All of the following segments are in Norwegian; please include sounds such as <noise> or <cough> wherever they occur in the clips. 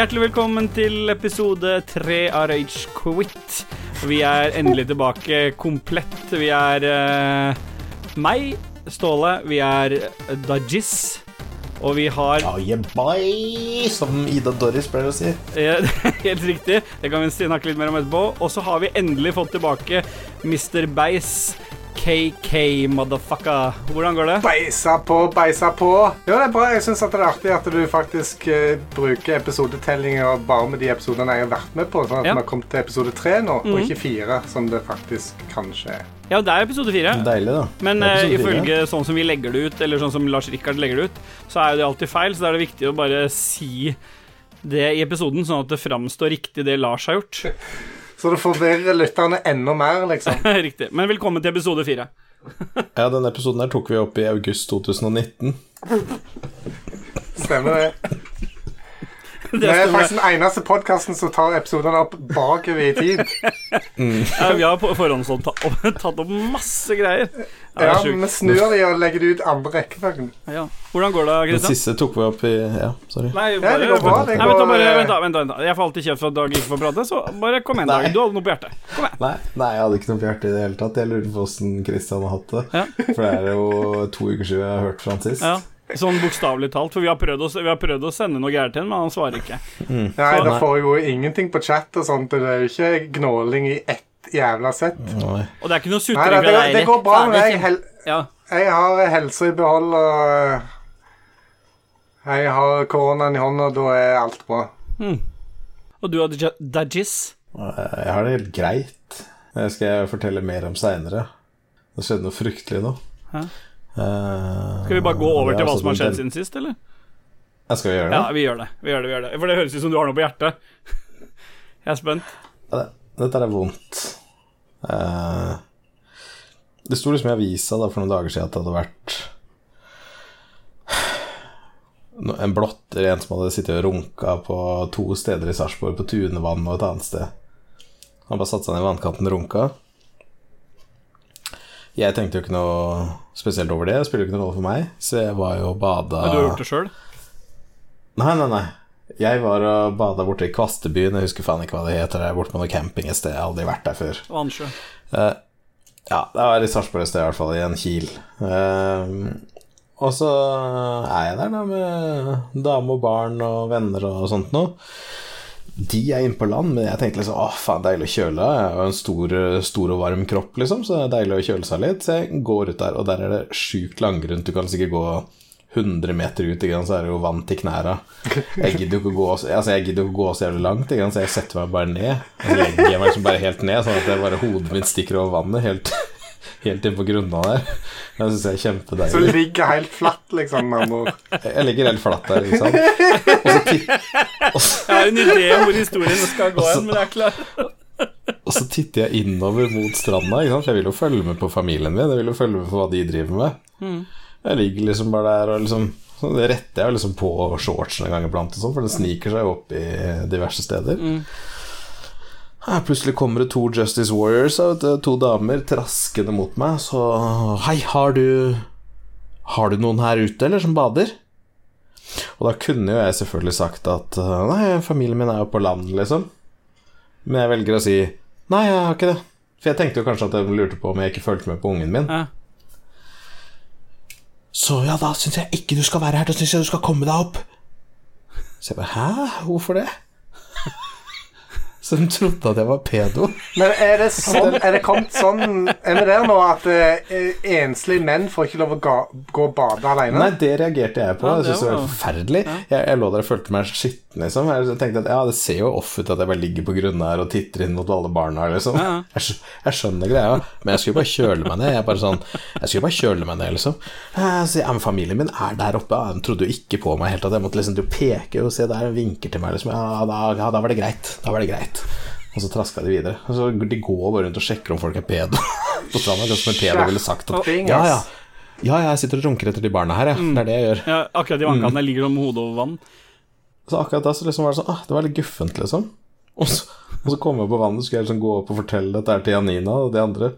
Hjertelig velkommen til episode tre av Rage Quit. Vi er endelig tilbake komplett. Vi er uh, meg, Ståle. Vi er Dajis. Og vi har Oh, yeah, bye, som Ida Doris pleier å si. <laughs> Helt riktig. Det kan vi snakke litt mer om etterpå. Og så har vi endelig fått tilbake Mr. Beis. KK, motherfucker. Hvordan går det? Beisa på, beisa på. Jo, det er bra. Jeg syns det er artig at du faktisk uh, bruker episodetellinger bare med de episodene jeg har vært med på, sånn at Ja. vi har kommet til episode tre nå, Mhm. og ikke fire, som det faktisk kanskje er. Ja, det er episode fire. Deilig, da. Men uh, ifølge sånn som vi legger det ut, eller sånn som Lars Rikard legger det ut, så er jo det alltid feil, så da er det viktig å bare si det i episoden, sånn at det framstår riktig det Lars har gjort. <laughs> Så det forvirrer lytterne enda mer, liksom. <laughs> riktig. Men velkommen til episode fire. <laughs> Ja, denne episoden her tok vi opp i august 2019. Stemmer det. <laughs> Det er faktisk den eneste podkasten som tar episodene opp bakover i tid. <laughs> Ja, vi har på forhåndstatt <laughs> tatt opp masse greier. Ja, Vi snur de og legger det ut andre rekkefølgen. Ja. Hvordan går det, Den Det siste tok vi opp i Ja, sorry. Nei, Ja, det går bra. Det Nei, vent, da, bare, vent, da, vent, da, vent da. Jeg får alltid kjeft for at Dag ikke får prate, så bare kom igjen, Dag. Du hadde noe på hjertet. Kom igjen. Nei, nei, jeg hadde ikke noe på hjertet i det hele tatt. Jeg lurer på åssen Kristian har hatt det. Ja. For det er jo to uker siden jeg har hørt fra han sist. Ja. Sånn bokstavelig talt, for vi har, prøvd å, vi har prøvd å sende noe gærent til ham, men han svarer ikke. Nei, Så- det foregår ingenting på chat og sånt. Det er jo ikke gnåling i ett jævla sett. Nei. Og det er ikke noe Nei, sutring det, fra det, deg. det går bra med det meg. Hel Ja. jeg har helsa i behold, og jeg har koronaen i hånda, og da er alt bra. Og du hadde Dajis. Jeg har det helt greit. Det skal jeg fortelle mer om seinere. Det skjedde noe fryktelig nå. Hæ? Eh, Skal vi bare gå over til hva altså som har skjedd siden sist, eller? Jeg skal vi gjøre det? Ja, vi gjør det. Vi gjør det, vi gjør det. For det høres ut som du har noe på hjertet. <laughs> Jeg er spent. Ja, Dette er vondt. Eh, det sto liksom i avisa da, for noen dager siden at det hadde vært en blotter, en som hadde sittet og runka på to steder i Sarpsborg, på Tunevann og et annet sted. Han bare satte seg ned i vannkanten og runka. Jeg tenkte jo ikke noe spesielt over det, det spiller jo ikke noen rolle for meg, så jeg var jo og bada Men du har gjort det sjøl? Nei, nei, nei. Jeg var og bada borte i Kvastebyen. Jeg husker faen ikke hva det heter. Jeg er borte på noe camping et sted. Jeg har aldri vært der før. Vannsjø. Eh, ja, det var i Sarpsborg et sted, i hvert fall. I en kil. Eh, og så er jeg der da med dame og barn og venner og sånt noe. De er inne på land, men jeg tenkte liksom åh, faen, deilig å kjøle. Jeg har en stor, stor og varm kropp, liksom, så det er deilig å kjøle seg litt. Så jeg går ut der, og der er det sjukt langgrunt. Du kan sikkert gå 100 meter ut, ikke så er det jo vann til knæra. Jeg gidder jo ikke å gå, så- altså, å jævlig langt, ikke så jeg setter meg bare ned. Og så legger jeg meg liksom bare helt ned, sånn at bare hodet mitt stikker over vannet, helt, helt inn på grunna der. Det syns jeg er Så du ligger helt flatt, liksom, med andre ord. Jeg ligger helt flatt der, ikke sant. Og så, titt, Jeg har en idé om hvor historien skal gå hen, men jeg er klar. Og så titter jeg innover mot stranda, ikke sant? for jeg vil jo følge med på familien min. Jeg vil jo følge med på hva de driver med. Jeg ligger liksom bare der og liksom så Det retter jeg liksom på shortsen en gang iblant, og sånt, for den sniker seg opp i diverse steder. Her plutselig kommer det to Justice Warriors, to damer, traskende mot meg. Så Hei, har du Har du noen her ute, eller, som bader? Og da kunne jo jeg selvfølgelig sagt at Nei, familien min er jo på land, liksom. Men jeg velger å si Nei, jeg har ikke det. For jeg tenkte jo kanskje at de lurte på om jeg ikke fulgte med på ungen min. Ja. Så ja, da syns jeg ikke du skal være her. Da syns jeg du skal komme deg opp. Så jeg bare Hæ? Hvorfor det? De trodde at jeg var pedo. Men er det sånn Er det kommet sånn Er vi der nå at eh, enslige menn får ikke lov å ga, gå og bade alene? Nei, det reagerte jeg på. Ja, Jeg syntes det det var var- Ja. forferdelig. Jeg, jeg lå der og følte meg skitten, liksom. Jeg tenkte at ja, det ser jo off ut at jeg bare ligger på grunnen her og titter inn mot alle barna, liksom. Ja, ja. Jeg, jeg skjønner greia, men jeg skulle bare kjøle meg ned. Jeg bare sånn Jeg skulle bare kjøle meg ned, liksom. Eh, Så, ja, men familien min er der oppe. Ja, de trodde jo ikke på meg helt. At jeg måtte liksom du peke og se der, og vinker til meg, liksom. Ja, da, ja, da var det greit. Da var det greit. Og så traska de videre. Og så De går bare rundt og sjekker om folk er pedo <laughs> på stranda. Akkurat som en pedo ville sagt at ja, ja. Ja, ja, jeg sitter og runker etter de barna her, jeg. Det er det jeg gjør. Ja, akkurat i vannkantene mm. ligger med hodet over vann. Så akkurat da så liksom var det sånn ah, Det var litt guffent, liksom. Og så, og så kom jeg på vannet, skulle jeg liksom gå opp og fortelle dette her til Janina og de andre.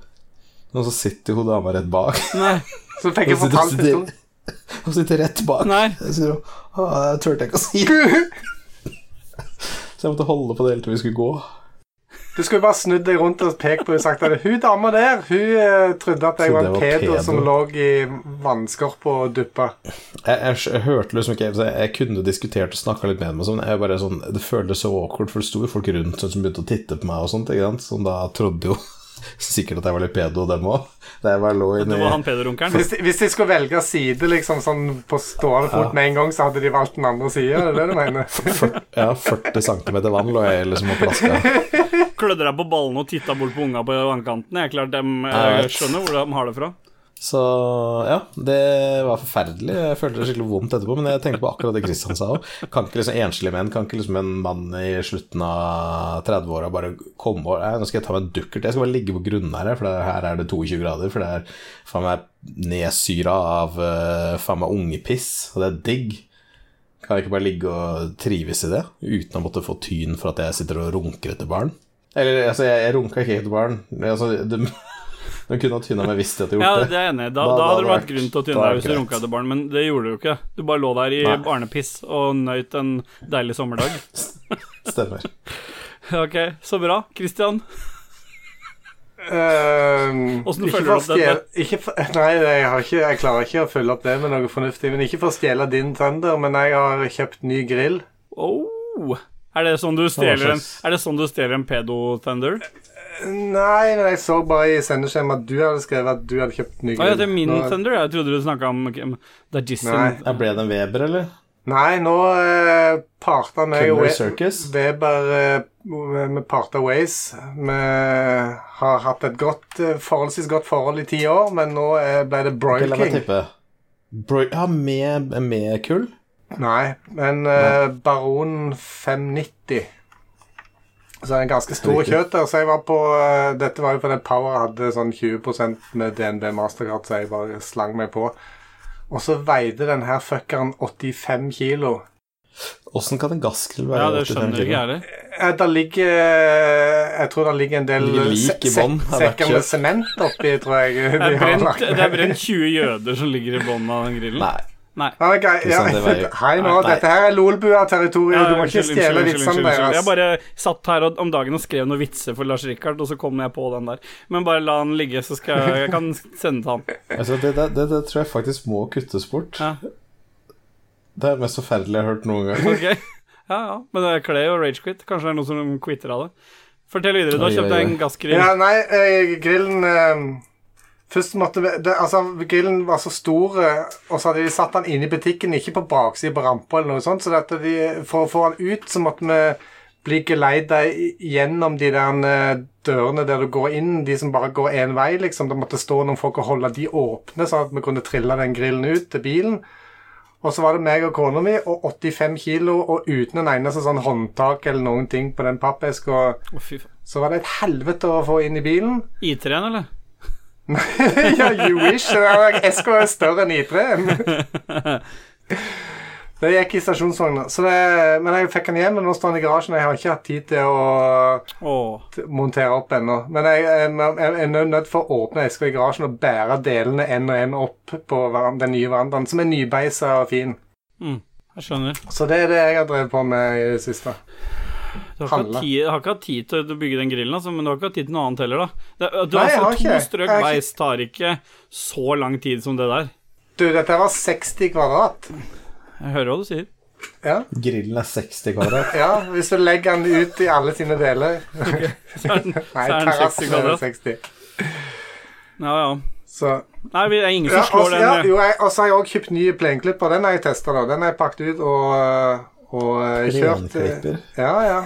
Og så sitter hun dama rett bak. Nei. Så fikk jeg fortalt historien. hun sitter rett bak. Nei. Jeg sier å, det turte Jeg ikke å si. <laughs> Så jeg måtte holde på det helt til vi skulle gå. Du skulle bare snudd deg rundt og pekt på og sagt at hun dama der hun uh, trodde at jeg var en pedo, som lå i vannskorpa og duppa. Jeg, jeg, jeg hørte liksom ikke jeg, jeg kunne diskutert og snakka litt med dem, og sånn. Jeg bare sånn, det føltes så awkward, for det sto jo folk rundt som begynte å titte på meg og sånt, ikke sant? som da trodde jo sikkert at jeg var litt pedo, dem òg. Det var han pedorunkeren. Hvis, hvis de skulle velge side liksom sånn på stående fot med en gang, så hadde de valgt den andre sida? Er det det du mener? <laughs> fyr- ja, 40 cm vann lå jeg liksom og plaska. Klødde deg på ballene og titta bort på unga på vannkanten. Jeg klart dem Jeg jeg skjønner hvor de har det fra. Så ja, det var forferdelig. Jeg følte det skikkelig vondt etterpå, men jeg tenkte på akkurat det Kristian sa òg. Kan ikke liksom enslige menn, kan ikke liksom en mann i slutten av 30-åra bare komme og «Nei, Nå skal jeg ta meg en dukkert. Jeg skal bare ligge på grunnæret, for her er det 22 grader. For det er faen meg nedsyra av uh, faen meg ungepiss, og det er digg. Kan jeg ikke bare ligge og trives i det, uten å måtte få tyn for at jeg sitter og runker etter barn? Eller altså, jeg, jeg runka ikke etter barn. Altså, de, de kunne ha tyna meg hvis de hadde gjort det. Ja, det. er jeg enig i. Da, Da- da hadde det vært det grunn til å tyne deg hvis du runka etter barn, men det gjorde du jo ikke. Du bare lå der i Nei. barnepiss og nøyt en deilig sommerdag. <laughs> Stemmer. Ok, så bra. Christian, Um, Hvordan ikke for å du opp dette? stjele- ikke for, Nei, jeg, har ikke, jeg klarer ikke å følge opp det med noe fornuftig. Men Ikke for å stjele din thunder, men jeg har kjøpt ny grill. oh. Er det sånn du stjeler en, sånn en pedo-thunder? Nei, men jeg så bare i sendeskjemaet at du hadde skrevet at du hadde kjøpt ny Å grill. ja, det er min Nå- thunder. Jeg trodde du snakka om Det er Nei. Ja, ble det en Weber, eller? Nei, nå uh, parta meg og Weber uh, med parta ways. Vi har hatt et godt, eh, forholdsvis godt forhold i ti år, men nå eh, ble det Ok, King. la meg tippe. Bro ja, med, med kull? Nei, men uh, Baron 590. Så er en ganske stor kjøtt kjøter. Så jeg var på eh, Dette var jo fordi Power hadde sånn 20% med DNB Mastercard, så jeg bare slang meg på. Og så veide den her fuckeren 85 kilo. Åssen kan en gassgrill være Ja, det 85 skjønner kilo? ikke jeg heller. Eh, Der ligger eh, Jeg tror det ligger en del Ligger lik i se- bånn av sekker med sement oppi, tror jeg. Det er, brent, det er brent 20 jøder som ligger i bunnen av den grillen. Nei. Nei. Er greit. ja. <laughs> Hei nå, Nei. dette her er Lolbua-territoriet. Du må ikke stjele vitsene deres. unnskyld. Jeg bare satt her om dagen og skrev noen vitser for Lars Rikard, og så kom jeg på den der. Men bare la den ligge, så skal jeg, jeg kan sende til han. <laughs> Altså, det, det, det, det tror jeg faktisk må kuttes bort. Ja. Det er det mest forferdelige jeg har hørt noen gang. Okay. <laughs> Ja, ja. Men det er Clay og Ragequit. Kanskje det er noen som quitter av det. Fortell videre. Du har kjøpt deg en gassgrill. Ja, nei, eh, grillen eh, Først måtte vi det, Altså, grillen var så stor, eh, og så hadde de satt den inne i butikken, ikke på baksiden på rampa eller noe sånt, så de, for å få den ut, så måtte vi bli geleida gjennom de der eh, dørene der du går inn, de som bare går én vei, liksom. Det måtte stå noen folk og holde de åpne, sånn at vi kunne trille den grillen ut til bilen. Og så var det meg og kona mi og 85 kilo, og uten en eneste sånn håndtak eller noen ting på den pappeska. Så var det et helvete å få inn i bilen. I3-en, eller? <laughs> ja, you wish. Eska er større enn I3. <laughs> Det gikk i stasjonsvogna. Men jeg fikk den hjem, men nå står den i garasjen. Jeg har ikke hatt tid til å oh. montere opp ennå. Men jeg, jeg, jeg er nødt for å åpne eska i garasjen og bære delene én og én opp på den nye verandaen, som er nybeisa og fin. Mm, jeg skjønner. Så det er det jeg har drevet på med i det siste. Du har ikke, Handle. tid, har ikke hatt tid til å bygge den grillen, altså, men du har ikke hatt tid til noe annet heller, da. Det, du, Nei, altså, har to ikke. strøk beis tar ikke så lang tid som det der. Du, dette var 60 kvadrat. Jeg hører hva du sier. Ja, Grillen er 60 kvadrat. ja hvis du legger den ut i alle sine deler. Så er den, <laughs> Nei, så er 60 terrassen er 60. Ja, ja. Så Nei, det er ingen Ja, som slår også, den. ja, eh, jo, jeg, og så har jeg også kjøpt nye plenklipper. Den har jeg testa. Den har jeg pakket ut og, og eh, kjørt. eh, Ja, ja.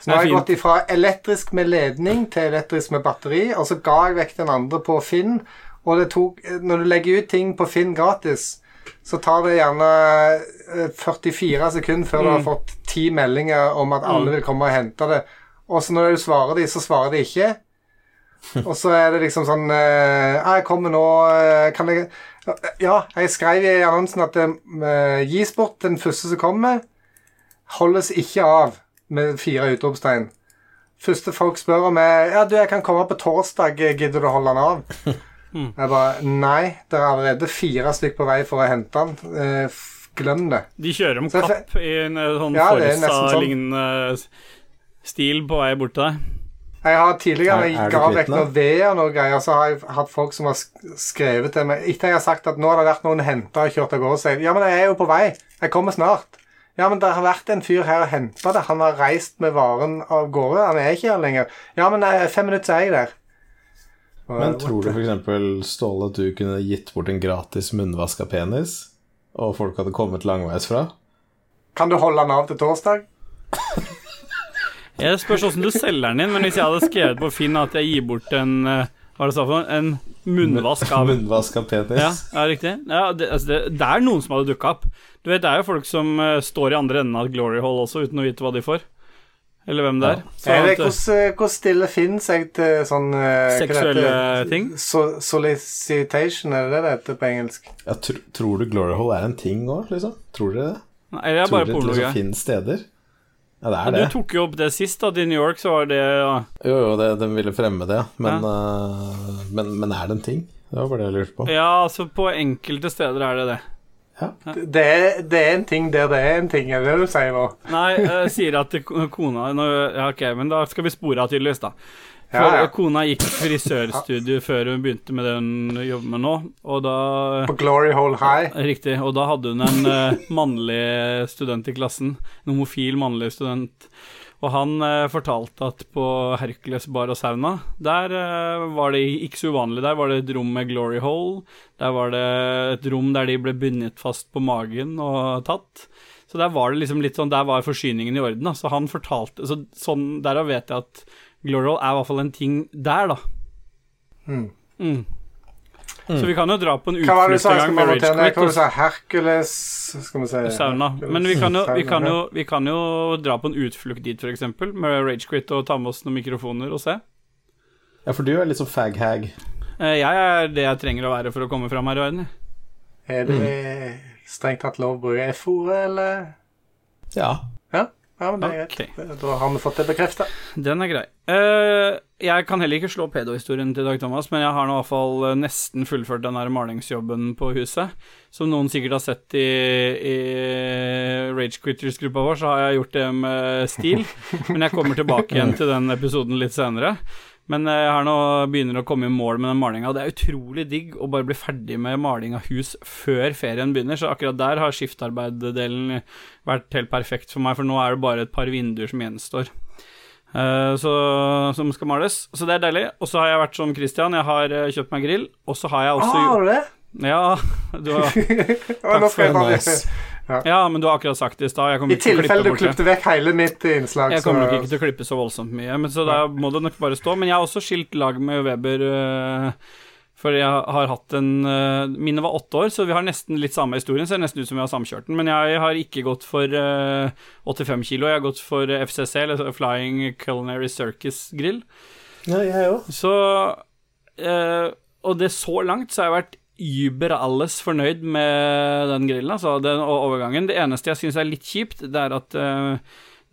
Så nå har jeg gått ifra elektrisk med ledning til elektrisk med batteri, og så ga jeg vekk den andre på Finn. Og det tok Når du legger ut ting på Finn gratis, så tar det gjerne eh, 44 sekunder før du har Mm. fått ti meldinger om at alle vil komme og hente det. Og så når du svarer de, så svarer de ikke. <laughs> Og så er det liksom sånn eh, «Ja, Jeg kommer nå eh, Kan jeg Ja, jeg skrev i annonsen at det gis bort den første som kommer. Holdes ikke av med fire utropstegn. Første folk spør om jeg, Ja, du, jeg kan komme på torsdag. Gidder du å holde den av? <laughs> Mm. Jeg bare Nei, det er allerede fire stykk på vei for å hente den. Eh, glem det. De kjører om kapp i en eh, sånn Ja, Forsa-lignende sånn. Stil på vei bort til deg. Jeg har tidligere, Er- er jeg ga vekk noe ved og noe greier, så har jeg hatt folk som har skrevet til meg Etter jeg har sagt at nå har det vært noen henter og kjørt av gårde, sier de ja, men jeg er jo på vei. Jeg kommer snart. Ja, men det har vært en fyr her og henta det. Han har reist med varen av gårde. Han er ikke her lenger. Ja, men nei, fem minutter så er jeg der. Og, Men tror du f.eks. Ståle at du kunne gitt bort en gratis munnvaska penis, og folk hadde kommet langveisfra? Kan du holde den av til torsdag? <laughs> Jeg spørs åssen du selger den inn, men hvis jeg hadde skrevet på Finn at jeg gir bort en eh, Hva er det du sa for noe? En munnvask av <laughs> Munnvask av penis? Ja, ja riktig. Ja, det, altså det, det er noen som hadde dukka opp. Du vet, Det er jo folk som uh, står i andre enden av Glory Hall også, uten å vite hva de får. Eller hvem det er. Ja. Så det, eh, hvordan, eh, hvordan stille finnes jeg til sånn eh, Seksuelle ting? So, solicitation, er det det heter på engelsk? Ja, tr tror du Glory Hole er en ting òg, liksom? Tror dere det? Nei, jeg er Tror bare dere det liksom finnes steder? Ja, det er det. Du tok jo opp det sist, at i New York så var det ja. Jo, jo, det, de ville fremme det, men, eh, men, men er det en ting? Det var bare det jeg lurte på. ja, altså på enkelte steder er det det. Det er, det er en ting der det er en ting, er det du sier nå? Nei, jeg sier at ko- kona nå, Ja, ok, men da skal vi spore av tydeligvis, da. For Ja, ja. kona gikk frisørstudie <laughs> før hun begynte med det hun jobber med nå, og da På Glory Hole High. Riktig, og da hadde hun en uh, <laughs> mannlig student i klassen. En homofil mannlig student. Og han eh, fortalte at på Hercules bar og sauna, der eh, var det ikke så uvanlig. Der var det et rom med glory hole. Der var det et rom der de ble bundet fast på magen og tatt. Så der var det liksom litt sånn, der var forsyningen i orden. Da. Så han fortalte så, Sånn, Derav vet jeg at glory hole er i hvert fall en ting der, da. Mm. Mm. Så vi kan jo dra på en utflukt en gang med Rage? Quit. Hva sa? Hercules Skal vi si Sauna. Men vi kan, jo, vi, kan jo, vi kan jo dra på en utflukt dit, f.eks., med Ragequit og ta med oss noen mikrofoner og se. Ja, for du er litt sånn fag-hag. Eh, Jeg er det jeg trenger å være for å komme fram her i verden. Er det strengt tatt lov å bruke F-ordet, eller? Ja. Ja, ja men det er greit. Da har vi fått det bekrefta. Den er grei. Eh, jeg kan heller ikke slå pedohistorien til Dag Thomas, men jeg har nå i hvert fall eh, nesten fullført den der malingsjobben på huset. Som noen sikkert har sett i, i Rage Quitters-gruppa vår, så har jeg gjort det med stil. <laughs> Men jeg kommer tilbake igjen til den episoden litt senere. Men eh, jeg har nå begynner å komme i mål med den malinga. Det er utrolig digg å bare bli ferdig med maling av hus før ferien begynner, så akkurat der har skiftarbeid-delen vært helt perfekt for meg, for nå er det bare et par vinduer som gjenstår. Uh, så, som skal males. Så det er deilig. Og så har jeg vært som Christian, jeg har uh, kjøpt meg grill. Og så har jeg Ah, også har du det? Ja, du har, <laughs> Takk bare Nice. Ja, men du har akkurat sagt det i stad. I ikke tilfelle du klippet klippte vekk hele mitt innslag, Jeg kommer nok ikke til å klippe så voldsomt mye, men så da må det nok bare stå. Men jeg har også skilt lag med Weber, Uh, for jeg har hatt en uh, Mine var åtte år, så vi har nesten litt samme historien. Ser nesten ut som vi har samkjørt den. Men jeg har ikke gått for uh, 85 kilo, jeg har gått for FCC, eller Flying Culinary Circus-grill. Ja, jeg òg. Så uh, Og det så langt så har jeg vært über alles fornøyd med den grillen, altså den overgangen. Det eneste jeg syns er litt kjipt, det er at uh,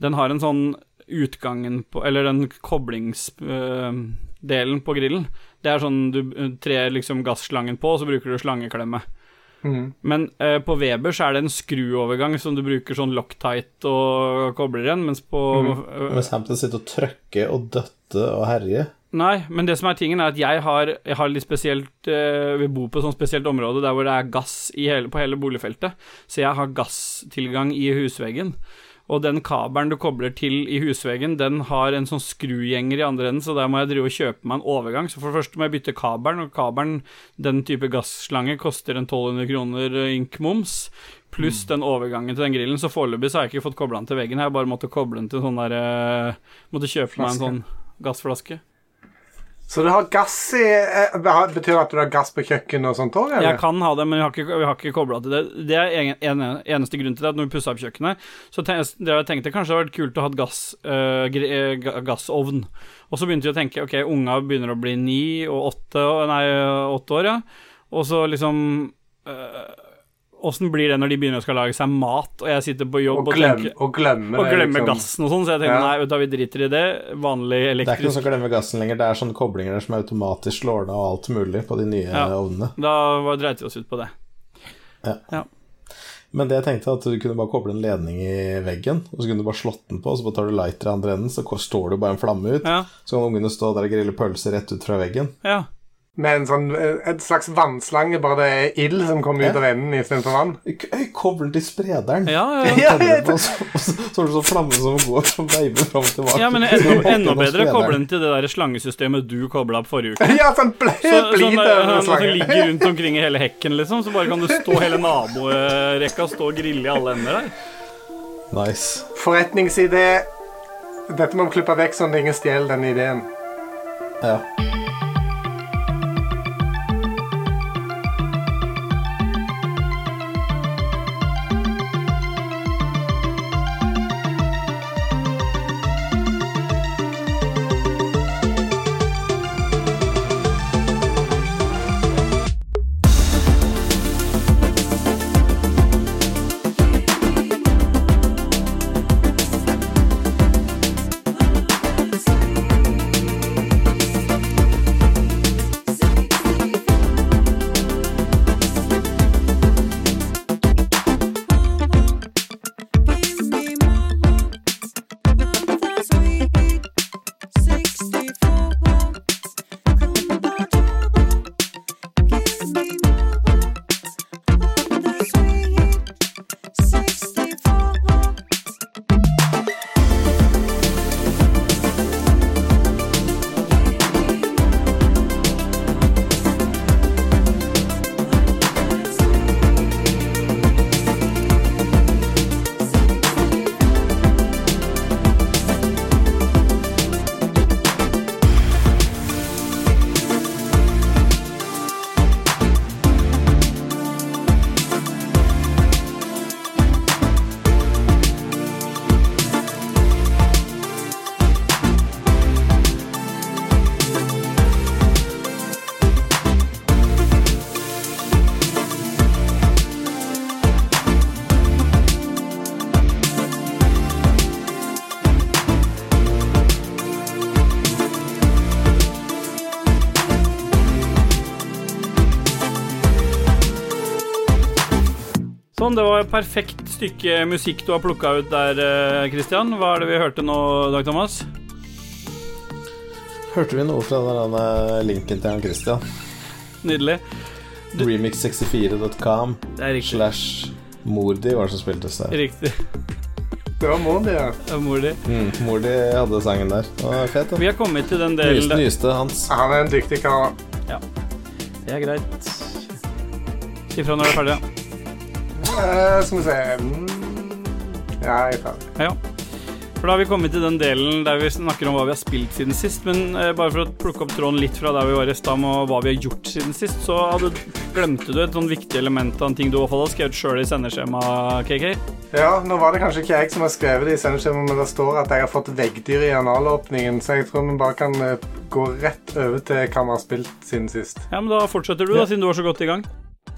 den har en sånn utgangen på Eller den koblingsdelen på grillen. Det er sånn du øh, trer liksom gasslangen på, og så bruker du slangeklemme. Mm. Men eh, på Weber så er det en skruovergang som du bruker sånn locktight og kobler igjen, mens på øh, Mens Hampton sitter og trøkker og døtter og herjer. Nei, men det som er tingen er at jeg har, jeg har litt spesielt eh, Vi bor på et sånt spesielt område der hvor det er gass i hele, på hele boligfeltet. Så jeg har gasstilgang i husveggen. Og den kabelen du kobler til i husveggen, den har en sånn skrugjenger i andre enden, så der må jeg drive og kjøpe meg en overgang. Så for det første må jeg bytte kabelen, og kabelen, den type gasslange, koster en 1200 kroner eh, ink moms. Pluss den overgangen til den grillen. Så foreløpig så har jeg ikke fått kobla den til veggen. Jeg har bare måttet koble den til sånn der eh, Måtte kjøpe meg en sånn gassflaske. Så du har gass i eh, Betyr det at du har gass på kjøkkenet og sånt òg, Jeg kan ha det, men vi har ikke, vi har ikke kobla til det. Det er en, en, eneste grunn til det, at når vi pussa opp kjøkkenet, så ten, det jeg tenkte kanskje det hadde vært kult å ha et gass, øh, gassovn. Og så begynte vi å tenke ok, unga begynner å bli ni og åtte, nei, åtte år, ja. Og så liksom øh, Åssen blir det når de begynner å skal lage seg mat, og jeg sitter på jobb Og og, tenker og glemmer, og glemmer liksom. gassen og sånn, så jeg tenker Ja. nei, vet du, vi driter i det. Vanlig Det er ikke noe som glemmer gassen lenger. Det er sånne koblinger der som automatisk slår ned og alt mulig på de nye Ja. ovnene. Da var- dreit vi oss ut på det. Men det jeg tenkte at du kunne bare koble en ledning i veggen, og så kunne du bare slått den på, og så bare tar du lighter i andre enden, så står det bare en flamme ut. Ja. Så kan ungene stå der og grille pølser rett ut fra veggen. Ja. Med en sånn, eh, et slags vannslange, bare det er ild som kommer ut av enden istedenfor vann. Kobler til sprederen. Ja, ja. <laughs> På, så, så, så har du sånn flamme som går som veiver fram og tilbake. ja, men enda, enda bedre sprederen. koble den til det der slangesystemet du kobla opp forrige uke. <laughs> Ja, sånn ble, Så, sånn, eh, som ligger rundt <laughs> omkring i hele hekken, liksom. Så bare kan du stå hele naborekka stå og grille i alle ender der. Nice. Forretningsidé. Dette må vi klippe vekk sånn at ingen stjeler den ideen. Ja. Sånn, det var et perfekt stykke musikk du har plukka ut der, eh, Christian. Hva er det vi hørte nå, Dag Thomas? Hørte vi noe fra den linken til han Christian? Nydelig. Remix64.com er riktig. slash Mordi var det som spiltes der. Riktig. Det var Mordi, ja. Det er mor di. Mm, Mordi hadde sangen der. Det var fett, da. Vi har kommet til den delen Nyeste, nyeste hans. Han er en dyktig kar. Det er greit. Si fra når du er ferdig. ja. Eh, skal vi se mm. Ja, jeg tar det. Ja. For da har vi kommet til den delen der vi snakker om hva vi har spilt siden sist. Men eh, bare for å plukke opp tråden litt fra der vi var i stad med hva vi har gjort siden sist, så hadde, glemte du et sånn viktig element av en ting du i hvert fall har skrevet sjøl i sendeskjemaet, KK. Ja, nå var det kanskje ikke jeg som har skrevet det i sendeskjemaet, men det står at jeg har fått veggdyr i analåpningen, så jeg tror vi bare kan eh, gå rett over til hva vi har spilt siden sist. Ja, men da fortsetter du, da, siden du var så godt i gang.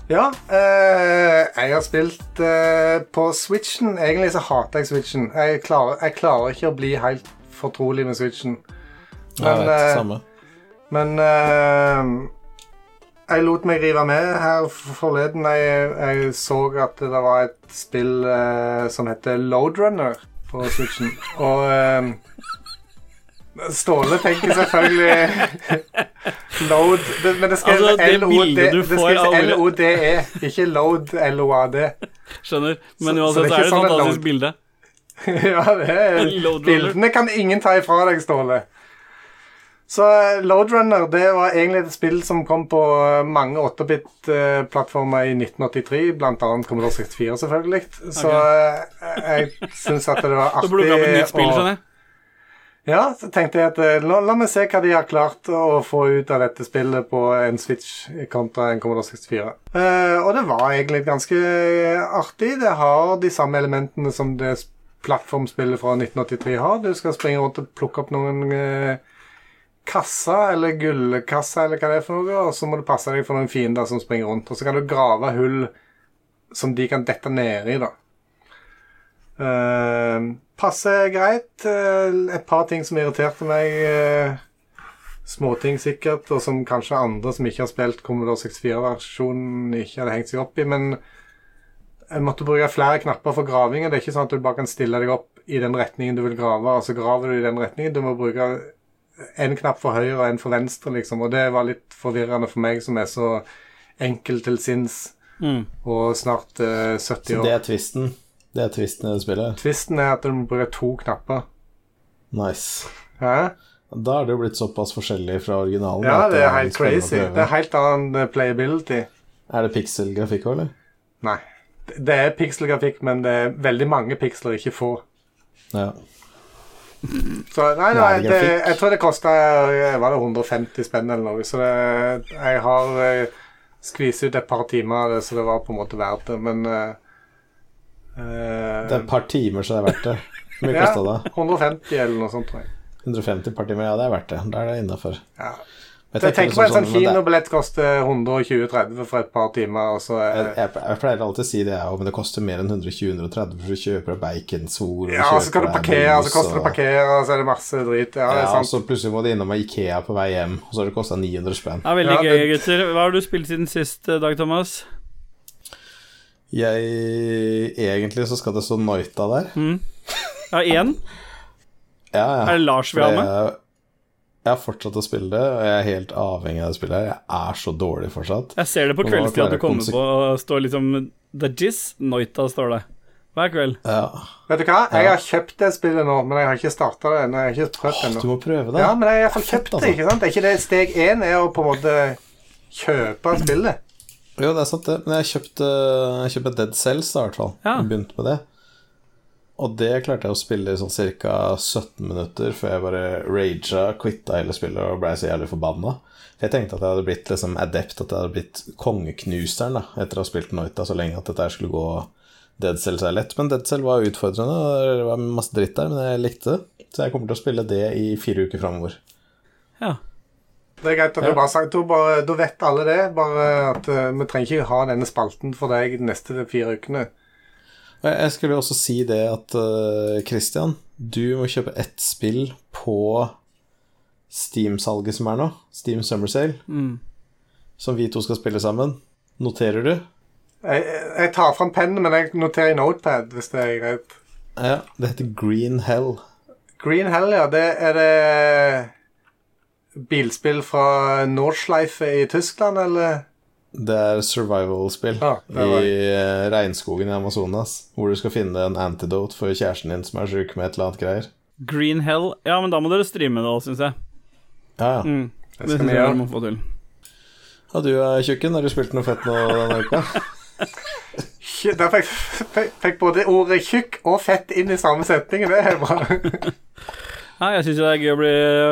Ja, eh, jeg har spilt eh, på Switchen. Egentlig så hater jeg Switchen. Jeg klarer, jeg klarer ikke å bli helt fortrolig med Switchen. Jeg Men, vet, eh, samme. Men eh, jeg lot meg rive med her forleden. Jeg, jeg så at det var et spill eh, som heter Loadrunner på Switchen. Og eh, Ståle tenker selvfølgelig Load det, Men det skrives Altså, skrives ordet- LODE, ikke Load LOAD. Skjønner. Men Så- så det er så er det et sånn fantastisk bilde. <laughs> ja, det er Bildene kan ingen ta ifra deg, Ståle. Så eh, Loadrunner det var egentlig et spill som kom på eh, mange 8-bit-plattformer i 1983, blant annet Commodore 64, selvfølgelig. Så okay. jeg syns at det var <laughs> artig Da burde du opp et nytt spill, skjønner jeg. Ja, så tenkte jeg at eh, la, la meg se hva de har klart å få ut av dette spillet på en Switch kontra en Commodore 64. Eh, og det var egentlig ganske artig. Det har de samme elementene som det plattformspillet fra 1983 har. Du skal springe rundt og plukke opp noen eh, kasser, eller gullkasser, eller hva det er for noe, og så må du passe deg for noen fiender som springer rundt. Og så kan du grave hull som de kan dette i, da. Uh, passe greit. Eh, et par ting som irriterte meg. Uh, Småting sikkert, og som kanskje andre som ikke har spilt Commodore 64-versjonen, ikke hadde hengt seg opp i. Men jeg måtte bruke flere knapper for graving. Det er ikke sånn at du bare kan stille deg opp i den retningen du vil grave, og så graver du i den retningen. Du må bruke en knapp for høyre og en for venstre, liksom. Og det var litt forvirrende for meg, som er så enkel til sinns Mm. og snart uh, 70 Så det er twisten. Det er twisten i det spillet. Tvisten er at du må bruke to knapper. Nice. Hæ? Da er det jo blitt såpass forskjellig fra originalen. Ja, det er helt crazy. Det er helt annen eh, playability. Er det pikselgrafikk òg, eller? Nei. Det er pikselgrafikk, men det er veldig mange piksler, ikke få. Ja. Så nei, nei, det, jeg tror det kosta Var det 150 spenn eller noe, så det, jeg har eh, skvist ut et par timer av det, så det var på en måte verdt det, men eh, eh, Det er et par timer, så det er verdt det. Hvor mye <laughs> ja, kosta det? 150 eller noe sånt, tror jeg. 150 par timer? Ja, det er verdt det. Da er det innafor. Ja. Jeg tenker på en sånn kinobillett koster 120-30 for et par timer, og så jeg, er jeg, jeg pleier alltid å si det, jeg òg, men det koster mer enn 120-130 for du kjøper baconsol Ja, så skal du parkere, så koster det å parkere, og så er det masse drit. Ja, det Ja, sant. så plutselig må du innom Ikea på vei hjem, og så har det kosta 900 spenn. Ja, veldig Ja, gøy, det- gutter. Hva har du spilt siden sist, eh, Dag Thomas? Jeg Egentlig så skal det stå Noita der. Mm. Ja, én? <laughs> Ja, ja. Er det Lars vi har med? Jeg, jeg har fortsatt å spille det, og jeg er helt avhengig av det spillet. Jeg er så dårlig fortsatt. Jeg ser det på kveldstid at du kommer på og står liksom The Jizz, Noita står det. Hver kveld. Ja. Vet du hva? Jeg har kjøpt det spillet nå, men jeg har ikke starta det ennå. Jeg har ikke prøvd det ennå. du må prøve det. Ja, men jeg har iallfall kjøpt det, altså. ikke sant? Er ikke det steg én er å på en måte kjøpe spillet? Jo, det er sant, det. Men jeg kjøpte, jeg kjøpte Dead Cells, da, i hvert fall. Ja. Begynte med det. Og det klarte jeg å spille i sånn ca. 17 minutter før jeg bare raga, quitta hele spillet og blei så jævlig forbanna. Jeg tenkte at jeg hadde blitt liksom adept, at jeg hadde blitt kongeknuseren da, etter å ha spilt Noita så lenge at dette skulle gå Dead Cells er lett. Men Dead Cell var utfordrende, og det var masse dritt der, men jeg likte det. Så jeg kommer til å spille det i fire uker framover. Ja. Det er greit at Ja. du bare sagt, da, bare, da vet alle det. Bare at uh, vi trenger ikke ha denne spalten for deg de neste fire ukene. Jeg skulle jo også si det at uh, Christian, du må kjøpe ett spill på Steam-salget som er nå, Steam Summer Sale, Mm. som vi to skal spille sammen. Noterer du? Jeg, jeg tar fram pennen, men jeg noterer i Notepad, hvis det er greit. Ja, det heter Green Hell. Green Hell, ja. Det er det bilspill fra Nordschleife i Tyskland, eller? Det er survival-spill ah, i eh, regnskogen i Amazonas, hvor du skal finne en antidote for kjæresten din som er sjuk med et eller annet greier. Green Hell. Ja, men da må dere streame det òg, syns jeg. Ja, ja. Mm. Det Det skal syns vi jeg gjøre. dere må få til. Og du er tjukken, har du spilt noe fett nå denne uka? <laughs> <laughs> Der fikk, fikk, fikk både ordet tjukk og fett inn i samme setning. Det er bra. <laughs> Nei, jeg syns det er gøy å bli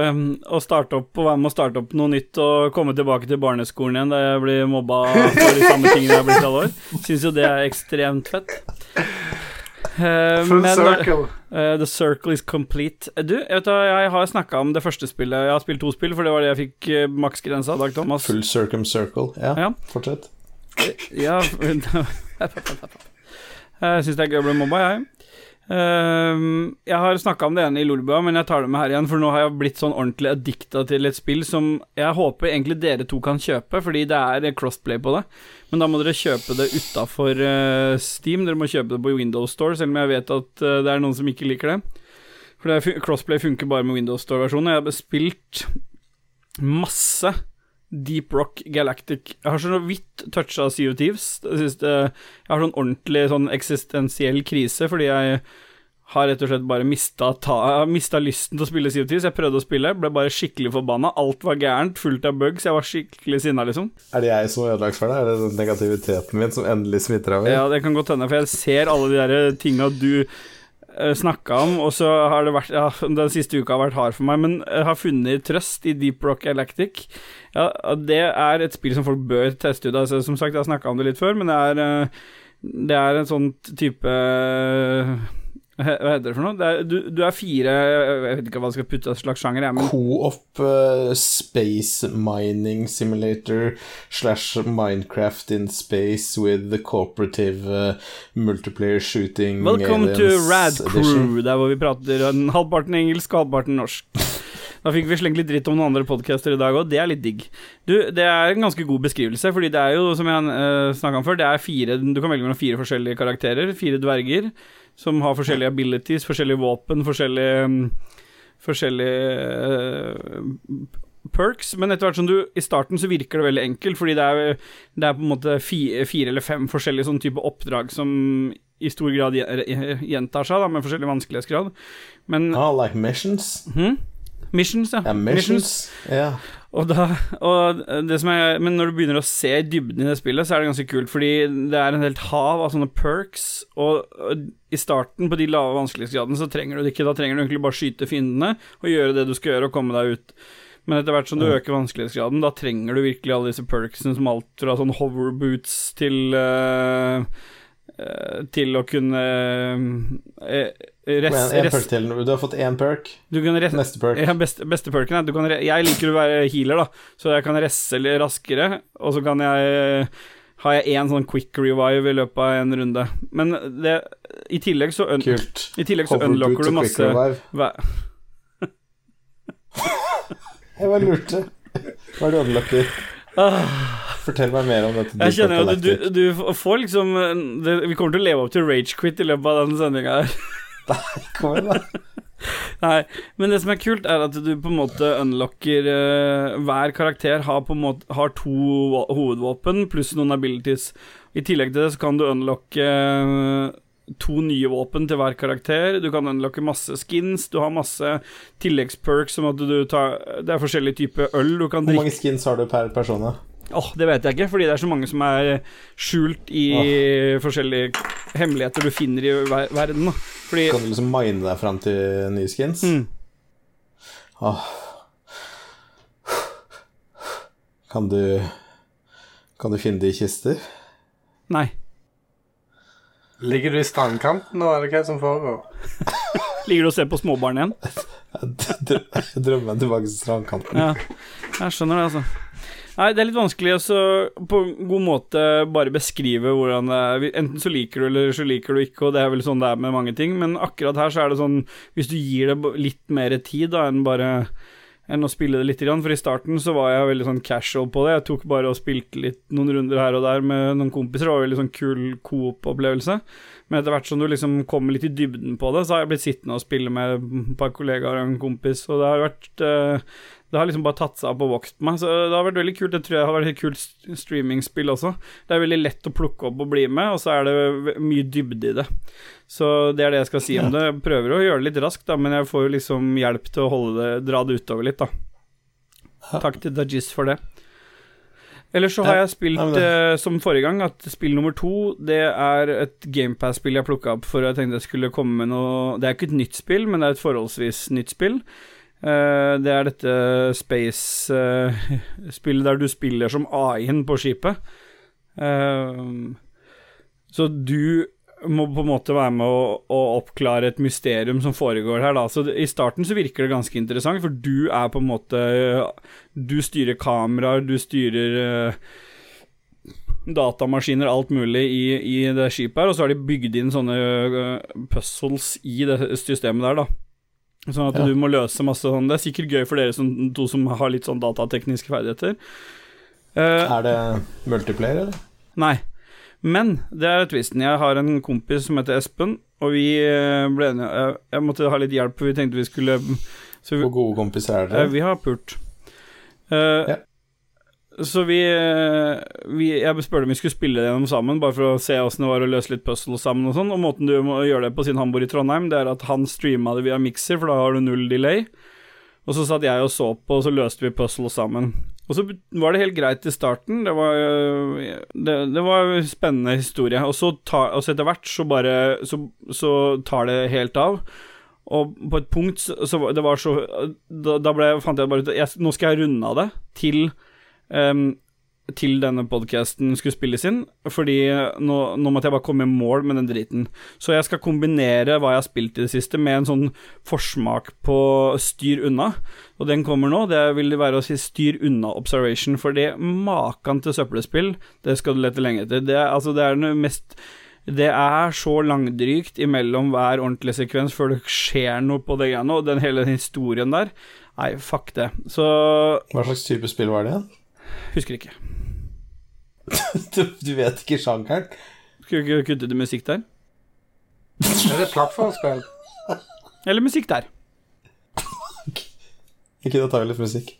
um, Å starte opp og være med å starte opp noe nytt og komme tilbake til barneskolen igjen der jeg blir mobba <laughs> for de samme tingene jeg har blitt alle år. Syns jo det er ekstremt fett. Uh, Full men- circle. Uh, the circle is complete. Du, jeg, vet, jeg har snakka om det første spillet. Jeg har spilt to spill, for det var det jeg fikk uh, maksgrensa av Dag Thomas. Full circumcircle. Ja, Ja. fortsett. <laughs> Ja Jeg syns det er gøy å bli mobba, jeg. Ehm, jeg har snakka om det ene i Lolbua, men jeg tar det med her igjen, for nå har jeg blitt sånn ordentlig addicta til et spill som jeg håper egentlig dere to kan kjøpe, fordi det er crossplay på det. Men da må dere kjøpe det utafor Steam. Dere må kjøpe det på Windows Store, selv om jeg vet at uh, det er noen som ikke liker det. For det crossplay funker bare med Windows Store-versjonen. Jeg har spilt masse Deep Rock Galactic. Jeg har så vidt toucha Sea of Thieves. Jeg, jeg har sånn ordentlig sånn eksistensiell krise, fordi jeg har rett og slett bare mista, ta, mista lysten til å spille Sea of Thieves. Jeg prøvde å spille, ble bare skikkelig forbanna. Alt var gærent, fullt av bugs. Jeg var skikkelig sinna, liksom. Er det jeg som er ødelagt for deg? Er det den negativiteten min som endelig smitter av? Ja, det kan godt hende, for jeg ser alle de der tinga du snakka om, og så har det vært Ja, den siste uka har vært hard for meg, men jeg har funnet trøst i Deep Rock Galactic. Ja, det er et spill som folk bør teste ut. Altså, som sagt, jeg har snakka om det litt før, men det er eh, Det er en sånn type eh, Hva heter det for noe? Det er, du, du er fire Jeg vet ikke hva jeg skal putte av slags sjanger, men Co-op uh, space mining simulator slash Minecraft in space with the cooperative uh, multiplayer shooting Welcome to Rad. Crew, der hvor vi prater en halvparten engelsk halvparten norsk. Da fikk vi slengt litt dritt om noen andre podcaster i dag òg, det er litt digg. Du, det er en ganske god beskrivelse, fordi det er jo, som jeg uh, snakka om før, det er fire Du kan velge mellom fire forskjellige karakterer, fire dverger, som har forskjellige abilities, forskjellige våpen, forskjellige um, Forskjellige uh, perks, men etter hvert som du I starten så virker det veldig enkelt, fordi det er, det er på en måte fire, fire eller fem forskjellige sånne type oppdrag som i stor grad gjentar seg, da, med forskjellig vanskelighetsgrad. Men Ah, like missions? Hmm? Missions, ja. Ja, missions. Ja. Og da, og det som er, men når du begynner å se dybden i det spillet, så er det ganske kult, fordi det er en helt hav av sånne perks, og, og i starten, på de lave vanskelighetsgradene, så trenger du det ikke. Da trenger du egentlig bare skyte fiendene og gjøre det du skal gjøre, og komme deg ut. Men etter hvert som du øker vanskelighetsgraden, da trenger du virkelig alle disse perksene som alt fra sånn hoverboots til uh, uh, Til å kunne uh, res, en, en perk til. Du har fått én perk. du kan res, Neste perk. ja, beste, beste perken er du kan, Jeg liker å være healer, da, så jeg kan resse litt raskere, og så kan jeg har jeg én sånn quick revive i løpet av en runde. Men det I tillegg så, un, Kult. i tillegg så Hoverboot unlocker du masse <laughs> Jeg bare lurte. Hva er det du unlocker? Fortell meg mer om dette. Ah. Jeg kjenner at du, du, du får liksom det, Vi kommer til å leve opp til ragequit i løpet av den sendinga her. <laughs> Kom igjen, da. Nei, men det som er kult, er at du på en måte unlocker uh, Hver karakter har på en måte Har to hovedvåpen pluss noen abilities. I tillegg til det så kan du unlocke uh, to nye våpen til hver karakter. Du kan unlocke masse skins. Du har masse tilleggsperks som at du tar Det er forskjellige typer øl du kan Hvor mange skins har du per person? Åh, det vet jeg ikke, fordi det er så mange som er skjult i forskjellige hemmeligheter du finner i ver verden. Da. Fordi Kan du liksom mine deg fram til nye skins? mm, Åh. Kan du Kan du finne det i kister? Nei. Ligger du i strandkanten nå, eller hva er som foregår? <laughs> Ligger du og ser på småbarn igjen? <laughs> Drømmer tilbake til strandkanten. Ja, jeg skjønner det, altså. Nei, det er litt vanskelig å på en god måte bare beskrive hvordan det er. Enten så liker du, eller så liker du ikke, og det er vel sånn det er med mange ting, men akkurat her så er det sånn Hvis du gir det litt mer tid da enn bare enn å spille det litt, for i starten så var jeg veldig sånn casual på det. Jeg tok bare og spilte litt noen runder her og der med noen kompiser, det var veldig sånn kul coop-opplevelse. Men etter hvert som du liksom kommer litt i dybden på det, så har jeg blitt sittende og spille med et par kollegaer og en kompis, og det har vært eh, det har liksom bare tatt seg opp og vokst meg, så det har vært veldig kult. Det tror jeg har vært et kult streamingspill også. Det er veldig lett å plukke opp og bli med, og så er det mye dybde i det. Så det er det jeg skal si om det. Jeg prøver å gjøre det litt raskt, da, men jeg får jo liksom hjelp til å holde det, dra det utover litt, da. Takk til Dajis for det. Ellers så har jeg spilt, eh, som forrige gang, at spill nummer to, det er et GamePass-spill jeg plukka opp for jeg tenkte jeg skulle komme med noe Det er ikke et nytt spill, men det er et forholdsvis nytt spill. Eh, det er dette space-spillet <laughs> der du spiller som AI-en på skipet. Uh, så du må på en måte være med å, å oppklare et mysterium som foregår her, da. Så i starten så virker det ganske interessant, for du er på en måte Du styrer kameraer, du styrer eh, datamaskiner, alt mulig i, i det skipet her, og så har de bygd inn sånne eh, puzzles i det systemet der, da. Sånn at Ja. du må løse masse sånn Det er sikkert gøy for dere som, to som har litt sånn datatekniske ferdigheter. Uh, Er det multiplayer, eller? Nei. Men det er twisten. Jeg har en kompis som heter Espen, og vi eh, ble enige jeg, jeg måtte ha litt hjelp, for vi tenkte vi skulle så vi, Hvor gode kompiser er dere? Uh, vi har pult. Uh, Ja. Så vi, eh, vi Jeg spurte om vi skulle spille det gjennom sammen, bare for å se åssen det var å løse litt puzzles sammen og sånn. Og måten du må gjøre det på sin han bor i Trondheim, det er at han streama det via mikser, for da har du null delay. Og så satt jeg og så på, og så løste vi puzzles sammen. Og så var det helt greit i starten. Det var, øh, det, det var en spennende historie. Og så, ta, og så etter hvert så bare så, så tar det helt av. Og på et punkt så, så det var så Da, da ble, fant jeg bare ut at nå skal jeg runde av det til ehm, til denne podcasten skulle spilles inn, fordi nå, nå måtte jeg bare komme i mål med den driten. Så jeg skal kombinere hva jeg har spilt i det siste, med en sånn forsmak på styr unna. Og den kommer nå. Det vil være å si styr unna observation, for det maken til søppelspill, det skal du lete lenge etter. Det, altså, det er den mest det er så langdrygt imellom hver ordentlig sekvens før det skjer noe på det greiene, og den hele historien der Nei, fuck det. Så Hva slags type spill var det? Husker ikke. <laughs> Du, du vet ikke sjangeren? Skulle ikke kutte til musikk der? Er det plattformspill? Eller musikk der. Ikke da tar vi litt musikk.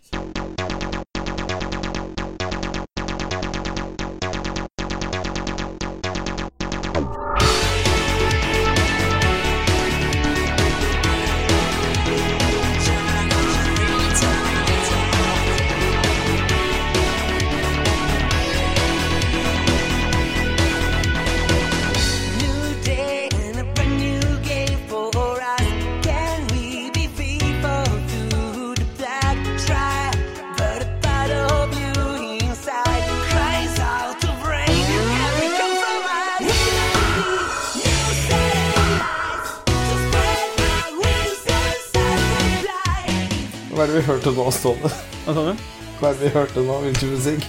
Hørte nå, Ståle? Hva sa du? Hva er det vi hørte nå? Hvilken musikk?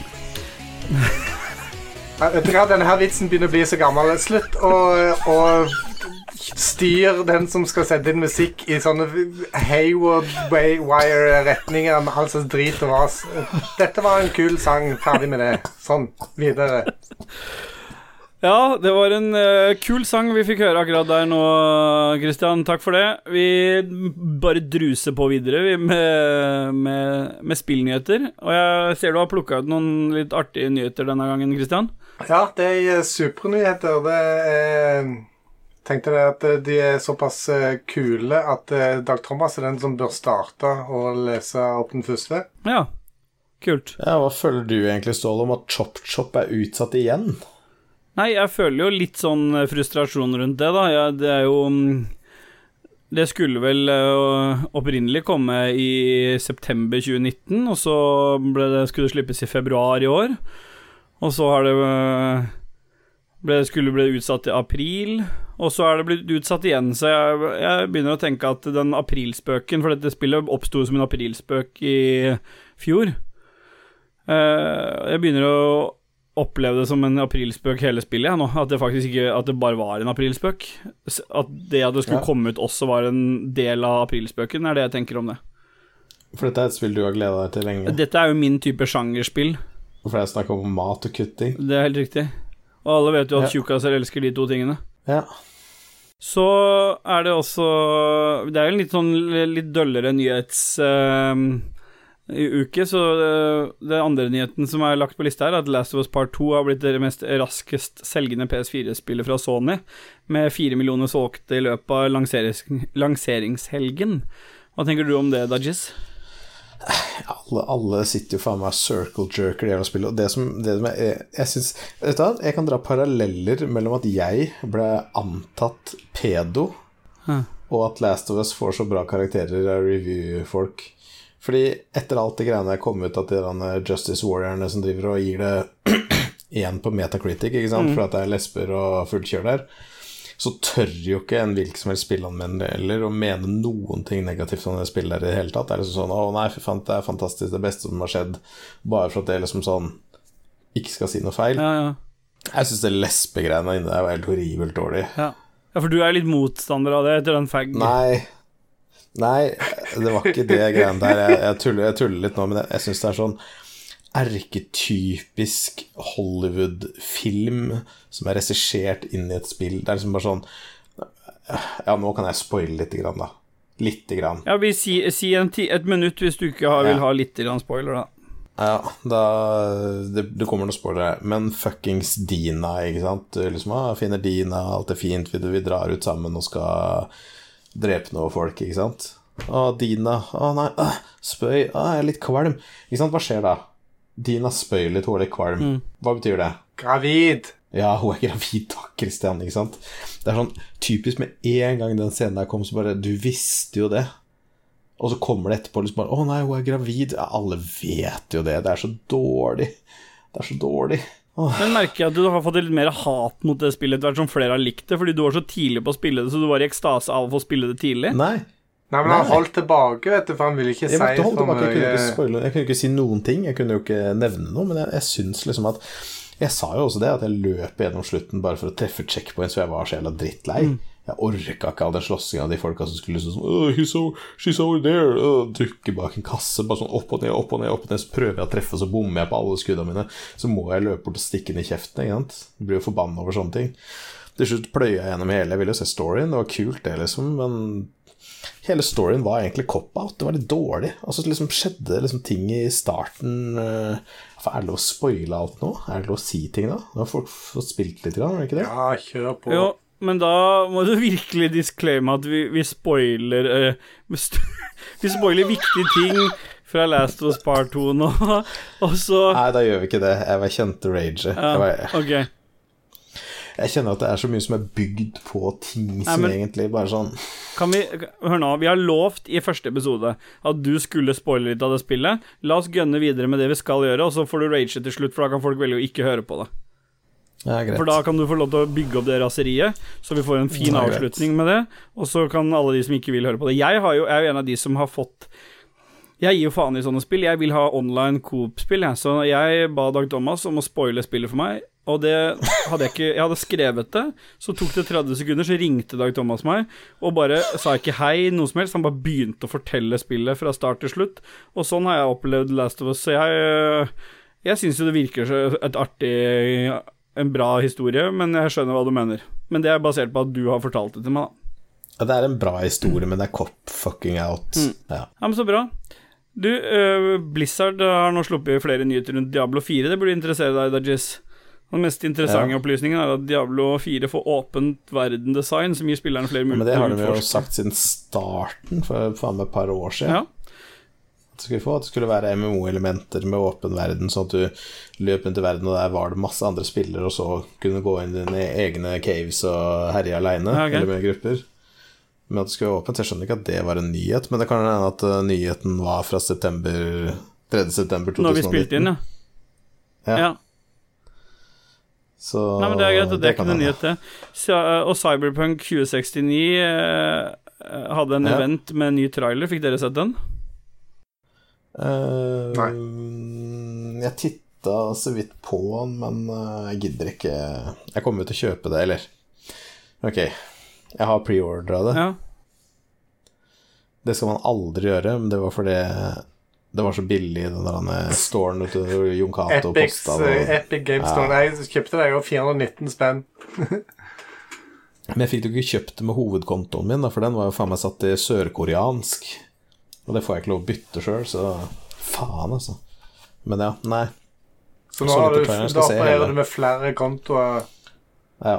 Jeg tror at Denne her vitsen begynner å bli så gammel. Slutt å, å styre den som skal sette inn musikk i sånne Hayward-wire-retninger med all slags drit og vas. Dette var en kul sang. Ferdig med det. Sånn. Videre. Ja, det var en uh, kul sang vi fikk høre akkurat der nå, Christian. Takk for det. Vi bare druser på videre vi, med, med, med spillnyheter. Og jeg ser du har plukka ut noen litt artige nyheter denne gangen, Christian. Ja, det er supernyheter. Det er Tenkte det at de er såpass eh, kule at eh, Dag Thomas er den som bør starte å lese opp den første. Ja, kult. Ja, Hva føler du egentlig, Ståle, om at Chop Chop er utsatt igjen? Nei, jeg føler jo litt sånn eh, frustrasjon rundt det, da. Ja, det er jo mm, Det skulle vel eh, opprinnelig komme i september 2019, og så det, skulle det slippes i februar i år. Og så har det eh, ble, skulle bli utsatt i april, og så er det blitt utsatt igjen. Så jeg, jeg begynner å tenke at den aprilspøken For dette spillet oppsto som en aprilspøk i fjor. Jeg begynner å oppleve det som en aprilspøk hele spillet, jeg nå. At det faktisk ikke At det bare var en aprilspøk. At det at det skulle Ja. komme ut også var en del av aprilspøken, er det jeg tenker om det. For dette er et spill du har gleda deg til lenge. Dette er jo min type sjangerspill, For det er snakk om mat og kutting. det er helt riktig. Og alle vet jo at Ja. tjukkaser elsker de to tingene. Ja. Så er det også Det er jo en litt sånn litt døllere nyhets i uke, så det, andre nyheten som er lagt på lista er at Last of Us Part 2 har blitt det mest raskest selgende PS4-spillet fra Sony, med fire millioner solgte i løpet av lanserings, lanseringshelgen. Hva tenker du om det, Dajis? Alle, alle sitter jo faen meg circle jerker det jævla spillet. Og det som, det som jeg, jeg syns Vet du hva, jeg kan dra paralleller mellom at jeg ble antatt pedo, Hæ. og at Last of Us får så bra karakterer av review-folk. Fordi etter alt det greiene kom ut at de der Justice Warriorene som driver og gir det <clears throat> igjen på Metacritic, ikke sant, for at det er lesber og fullt kjør der, så tør jo ikke en hvilken som helst spillanmelder å mene noen ting negativt om det spillet der i det hele tatt. Det er liksom sånn 'Å nei, fy faen, det er fantastisk, det beste som har skjedd', bare for at det liksom sånn ikke skal si noe feil. Ja, ja. Jeg syns det lesbegreiene inni der var helt horribelt dårlig. ja. Ja, for du er litt motstander av det etter den fag... Nei. Nei, det var ikke det greiene der. Jeg, jeg, tuller, jeg tuller litt nå, men jeg, jeg syns det er sånn erketypisk Hollywood-film som er regissert inn i et spill. Det er liksom bare sånn Ja, nå kan jeg spoile lite grann, da. Lite grann. Ja, vi si, si en ti, et minutt hvis du ikke har, vil ha lite grann spoiler, da. Ja, da Det, det kommer noen spoilere, men fuckings Dina, ikke sant? Du liksom ah, finner Dina, alt er fint, vi, vi drar ut sammen og skal drepe noen folk, ikke sant? Å, Dina Å, nei, ah, spøy. Å, jeg er litt kvalm. Ikke sant, hva skjer da? Dina spøy litt, hun er litt kvalm. Hva betyr det? Gravid. Ja, hun er gravid, da, Christian, ikke sant? Det er sånn typisk med en gang den scenen der kom, så bare Du visste jo det. Og så kommer det etterpå liksom bare Å nei, hun er gravid. Ja, alle vet jo det. Det er så dårlig. Det er så dårlig. Men merker jeg at du har fått litt mer hat mot det spillet etter hvert som flere har likt det, fordi du var så tidlig på å spille det, så du var i ekstase av å få spille det tidlig. Nei. Nei, men han holdt tilbake, vet du, for han ville ikke Jeg, si for mye. jeg kunne ikke Jeg kunne ikke si noen ting. Jeg kunne jo ikke nevne noe, men jeg, jeg syns liksom at Jeg sa jo også det, at jeg løp gjennom slutten bare for å treffe checkpoints, for jeg var så jævla drittlei. Jeg orka ikke all den slåssinga av de folka som skulle liksom sånn oh, he's so, She's over there. Uh, dukke bak en kasse, bare sånn opp og ned, opp og ned, opp og ned. Så prøver jeg å treffe, så bommer jeg på alle skudda mine. Så må jeg løpe bort og stikke den i kjeften. Ikke sant? Jeg blir jo forbanna over sånne ting. Til slutt pløya jeg gjennom hele. Jeg ville jo se storyen, det var kult, det, liksom, men hele storyen var egentlig cop-out. Det var litt dårlig. Altså, liksom skjedde liksom ting i starten for Er det lov å spoile alt nå? Er det lov å si ting da? Nå har folk fått spilt litt, grann, er det ikke det? Ja, kjør på. Jo, men da må du <laughs> virkelig disclaime at vi, vi spoiler <laughs> uh, <laughs> vi spoiler viktige ting fra Last of Us Part 2 nå, og så Nei, da gjør vi ikke det. Jeg var kjente rage. ja, Jeg, var, jeg kjenner at det er så mye som er bygd på ting som men- egentlig bare sånn Kan vi Hør nå, vi har lovt i første episode at du skulle spoile litt av det spillet. La oss gønne videre med det vi skal gjøre, og så får du rage til slutt, for da kan folk velge å ikke høre på det. Ja. For da kan du få lov til å bygge opp det raseriet, så vi får en fin Ja, avslutning med det. Og så kan alle de som ikke vil høre på det. Jeg, har jo, jeg er jo en av de som har fått Jeg gir jo faen i sånne spill. Jeg vil ha online coop-spill, jeg. Så jeg ba Dag Thomas om å spoile spillet for meg, og det hadde jeg ikke Jeg hadde skrevet det, så tok det 30 sekunder, så ringte Dag Thomas meg og bare sa ikke hei, noe som helst. Han bare begynte å fortelle spillet fra start til slutt, og sånn har jeg opplevd Last of Us. Så jeg Jeg syns jo det virker så et artig en bra historie, men jeg skjønner hva du mener. Men det er basert på at du har fortalt det til meg, da. Ja, Det er en bra historie, men det er cop fucking out. Mm. Ja. Ja, men så bra. Du, uh, Blizzard har nå sluppet flere nyheter rundt Diablo 4. Det burde interessere deg, Dajis. Den mest interessante Ja. opplysningen er at Diablo 4 får åpent verdendesign, som gir spillerne flere muligheter. Men det har de jo sagt siden starten, for faen meg et par år siden. Ja. Det skulle få At det skulle være MMO-elementer med åpen verden, sånn at du løp rundt i verden, og der var det masse andre spillere, og så kunne gå inn i dine egne caves og herje aleine, okay. eller med grupper. Men at det skulle være åpent, jeg skjønner ikke at det var en nyhet, men det kan hende at uh, nyheten var fra september 3. september 2019. Når vi spilte inn, ja. Ja. ja. Så Nei, men det er greit, og det er ikke noe nyhet, det. Og Cyberpunk 2069 eh, hadde en Ja. event med en ny trailer. Fikk dere sett den? Eh, Nei. Jeg titta så vidt på den, men eh, jeg gidder ikke Jeg kommer jo til å kjøpe det, eller Ok, jeg har preordra det. Ja. Det skal man aldri gjøre, men det var fordi det var så billig den der storen ute Jon Cato posta eh. Epic Games Store. Jeg kjøpte det jo 419 spenn. Men jeg fikk jo ikke kjøpt det med hovedkontoen min, for den var jo faen meg satt i sørkoreansk. Og det får jeg ikke lov å bytte sjøl, så faen, altså. Men ja, nei. Så nå har du, da opererer du med flere kontoer. Ja.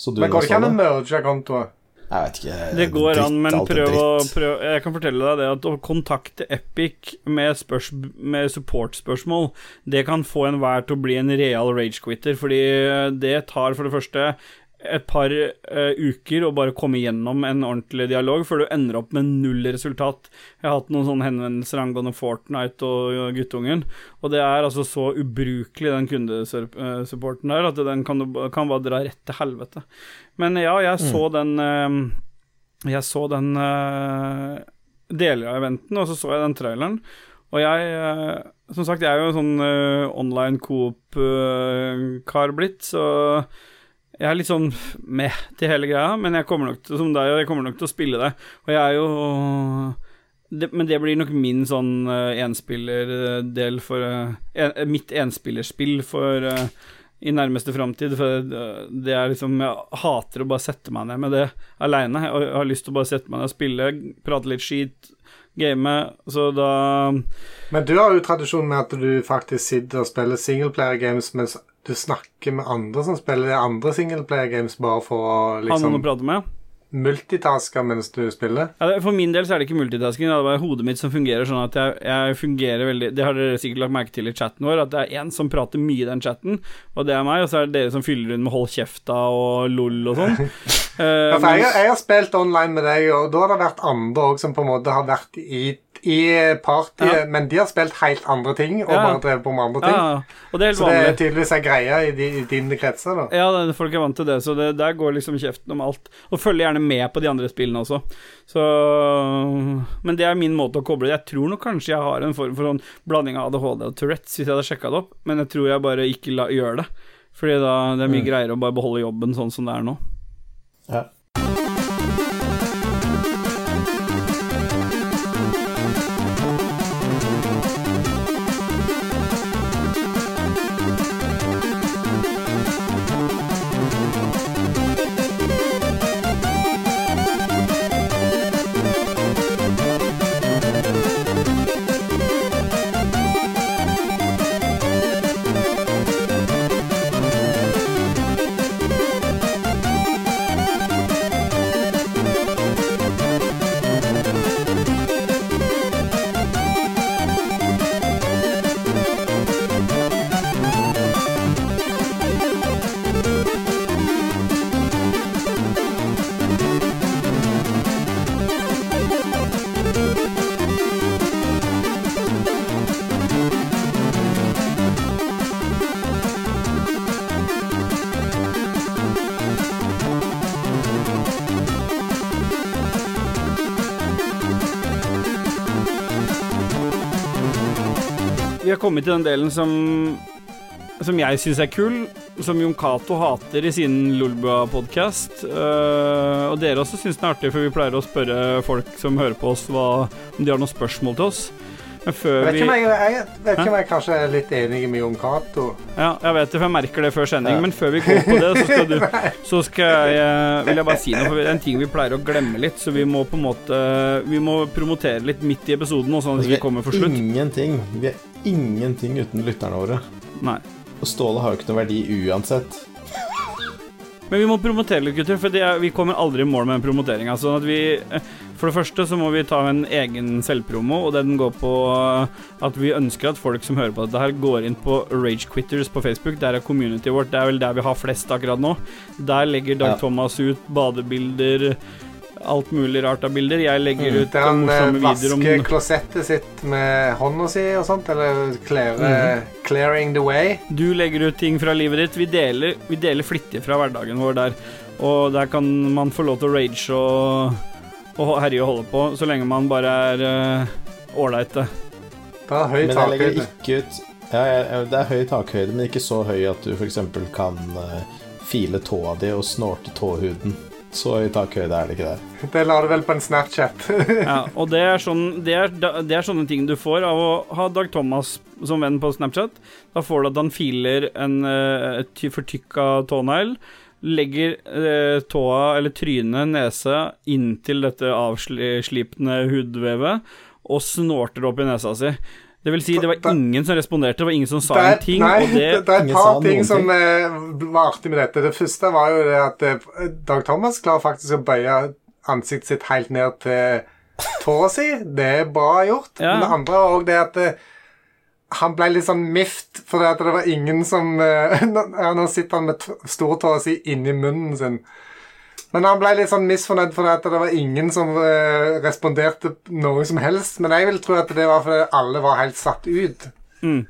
Så du Men går det ikke an å merge kontoer? Jeg vet ikke. Det går an, men prøv å dritt. prøv, Jeg kan fortelle deg det at å kontakte Epic med, spørs, med support-spørsmål, det kan få enhver til å bli en real rage-quitter, fordi det tar for det første et par uh, uker å bare komme gjennom en ordentlig dialog før du ender opp med null resultat. Jeg har hatt noen sånne henvendelser angående Fortnite og guttungen, og det er altså så ubrukelig, den kundesupporten der, at den kan, du- kan bare dra rett til helvete. Men ja, jeg så den uh, Jeg så den uh, deler av eventen, og så så jeg den traileren. Og jeg Som sagt, jeg er jo en sånn online coop-kar blitt, så jeg er litt sånn med til hele greia, men jeg kommer nok til, som deg, jeg kommer nok til å spille det. Og jeg er jo det, Men det blir nok min sånn uh, enspillerdel for uh, en, Mitt enspillerspill for uh, i nærmeste framtid. For eh, det er liksom Jeg hater å bare sette meg ned med det aleine. Jeg har lyst til å bare sette meg ned og spille, prate litt skit, game. Så da Men du har jo tradisjon med at du faktisk sitter og spiller singleplayer games mens du snakker med andre som spiller andre singleplayer games bare for å ha noen liksom å prate med. multitaske mens du spiller. Ja, for min del så er det ikke multitasking. Det er bare hodet mitt som fungerer sånn at jeg, jeg fungerer veldig Det har dere sikkert lagt merke til i chatten vår, at det er én som prater mye i den chatten, og det er meg, og så er det dere som fyller rundt med hold kjefta og lol og sånn. uh, <laughs> Ja, jeg, jeg har spilt online med deg, og da har det vært andre òg som på en måte har vært i, i partyet, Ja. men de har spilt helt andre ting og Ja. bare drevet på med andre ting. ja, og det er helt Så det er tydeligvis ei greie i, de, i dine kretser, da. Ja, det- folk er vant til det, så det, der går liksom kjeften om alt. Og følger gjerne med på de andre spillene også. Så Men det er min måte å koble det Jeg tror nok kanskje jeg har en form for sånn blanding av ADHD og Tourettes hvis jeg hadde sjekka det opp, men jeg tror jeg bare ikke la, gjør det. Fordi da det er mye greiere å bare beholde jobben sånn som det er nå. Ja. Kommet til den delen som som jeg syns er kul, som Jon Cato hater i sin Lolbua-podkast. og dere også syns den er artig, for vi pleier å spørre folk som hører på oss, hva, om de har noen spørsmål til oss. Men før Jeg vet vi ikke om jeg, jeg, vet ikke om jeg kanskje er litt enig med Jon Cato. Ja, jeg vet det, for jeg merker det før sending. Ja. Men før vi går på det, så skal, du, <laughs> så skal jeg Vil jeg bare si noe, for det er en ting vi pleier å glemme litt, så vi må på en måte Vi må promotere litt midt i episoden, sånn at vi ikke kommer for slutt. Ingenting. Vi er ingenting uten lytterne våre. Nei. Og Ståle har jo ikke noe verdi uansett. Men vi må promotere litt, gutter, for det er, vi kommer aldri i mål med den promoteringa. Sånn at vi eh, For det første så må vi ta en egen selvpromo, og den går på eh, at vi ønsker at folk som hører på dette her, går inn på Rage Quitters på Facebook. Der er communityet vårt. Det er vel der vi har flest akkurat nå. Der legger Dag Ja. Thomas ut badebilder, alt mulig rart av bilder. Jeg legger Mm, ut Der han eh, morsomme videoer om vasker klosettet sitt med hånda si og sånt, eller clear, clearing the way. Du legger ut ting fra livet ditt. Vi deler, vi deler flittig fra hverdagen vår der. Og der kan man få lov til å rage og, og herje og holde på, så lenge man bare er ålreite. Uh, Det er høy Men jeg legger takhøyde. ikke ut ja, jeg- Det er høy takhøyde, men ikke så høy at du f.eks. kan uh, file tåa di og snorte tåhuden. Så høy takhøyde er det ikke der. <laughs> Det la du vel på en Snapchat. <laughs> Ja, og det er, sånn, det, er, det er sånne ting du får av å ha Dag Thomas som venn på Snapchat. Da får du at han filer en uh, fortykka tånegl, legger uh, tåa, eller trynet, nese, inntil dette avslipne hudvevet, og snorter opp i nesa si. Det vil si, det var ingen som responderte, det var ingen som sa Det en ting, nei, og det det er et par ting som ting. eh, var artig med dette. Det første var jo det at eh, Dag Thomas klarer faktisk å bøye ansiktet sitt helt ned til tåa si. Det er bra gjort. Ja. Men det andre var òg det at eh, han ble litt sånn mift fordi at det var ingen som eh, <laughs> Nå sitter han med stortåa si inni munnen sin. Men han ble litt sånn misfornøyd fordi at det var ingen som eh, responderte noe som helst. Men jeg vil tro at det var fordi alle var helt satt ut mm.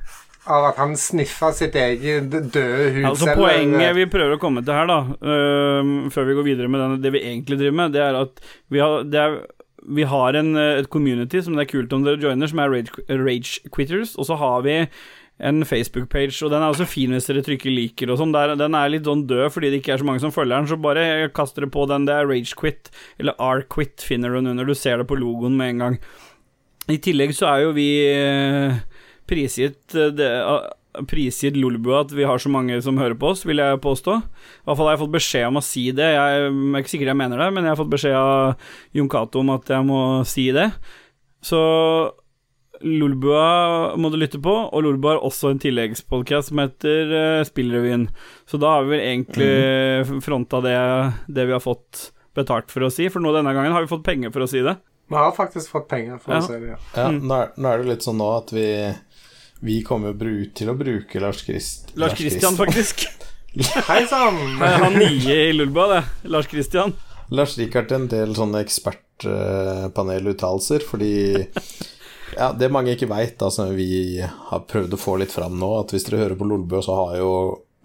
av at han sniffa sitt eget døde hud Altså Poenget vi prøver å komme til her, da, uh, før vi går videre med denne, det vi egentlig driver med, det er at vi har, det er, vi har en, øh, et community som det er kult om dere joiner, som er Rage, rage Quitters, og så har vi en Facebook-page, og den er også fin hvis dere trykker liker og sånn. Den er litt sånn død fordi det ikke er så mange som følger den, så bare kast dere på den. Det er Ragequit, eller R-Quit finner du den under. Du ser det på logoen med en gang. I tillegg så er jo vi eh, prisgitt eh, det, eh, prisgitt Lolbua at vi har så mange som hører på oss, vil jeg påstå. I hvert fall har jeg fått beskjed om å si det. Jeg er ikke sikker jeg mener det, men jeg har fått beskjed av Jon Cato om at jeg må si det. Så Lolbua må du lytte på, og Lolbua har også en tilleggspodkast som heter uh, Spillrevyen. Så da har vi vel egentlig fronta det, det vi har fått betalt for å si, for nå denne gangen har vi fått penger for å si det. Vi har faktisk fått penger for Ja. å si det. Ja. Ja, Mm. nå, er, nå er det litt sånn nå at vi Vi kommer jo til å bruke Lars Christ... Lars Christian, faktisk. <laughs> Hei sann! Det er Han nye i Lulba, det. Lars Christian. Lars Rikard en del sånne ekspertpaneluttalelser, fordi ja, Det mange ikke veit, altså, vi har prøvd å få litt fram nå, at hvis dere hører på Lolbø, så har jo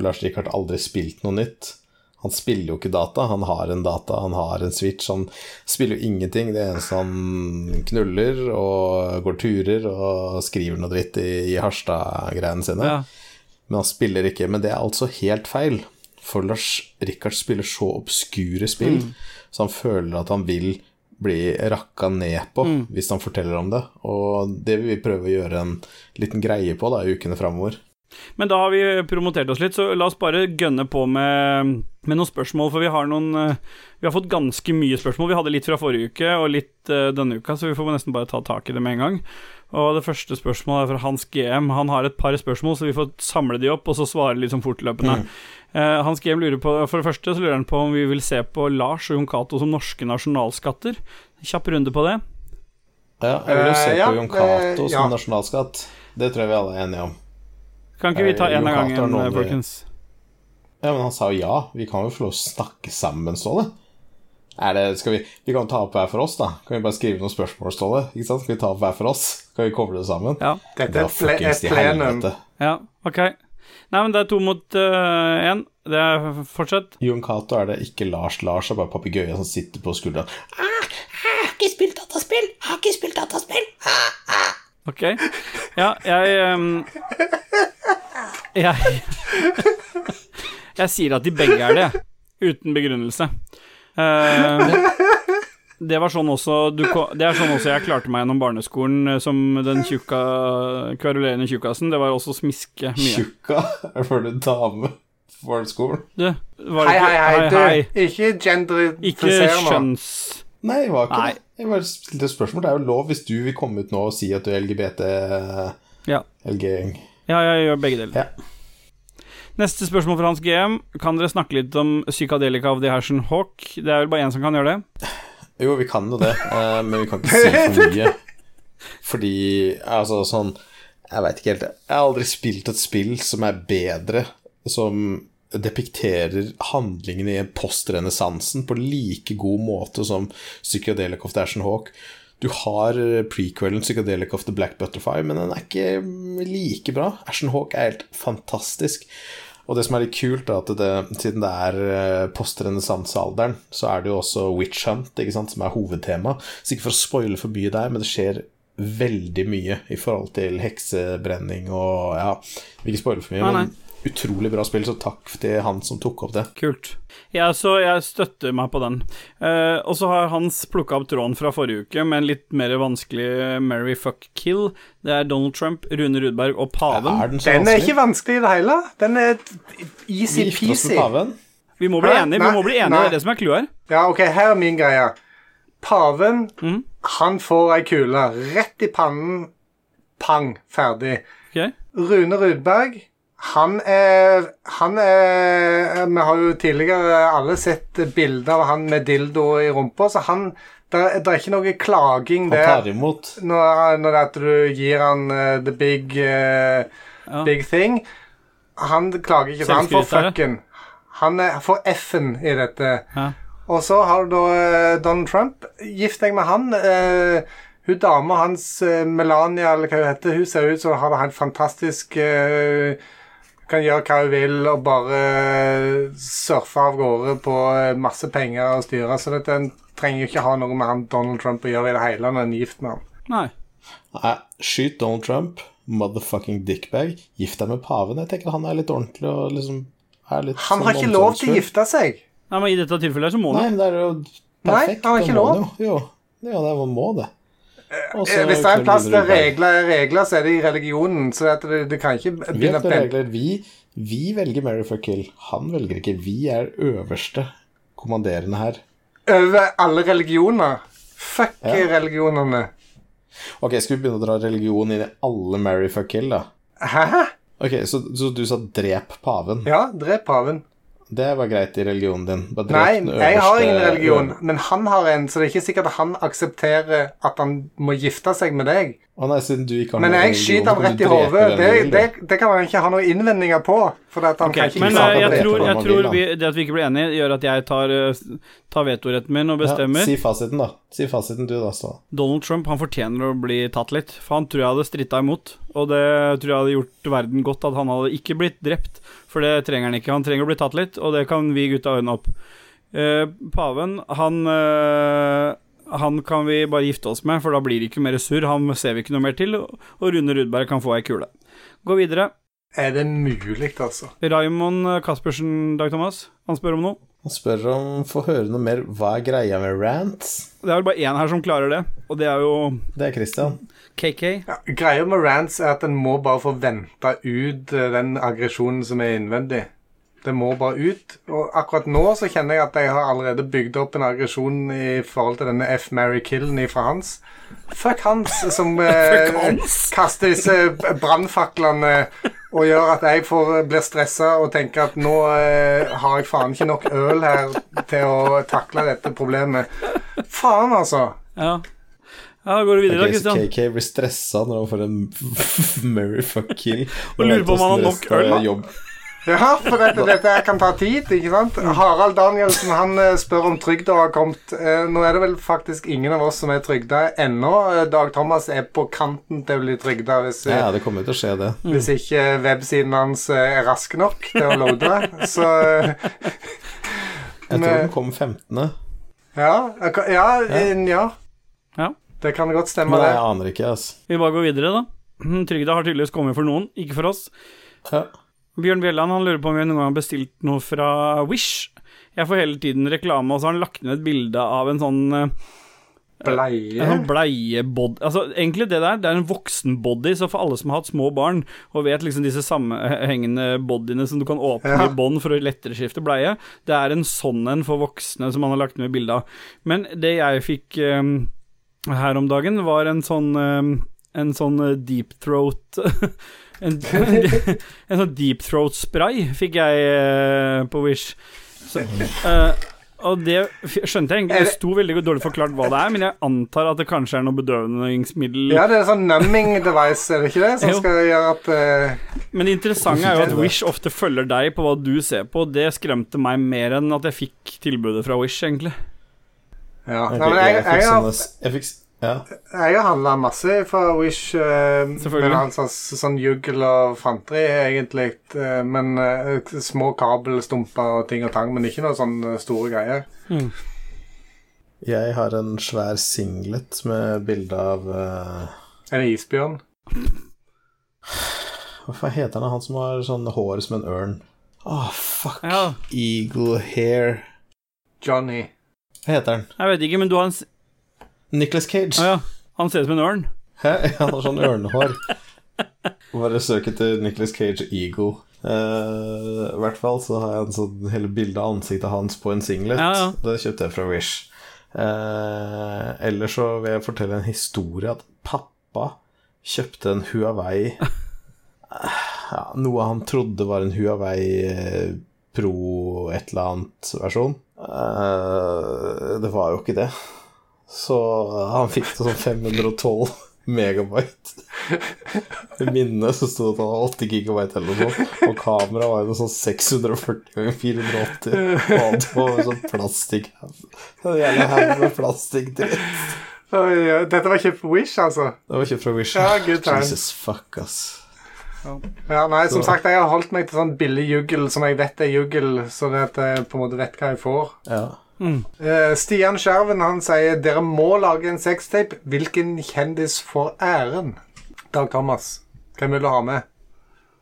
Lars Rikard aldri spilt noe nytt. Han spiller jo ikke data, han har en data, han har en switch. Han spiller jo ingenting. Det eneste han knuller og går turer og skriver noe dritt i, i Harstad-greiene sine. Ja. Men han spiller ikke. Men det er altså helt feil. For Lars Rikard spiller så obskure spill, så han føler at han vil bli rakka ned på hvis han forteller om det. Og det vil vi prøve å gjøre en liten greie på da, i ukene framover. Men da har vi promotert oss litt, så la oss bare gønne på med, med noen spørsmål. For vi har noen eh, Vi har fått ganske mye spørsmål. Vi hadde litt fra forrige uke og litt eh, denne uka, så vi får nesten bare ta tak i det med en gang. Og det første spørsmålet er fra Hans GM. Han har et par spørsmål, så vi får samle de opp og så svare litt sånn fortløpende. Eh, Hans GM lurer på For det første så lurer han på om vi vil se på Lars og Jon Cato som norske nasjonalskatter. Kjapp runde på det. Ja, jeg vil jo se ja, på Jon Cato som ja. nasjonalskatt. Det tror jeg vi alle er enige om. Kan ikke vi ta én en av gangen, folkens? Ja, men han sa jo ja. Vi kan jo få lov å snakke sammen, Ståle. Er det, skal vi, vi kan ta opp hver for oss, da. Kan vi bare skrive noen spørsmål, Ståle? Ikke sant? Skal vi ta opp hver for oss? Kan vi koble det sammen? Ja. Dette er ple fuckings et til plenum. helvete. Ja, ok. Nei, men det er to mot én. det er fortsatt. Jon Cato er det ikke Lars. Lars er bare papegøyen som sitter på skulderen. Ok. Ja, jeg ehm, Jeg Jeg sier at de begge er det, uten begrunnelse. Uh, det var sånn også du, Det er sånn også jeg klarte meg gjennom barneskolen eh, som den tjukka, kverulerende tjukkasen. Det var også å smiske mye. Tjukka? Er det en dame på barneskolen? Du, var det Hei, hei, hei. ikke- Du, ikke Ikke genderifiser nå. skjønns... Nei, det var ikke Nei. det. Jeg bare stilte spørsmål. Det er jo lov hvis du vil komme ut nå og si at du er LGBT Ja. LG-gjeng. Ja, jeg gjør begge deler. Ja. Neste spørsmål fra Hans GM. Kan dere snakke litt om Psykadelika of the Hashen Hawk? Det er vel bare én som kan gjøre det? Jo, vi kan jo det, <laughs> eh, men vi kan ikke si for mye. <laughs> Fordi altså sånn Jeg veit ikke helt. Jeg har aldri spilt et spill som er bedre, som depikterer handlingene i postrenessansen på like god måte som Psychedelic of the Ashen Hawk. Du har prequelen Psychedelic of the Black Butterfly, men den er ikke like bra. Ashen Hawk er helt fantastisk. Og det som er litt kult, er at det, siden det er eh, postrenessansealderen, så er det jo også Witch Hunt, ikke sant, som er hovedtema. Så ikke for å spoile for mye der, men det skjer veldig mye i forhold til heksebrenning og ja, vil ikke spoile for mye, men utrolig bra spill, så takk til han som tok opp det. Kult. Ja, så jeg støtter meg på den. Eh, og så har Hans plukka opp tråden fra forrige uke med en litt mer vanskelig Mary fuck kill. Det er Donald Trump, Rune Rudberg og paven. Er den så Den er ikke vanskelig i det hele. Den er easy-peasy. Vi. Vi må bli enige, vi må bli enige, nei. det er det som er clouet her. Ja, OK, her er min greie. Paven, mm. han får ei kule rett i pannen. Pang, ferdig. Okay. Rune Rudberg, han er Han er Vi har jo tidligere alle sett bilder av han med dildo i rumpa, så han Det er ikke noe klaging Han der. tar imot. når, når det er at du gir han uh, the big, uh, Ja. big thing. Han klager ikke, så han får fucken. Han er, får F-en i dette. Ja. Og så har du da eh, Donald Trump. Gift deg med han. Uh, hun dama hans, Melania, eller hva hun heter, hun ser ut som hun har en fantastisk eh, Kan gjøre hva hun vil og bare surfe av gårde på eh, masse penger og styre. Så dette en trenger jo ikke ha noe med han Donald Trump å gjøre i det hele når en er gift med han. Nei. Nei, skyt Donald Trump, motherfucking dickbag. Gift deg med paven. Jeg tenker han er litt ordentlig og liksom er litt Han har sånn ikke lov til å gifte seg. Nei, men I dette tilfellet så må Nei, men det er jo perfekt. Nei, han har ikke lov. Jo, jo. Ja, det må det. Og så Eh, Hvis det er en plass der regler er regler, så er det i religionen. Så det, det kan ikke begynne å regler. Vi, vi velger Mary for kill. Han velger ikke. Vi er øverste kommanderende her. over alle religioner. Fuck Ja. religionene. Ok, skal vi begynne å dra religion inn i alle Mary for kill, da? Hæ? Ok, så, så du sa drep paven. Ja, drep paven. Det var greit i religionen din. Nei, jeg har ingen religion, men han har en, så det er ikke sikkert at han aksepterer at han må gifte seg med deg. Å nei, siden du ikke har Men jeg skyter ham rett i hodet. Det, det, det kan han ikke ha noen innvendinger på. For at han okay, kan ikke men eh, jeg tror, jeg tror vi, det at vi ikke blir enige, gjør at jeg tar, eh, tar vetoretten min og bestemmer. Ja, si fasiten, da. Si fasiten du, da, Så. Donald Trump han fortjener å bli tatt litt, for han tror jeg hadde stritta imot. Og det tror jeg hadde gjort verden godt at han hadde ikke blitt drept, for det trenger han ikke. Han trenger å bli tatt litt, og det kan vi gutta ordne opp. Uh, paven, han eh, Han kan vi bare gifte oss med, for da blir det ikke mer surr. Han ser vi ikke noe mer til, og Rune Rudberg kan få ei kule. Gå videre. Er det mulig, altså? Raymond Caspersen, Dag Thomas, han spør om noe. Han spør om Få høre noe mer. Hva er greia med rants? Det er vel bare én her som klarer det, og det er jo Det er Christian. KK. Ja, greia med rants er at en må bare få vente ut eh, den aggresjonen som er innvendig. Det må bare ut. Og akkurat nå så kjenner jeg at jeg har allerede bygd opp en aggresjon i forhold til denne F. Mary Killen fra Hans. Fuck Hans, som <laughs> eh, kaster disse brannfaklene og gjør at jeg får, blir stressa og tenker at nå eh, har jeg faen ikke nok øl her til å takle dette problemet. Faen, altså. Ja. ja, går du videre, da, Ok, så Kristian. KK blir stressa når han får en Mary fuck kill. Og lurer på om han har nok øl, da. Ja, for dette, dette kan ta tid, ikke sant? Harald Danielsen han eh, spør om trygda har kommet. Eh, Nå er det vel faktisk ingen av oss som er trygda ennå. Eh, Dag Thomas er på kanten til å bli trygda hvis, Ja, det kommer til å skje, det. hvis ikke websiden hans er rask nok til å loade. Så Jeg tror den kom 15. ja, ja, ja. Ja. Det kan godt stemme, Men jeg aner ikke, altså. Vi bare går videre, da. <clears throat> Trygda har tydeligvis kommet for noen, ikke for oss. Ja. Bjørn Bjelland han lurer på om vi noen gang har bestilt noe fra Wish. Jeg får hele tiden reklame, og så har han lagt ned et bilde av en sånn eh, Bleie. En sånn bleiebody Altså, egentlig det der, det er en voksenbody, så for alle som har hatt små barn, og vet liksom disse sammenhengende bodyene som du kan åpne Ja. i bånd for å lettere skifte bleie, det er en sånn en for voksne som han har lagt ned bilde av. Men det jeg fikk um, her om dagen, var en sånn um, En sånn deep throat <laughs> en, en sånn deep throat spray fikk jeg eh, på Wish. Så, uh, og det skjønte jeg egentlig. Det sto veldig dårlig forklart hva det er, men jeg antar at det kanskje er noe bedøvningsmiddel. Ja, det er sånn numbing device, er det ikke det? Som Jo. skal gjøre at uh, Men det interessante er jo at Wish ofte følger deg på hva du ser på. Det skremte meg mer enn at jeg fikk tilbudet fra Wish, egentlig. Ja. Jeg men jeg, jeg fikk jeg, Jeg fikk Ja. jeg har handla masse fra Wish. eh, Selvfølgelig. Men sånn, s- sånn juggel og fanteri, egentlig. eh, men eh, små kabelstumper og ting og tang, men ikke noe sånn eh, store greier. Jeg har en svær singlet med bilde av uh... En isbjørn. Hva heter han? Han som har sånn hår som en ørn. Åh, fuck. Ja, Eagle hair. Johnny. Hva heter han? jeg vet ikke, men du har en Nicholas Cage. Ah, ja. Han ser ut som en ørn. Hæ? Han har sånn ørnehår. Bare søk etter Nicholas Cage Eagle. Uh, I hvert fall så har jeg en sånn hele bildet av ansiktet hans på en singlet. Ja, ja. Det kjøpte jeg fra Wish. Uh, ellers så vil jeg fortelle en historie at pappa kjøpte en Huawei ja, Noe han trodde var en Huawei eh, Pro et eller annet versjon. Uh, det var jo ikke det. Så han fikk det sånn 512 <laughs> megabyte. Minnet så sto det at han hadde 8 gigabyte eller noe sånt. Og kameraet var jo noe sånn 640 ganger 480. Og alt var sånn plastikk En jævla haug med plastikkdritt. Dette var kjøpt på Wish, altså? Det var kjøpt fra Wish. Ja. Jesus fuck, ass. Ja, nei, som Så- sagt, jeg har holdt meg til sånn billig juggel som jeg vet er juggel, så det at jeg på en måte vet hva jeg får. Ja. Eh, Stian Skjerven han sier dere må lage en sextape. Hvilken kjendis får æren? Dag Thomas, hvem vil du ha med?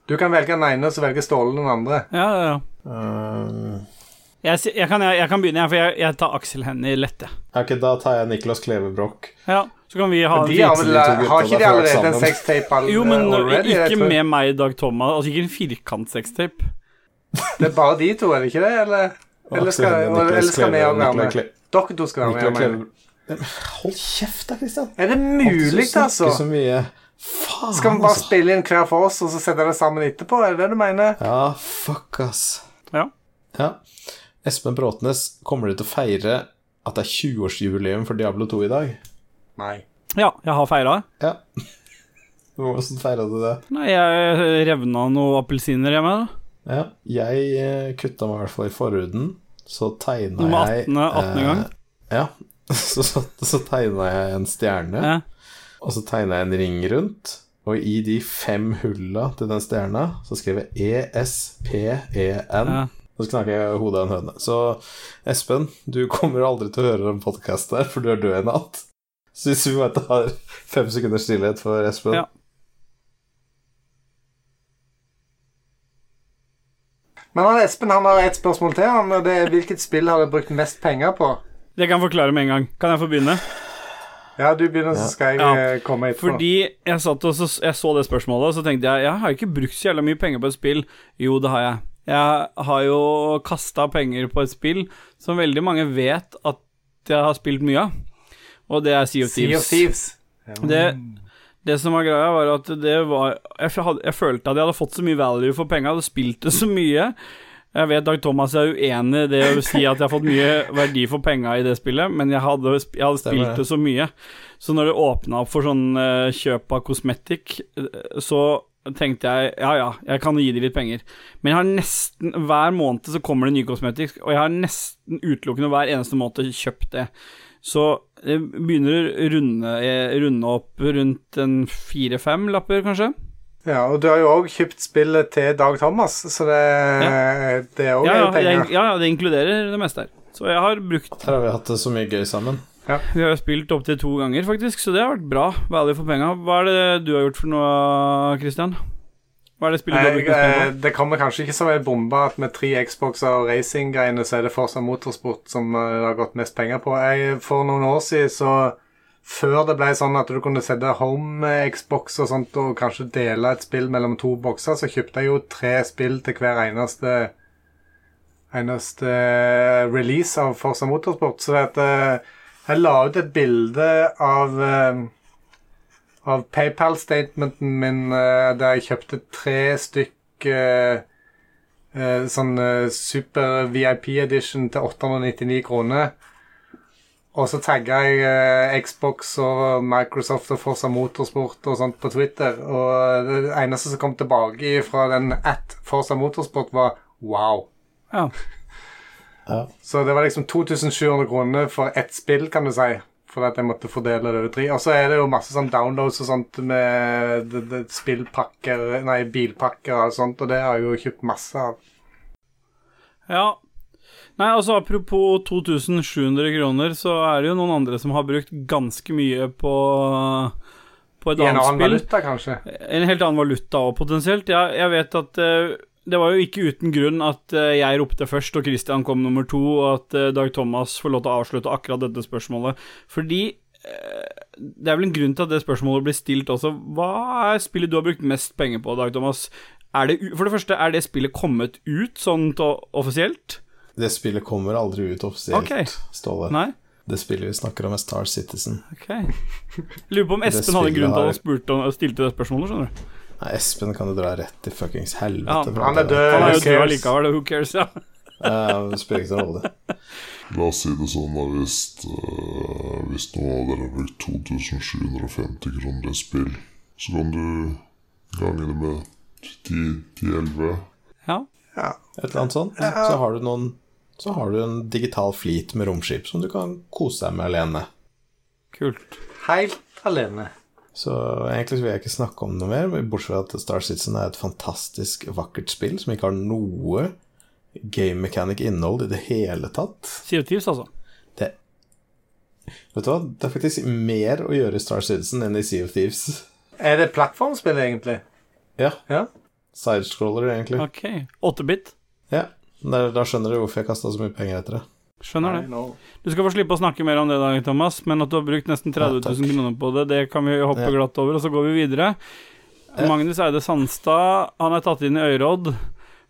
Du kan velge den ene, så velger Ståle den andre. Ja, ja, ja. Uh... Jeg, jeg, kan, jeg, jeg kan begynne, for jeg, jeg tar Aksel Hennie lette. Okay, da tar jeg Niklas Klevebrok. Ja, så kan vi ha De har, vel, de to har ikke de allerede en sextape all, Jo, men already? Ikke med meg, Dag Thomas. Altså ikke en firkant-sextape. Det er bare de to, er det ikke det? Eller, eller, skal, eller skal vi òg være med? Kle- Dere to skal være med. Hold kjeft da, Kristian. Er det mulig, altså? Så mye. Faen, Skal vi bare altså. spille inn hver for oss, og så sette det sammen etterpå? Er det det du mener? Ja, fuck, ass. Ja. Ja. Espen Bråtnes, kommer du til å feire at det er 20-årsjubileum for Diablo 2 i dag? Nei. ja, jeg har feira. Ja. Hvordan feira du det? Nei, jeg revna noen appelsiner hjemme. da. Ja, jeg eh, kutta meg i hvert fall i forhuden. Så tegna jeg 18. 18. gang. Eh, ja. <laughs> Så, så, så tegna jeg en stjerne, Ja. og så tegna jeg en ring rundt. Og i de fem hulla til den stjerna så skrev jeg E ESPEN. Ja. Så knakk jeg hodet av en høne. Så Espen, du kommer aldri til å høre den podkasten her, for du er død i natt. Så hvis vi bare tar fem sekunders stillhet for Espen Ja. Men han Espen han har et spørsmål til. Han, det er Hvilket spill har du brukt mest penger på? Det kan jeg forklare med en gang. Kan jeg få begynne? Ja, du begynner, så skal jeg Ja. eh, komme etterpå. Fordi jeg satt og så, jeg så det spørsmålet, og så tenkte jeg jeg har ikke brukt så jævla mye penger på et spill. Jo, det har jeg. Jeg har jo kasta penger på et spill som veldig mange vet at jeg har spilt mye av, og det er Sea of Sea of Thieves. Thieves. Det, det som var greia, var at det var jeg, hadde, jeg følte at jeg hadde fått så mye value for penga, hadde spilt det så mye. Jeg vet Dag Thomas er uenig i det å si at jeg har fått mye verdi for penga i det spillet, men jeg hadde, jeg hadde spilt det. så mye. Så når det åpna opp for sånn eh, kjøp av kosmetikk, eh, så tenkte jeg ja ja, jeg kan gi de litt penger. Men jeg har nesten hver måned så kommer det ny kosmetikk, og jeg har nesten utelukkende hver eneste måned kjøpt det. Så det begynner å runde, eh, runde opp rundt en fire-fem lapper, kanskje. Ja, og du har jo òg kjøpt spillet til Dag Thomas, så det, det er òg Ja, ja, penger. ja, ja, det inkluderer det meste her. Så jeg har brukt Her har vi hatt det så mye gøy sammen. Vi har jo spilt opptil to ganger, faktisk, så det har vært bra. Value for penga. Hva er det du har gjort for noe, Christian? Hva er det spillet du har brukt eh, det kommer kanskje ikke som ei bombe at med tre Xboxer og racing-greiene, så er det Forza Motorsport som eh, det har gått mest penger på. Jeg, for noen år siden, så før det ble sånn at du kunne sette home-Xbox og sånt, og kanskje dele et spill mellom to bokser, så kjøpte jeg jo tre spill til hver eneste eneste release av Forza Motorsport. Så eh, jeg la ut et bilde av eh, av PayPal-statementen min eh, der jeg kjøpte tre stykk eh, eh, sånn super VIP edition til 899 kroner. Og så tagga jeg Xbox og Microsoft og Forza Motorsport og sånt på Twitter. Og det eneste som kom tilbake fra den at Forza Motorsport, var wow. Ja. Ja. <laughs> Så det var liksom 2700 kroner for ett spill, kan du si. For at jeg måtte fordele det over tre. Og så er det jo masse sånn downloads og sånt med det, det, spillpakker Nei, bilpakker og sånt, og det har jeg jo kjøpt masse av. ja. Nei, altså apropos 2700 kroner, så er det jo noen andre som har brukt ganske mye på på et I en annet annen spill. valuta, kanskje. En helt annen valuta òg, potensielt. Jeg, jeg vet at eh, det var jo ikke uten grunn at eh, jeg ropte først, og Christian kom nummer to, og at eh, Dag Thomas får lov til å avslutte akkurat dette spørsmålet. Fordi eh, det er vel en grunn til at det spørsmålet blir stilt også. Hva er spillet du har brukt mest penger på, Dag Thomas? Det, for det første, er det spillet kommet ut sånn offisielt? Det spillet kommer aldri ut offisielt, okay. Ståle. Nei? Det spillet vi snakker om, er Star Citizen. Ok. Lurer på om Espen hadde en grunn til å spurte om, stilte det spørsmålet, skjønner du. Nei, Espen kan du dra rett i fuckings helvete. Ja, han er død. Han er jo død likevel, who cares, ja. Ja, det spiller ikke noen rolle. <laughs> La oss si det sånn da, hvis, uh, hvis noen av dere har brukt 2750 kroner i spill, så kan du gange det med 10-11. ja. Ja. Et eller annet sånt. Så har du noen Så har du en digital flit med romskip som du kan kose deg med alene. Kult. Helt alene. Så egentlig vil jeg ikke snakke om noe mer, bortsett fra at Star Citizen er et fantastisk vakkert spill som ikke har noe game mechanic innhold i det hele tatt. Sea of Thieves, altså. Det Vet du hva, det er faktisk mer å gjøre i Star Citizen enn i Sea of Thieves. Er det plattformspill, egentlig? Ja. Ja. Sidescroller, egentlig. Ok. 8-bit. Ja. Da, da skjønner du hvorfor jeg kasta så mye penger etter det. Skjønner det. Du skal få slippe å snakke mer om det, da, Thomas, men at du har brukt nesten 30 000 kroner på det, det kan vi hoppe Ja. glatt over, og så går vi videre. Ja. Magnus Eide Sandstad, han er tatt inn i Øyråd,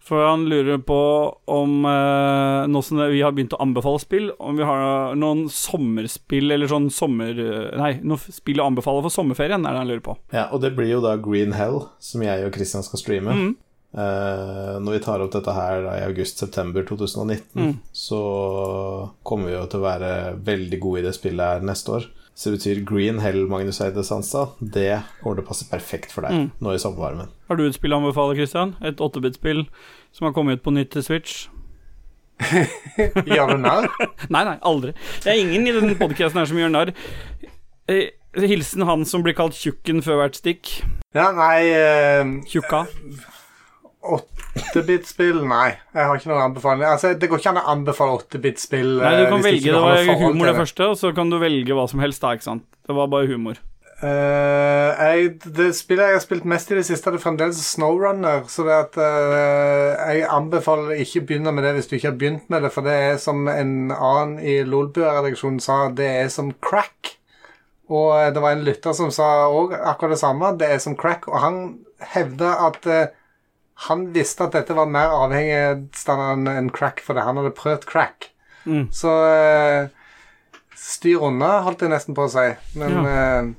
for han lurer på om eh, Nå som vi har begynt å anbefale spill, om vi har noen sommerspill, eller sånn sommer... Nei, noe spill å anbefale for sommerferien, er det han lurer på. Ja, og det blir jo da Green Hell, som jeg og Christian skal streame. Mm. Eh, når vi tar opp dette her da, i august-september 2019, Mm. så kommer vi jo til å være veldig gode i det spillet her neste år. Så det betyr Green Hell, Magnus Eide Sandstad. Det kommer til å passe perfekt for deg Mm. nå i sommervarmen. Har du et spill å anbefale, Christian? Et 8-bit-spill som har kommet ut på nytt til Switch? Gjør du narr? Nei, nei, aldri. Det er ingen i denne podcasten her som gjør narr. Eh, Hilsen han som blir kalt Tjukken før hvert stikk. Ja, nei uh... Tjukka. 8-bit-spill? Nei, jeg har ikke noen anbefaling. Altså, det går ikke an å anbefale 8-bit-spill. Nei, du eh, kan velge. Det var humor det første, og så kan du velge hva som helst da, ikke sant. Det var bare humor. Uh, jeg, det spillet jeg har spilt mest i det siste, er det fremdeles Snowrunner. Så det at uh, jeg anbefaler ikke å begynne med det hvis du ikke har begynt med det, for det er som en annen i Lolbua-redaksjonen sa, det er som crack. Og det var en lytter som sa òg akkurat det samme. Det er som crack. Og han hevda at eh, han visste at dette var mer avhengighetsstandard enn crack, fordi han hadde prøvd crack. Mm. Så uh, styr unna, holdt jeg nesten på å si. Men eh,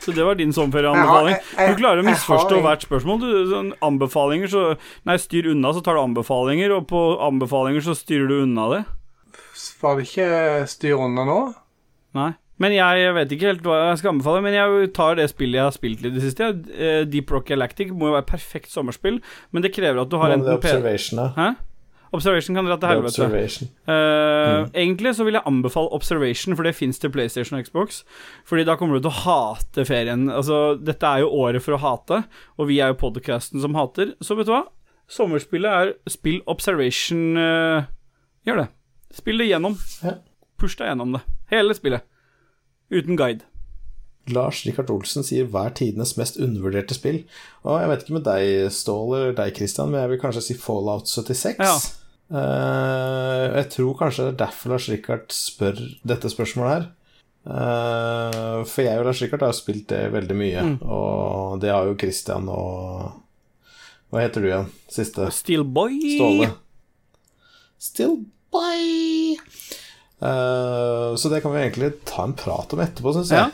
Så det var din sommerferieanbefaling. Du klarer å jeg misforstå hvert spørsmål. Du, sånn anbefalinger, så Nei, styr unna, så tar du anbefalinger, og på anbefalinger så styrer du unna det. var det ikke styr unna nå? Nei. Men jeg vet ikke helt hva jeg skal anbefale, men jeg tar det spillet jeg har spilt i det siste. Eh, Deep Rock Galactic må jo være perfekt sommerspill, men det krever at du har enten Observation, da. Hæ? Observation kan dra til Det helvete. Uh, mm. Egentlig så vil jeg anbefale Observation, for det fins til PlayStation og Xbox. Fordi da kommer du til å hate ferien. Altså, dette er jo året for å hate, og vi er jo podcasten som hater. Så vet du hva? Sommerspillet er spill Observation Uh, Gjør det. Spill det gjennom. Push deg gjennom det. Hele spillet. Uten guide. Lars Rikard Olsen sier hva er tidenes mest undervurderte spill? Og jeg vet ikke med deg, Ståle, eller deg, Christian, men jeg vil kanskje si Fallout 76. Ja. Uh, jeg tror kanskje det er derfor Lars Rikard spør dette spørsmålet her. Uh, for jeg og Lars Rikard har spilt det veldig mye, Mm. og det har jo Christian og Hva heter du igjen? Siste? Steelboy. Ståle. Still by. Eh, så det kan vi egentlig ta en prat om etterpå, syns jeg.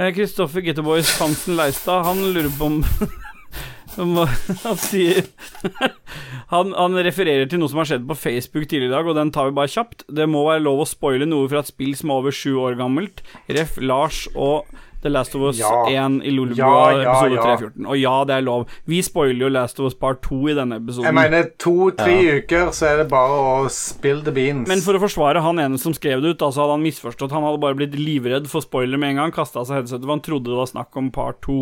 Kristoffer Kristoffer Getterboys Hansen Leistad, han lurer på om <laughs> Han sier <laughs> han, han refererer til noe som har skjedd på Facebook tidligere i dag, og den tar vi bare kjapt. Det må være lov å spoile noe fra et spill som er over sju år gammelt. Ref. Lars og The Last of Us Ja. 1 i Lolbua Ja, ja, episode ja. 314. Og ja, det er lov. Vi spoiler jo Last of Us Part 2 i denne episoden. Jeg mener to-tre uker, så er det bare å spill the beans. Men for å forsvare han ene som skrev det ut, altså hadde han misforstått. Han hadde bare blitt livredd for spoiler med en gang, kasta seg headsetet, for han trodde det var snakk om part 2.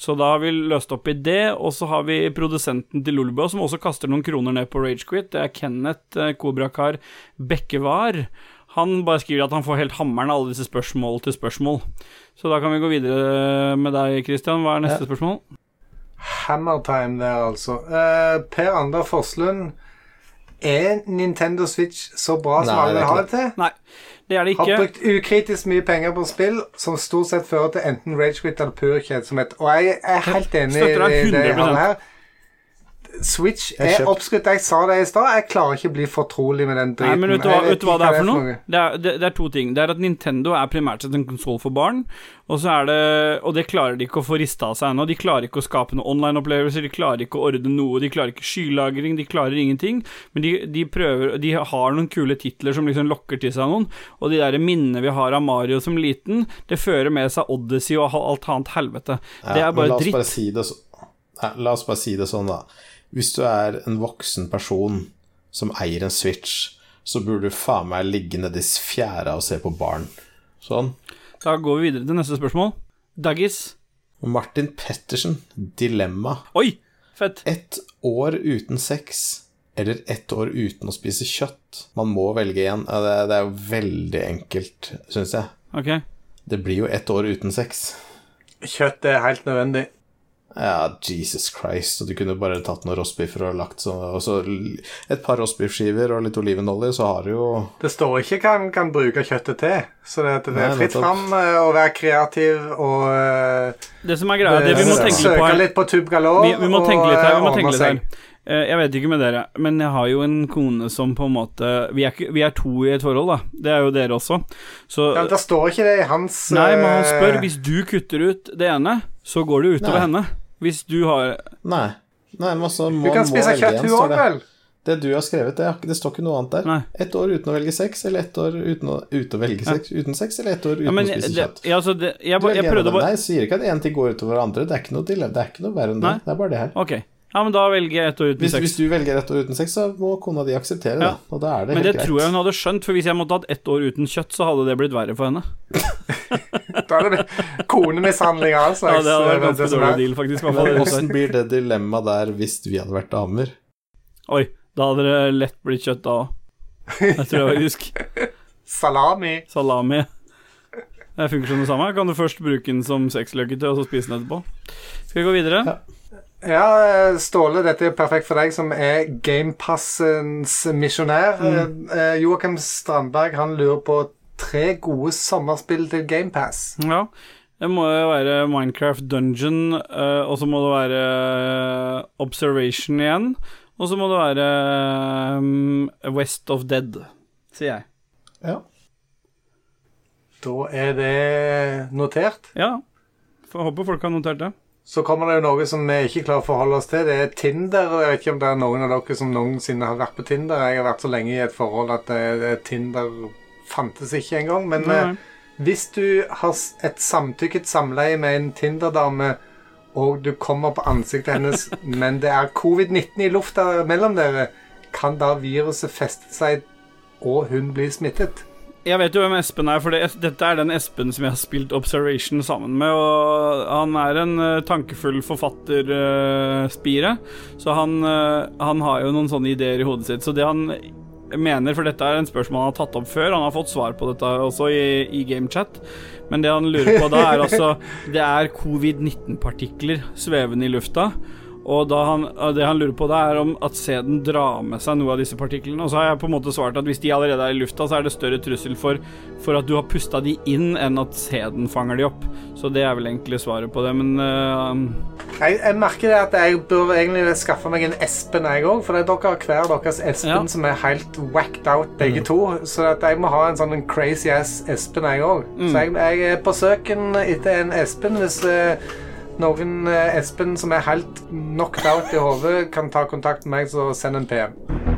Så da har vi løst opp i det, og så har vi produsenten til Lolbua, som også kaster noen kroner ned på Ragequit. Det er Kenneth eh, Kobrakar Bekkevar. Han bare skriver at han får helt hammeren av alle disse spørsmål til spørsmål. Så da kan vi gå videre med deg, Christian. Hva er neste Ja. spørsmål? Hammertime der, altså. Uh, per Ander Forslund. Er Nintendo Switch så bra som Nei, alle det er vil ha det til? Nei, det er det ikke. Har brukt ukritisk mye penger på spill som stort sett fører til enten ragequit eller pur kjedsomhet. Og jeg er helt enig i det han her. Switch er oppskrytt. Jeg sa det i stad. Jeg klarer ikke å bli fortrolig med den Nei, men vet du hva, vet du hva det er for noe? Det er, det, det er to ting. Det er at Nintendo er primært sett en konsoll for barn, og så er det Og det klarer de ikke å få rista av seg ennå. De klarer ikke å skape noen online-opplevelser, de klarer ikke å ordne noe, de klarer ikke skylagring, de klarer ingenting. Men de, de prøver De har noen kule titler som liksom lokker til seg noen, og de der minnene vi har av Mario som liten, det fører med seg Odyssey og alt annet helvete. Det Ja, er men bare la oss dritt. Bare si det så, la oss bare si det sånn, da. Hvis du er en voksen person som eier en Switch, så burde du faen meg ligge nedi fjæra og se på barn. Sånn. Da går vi videre til neste spørsmål. Daggis. Martin Pettersen, dilemma. Oi! Fett. Ett år uten sex eller ett år uten å spise kjøtt. Man må velge én. Det, er jo veldig enkelt, syns jeg. Ok. Det blir jo ett år uten sex. Kjøtt er helt nødvendig. Ja, Jesus Christ. Og du kunne bare tatt noen rostbiffer og lagt så, og så et par rostbiffskiver og litt olivenolje, så har du jo Det står ikke hva en kan bruke kjøttet til. Så det, det Nei, er fritt fram eh, å være kreativ og eh, Det som er greia, det vi må Eh, tenke litt på søke litt på Tube vi, vi må tenke litt her. Vi må tenke litt her. Eh, Jeg vet ikke med dere, men jeg har jo en kone som på en måte Vi er, ikke, vi er to i et forhold, da. Det er jo dere også. Så Ja, det står ikke det i hans Nei, men han spør Hvis du kutter ut det ene, så går det utover Nei. henne. Hvis du har Nei. Nei, men altså, man, du kan spise kjøtt, hun òg, vel? Det du har skrevet, det, det står ikke noe annet der. Nei. Et år uten å velge sex, eller ett år uten å, uten å velge sex, uten sex, eller ett år uten ja, men, å spise det, kjøtt. ja, altså, det, jeg, jeg, jeg prøvde å bare Nei, sier ikke at én ting går utover hverandre. Det er ikke noe. Det er ikke noe verre enn det. Nei. Det er bare det her. Ok. Ja, men da velger jeg ett år uten Hvis, sex. hvis du velger ett år uten sex, så må kona di akseptere det. Og da er det Men det helt tror jeg hun hadde skjønt, for hvis jeg måtte hatt ett år uten kjøtt, så hadde det blitt verre for henne. <laughs> Da er det konemishandling av all Ja, det hadde vært eh, ganske dårlig er. deal, faktisk. Åssen blir det dilemmaet der hvis vi hadde vært damer? Oi, da hadde det lett blitt kjøtt da òg. Jeg tror jeg faktisk <laughs> Salami. Salami. Det funker som det samme. Kan du først bruke den som sexløketøy, og så spise den etterpå? Skal vi gå videre? Ja. Ja, eh, Ståle, dette er perfekt for deg som er Gamepassens misjonær. Mm. Eh, eh, Joakim Strandberg han lurer på tre gode sommerspill til GamePass. Ja. Det må jo være Minecraft Dungeon, og så må det være Observation igjen. Og så må det være West of Dead, sier jeg. Ja. Da er det notert. Ja. Får håpe folk har notert det. Så kommer det jo noe som vi ikke klarer å forholde oss til. Det er Tinder. og Jeg vet ikke om det er noen av dere som noensinne har vært på Tinder. Jeg har vært så lenge i et forhold at det, det, Tinder fantes ikke engang. Men Nei. eh, hvis du har et samtykket samleie med en Tinder-dame, og du kommer på ansiktet hennes, <laughs> men det er covid-19 i lufta mellom dere, kan da viruset feste seg, og hun blir smittet? Jeg vet jo hvem Espen er, for det, dette er den Espen som jeg har spilt Observation sammen med. Og han er en uh, tankefull forfatterspire, så han, uh, han har jo noen sånne ideer i hodet sitt. Så det han mener, for dette er en spørsmål han har tatt opp før, han har fått svar på dette også i, i GameChat, men det han lurer på da, er altså <laughs> Det er covid-19-partikler svevende i lufta. Og da han, det han lurer på da, er om at sæden drar med seg noe av disse partiklene. Og så har jeg på en måte svart at hvis de allerede er i lufta, så er det større trussel for, for at du har pusta de inn, enn at sæden fanger de opp. Så det er vel egentlig svaret på det, men uh, Jeg, jeg merker det at jeg bør egentlig skaffe meg en Espen, jeg òg. For det er dere har hver deres Espen Ja. som er helt whacked out, begge to. Så at jeg må ha en sånn crazy ass Espen, jeg òg. Så jeg, jeg er på søken etter en Espen. Hvis eh, noen eh, Espen som er helt knocked out i hodet, kan ta kontakt med meg, så send en PM.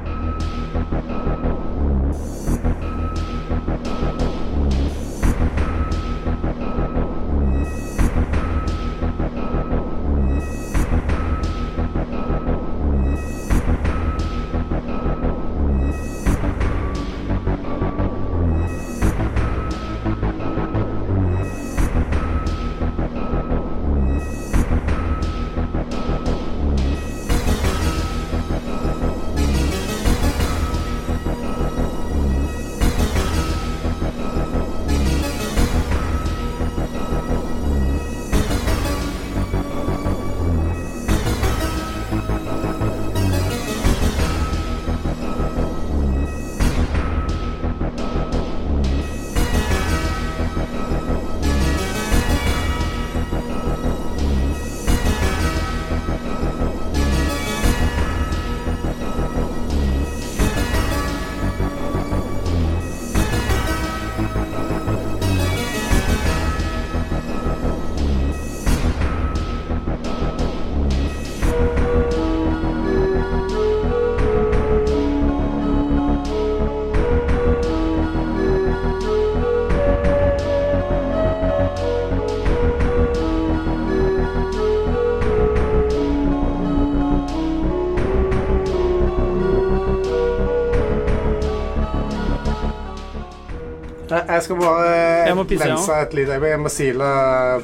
Jeg skal bare Jeg må pisse, lense et lite øyeblikk. Jeg må sile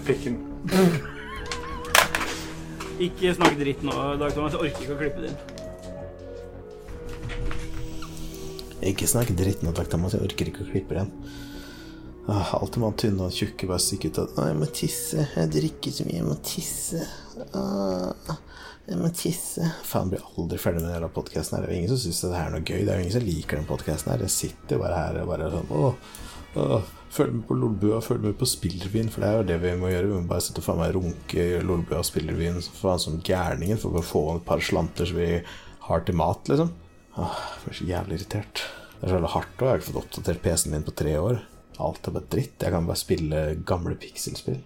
pikken. <laughs> ikke snakk dritt nå, Dag Thomas. Jeg orker ikke å klippe det inn. Ikke snakk dritt nå, Dag Thomas. Jeg orker ikke å klippe den. Alt alltid man tynne og tjukke bare stikker ut at «Å, 'Jeg må tisse. Jeg drikker så mye. Jeg må tisse.' Åh, 'Jeg må tisse.' Faen, blir aldri ferdig med denne podkasten her. Det er jo ingen som syns det her er noe gøy. Det er jo ingen som liker den podkasten her. Jeg sitter bare her og bare sånn Å, å, følg med på Lolbua, følg med på Spillrevyen, for det er jo det vi må gjøre. Vi må bare sitte og faen meg runke i Lolbua og Spillrevyen faen som gærninger for å få et par slanter så vi har til mat, liksom. Åh, jeg blir så jævlig irritert. Det er så jævlig hardt, òg. jeg har ikke fått oppdatert PC-en min på tre år. Alt er bare dritt. Jeg kan bare spille gamle pikselspill.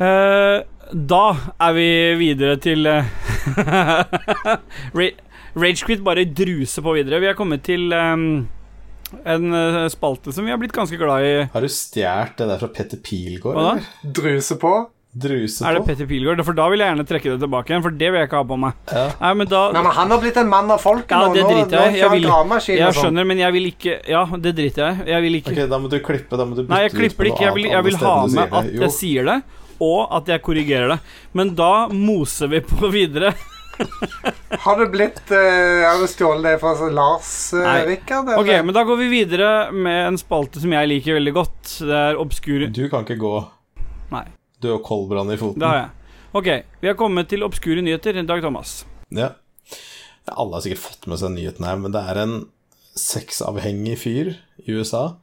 Eh, da er vi videre til <laughs> uh, Ragequit bare druser på videre. Vi er kommet til um, en eh, spalte som vi har blitt ganske glad i. Har du stjålet det der fra Petter Pilgaard? Druse da? Druse på. Er det? Petter Pilgaard? For da vil jeg gjerne trekke det tilbake igjen, for det vil jeg ikke ha på meg. Ja. Nei, men da Nei, men han har blitt en mann av folket Ja, nå. det driter jeg i. Jeg vil- Jeg sånn. skjønner, men jeg vil ikke Ja, det driter jeg i. Jeg vil ikke Ok, da må du klippe. Da må du bytte Nei, jeg klipper det ikke. Jeg vil, jeg vil ha med at jeg sier det, og at jeg korrigerer det. Men da moser vi på videre. <laughs> Har du blitt uh, Har du stjålet det fra Lars uh, Nei. Rikard? Ok, men da går vi videre med en spalte som jeg liker veldig godt. Det er obskur... Du kan ikke gå. Nei, Du har koldbrann i foten. det har jeg. Ok, vi har kommet til obskure nyheter. Dag Thomas. Ja. Alle har sikkert fått med seg nyheten her, men det er en sexavhengig fyr i USA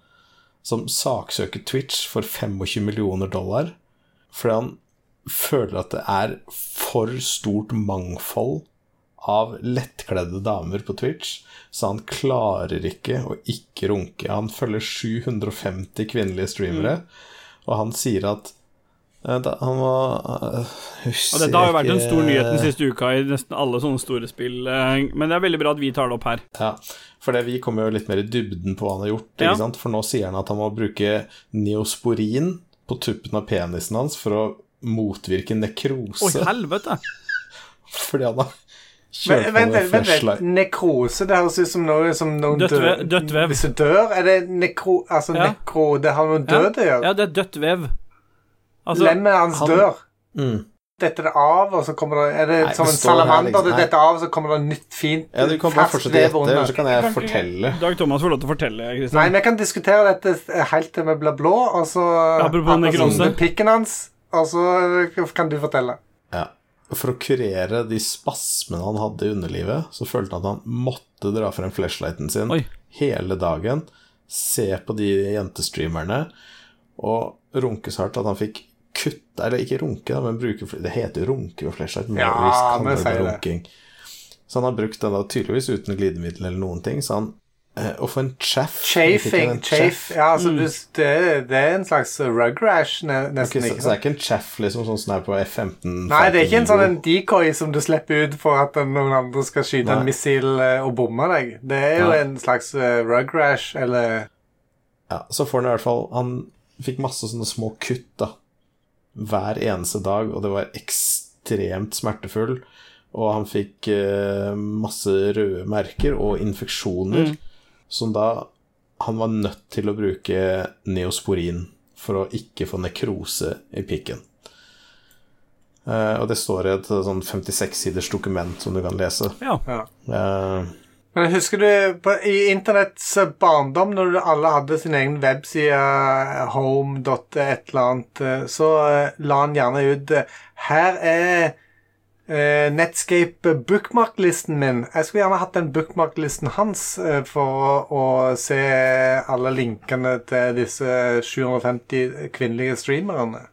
som saksøker Twitch for 25 millioner dollar fordi han føler at det er for stort mangfold av lettkledde damer på Twitch, så han klarer ikke å ikke runke. Han følger 750 kvinnelige streamere, og han sier at han var uh, Og dette har jo vært en stor nyhet den siste uka i nesten alle sånne store spill, eh, men det er veldig bra at vi tar det opp her. Ja, for det, vi kommer jo litt mer i dybden på hva han har gjort. Ja. Ikke sant? For nå sier han at han må bruke neosporin på tuppen av penisen hans for å motvirke Oi, nekrose. helvete! <laughs> fordi han har Men, kjørt vent, vent, vent. Nekrose, det høres ut som noe som noen Dødt dør- dødt vev. Hvis du dør, er det nekro... Altså, Ja. nekro Det har noe død å gjøre. Ja, det er dødt vev. Altså, Lemmet hans han- dør. Mm. Detter det av, og så kommer det Er det Nei, som en salamander? liksom, det detter av, så kommer det nytt, fint Ja, du kan bare fortsette å gjette, så kan jeg Kan ikke- fortelle. Dag Thomas får lov til å fortelle, Nei, Kristian. vi kan diskutere dette helt til vi blir blå, og så Apropos nekrose. pikken hans, og så kan du fortelle. Ja. For å kurere de spasmene han hadde i underlivet, så følte han at han måtte dra frem flashlighten sin Oi. hele dagen, se på de jentestreamerne, og runke så hardt at han fikk kutte Eller ikke runke, da, men bruke Det heter jo runke med flashlight, men Ja, det sier runking. Så han har brukt den da tydeligvis uten glidemiddel eller noen ting, så han å få en chaff Chafing. en Chafe. Ja, altså, mm. det, det er en slags rug rash, nesten. Okay, så, så det er ikke en chaff liksom sånn som er på F-15? Nei, det er ikke en sånn en decoy som du slipper ut for at noen andre skal skyte Nei. en missil eh, og bomme deg. Det er jo Nei. en slags uh, rug rash, eller Ja, så får han i hvert fall Han fikk masse sånne små kutt da hver eneste dag, og det var ekstremt smertefull. Og han fikk eh, masse røde merker og infeksjoner, som da han var nødt til å bruke neosporin for å ikke få nekrose i pikken. Eh, og det står i et sånn 56-siders dokument som du kan lese. Ja. ja. Eh, Men husker du på, i internetts barndom, når alle hadde sin egen webside, home.et eller annet, eh, så eh, la han gjerne ut eh, Her er eh, Netscape bookmark-listen min. Jeg skulle gjerne hatt den bookmark-listen hans eh, for å se alle linkene til disse 750 kvinnelige streamerne.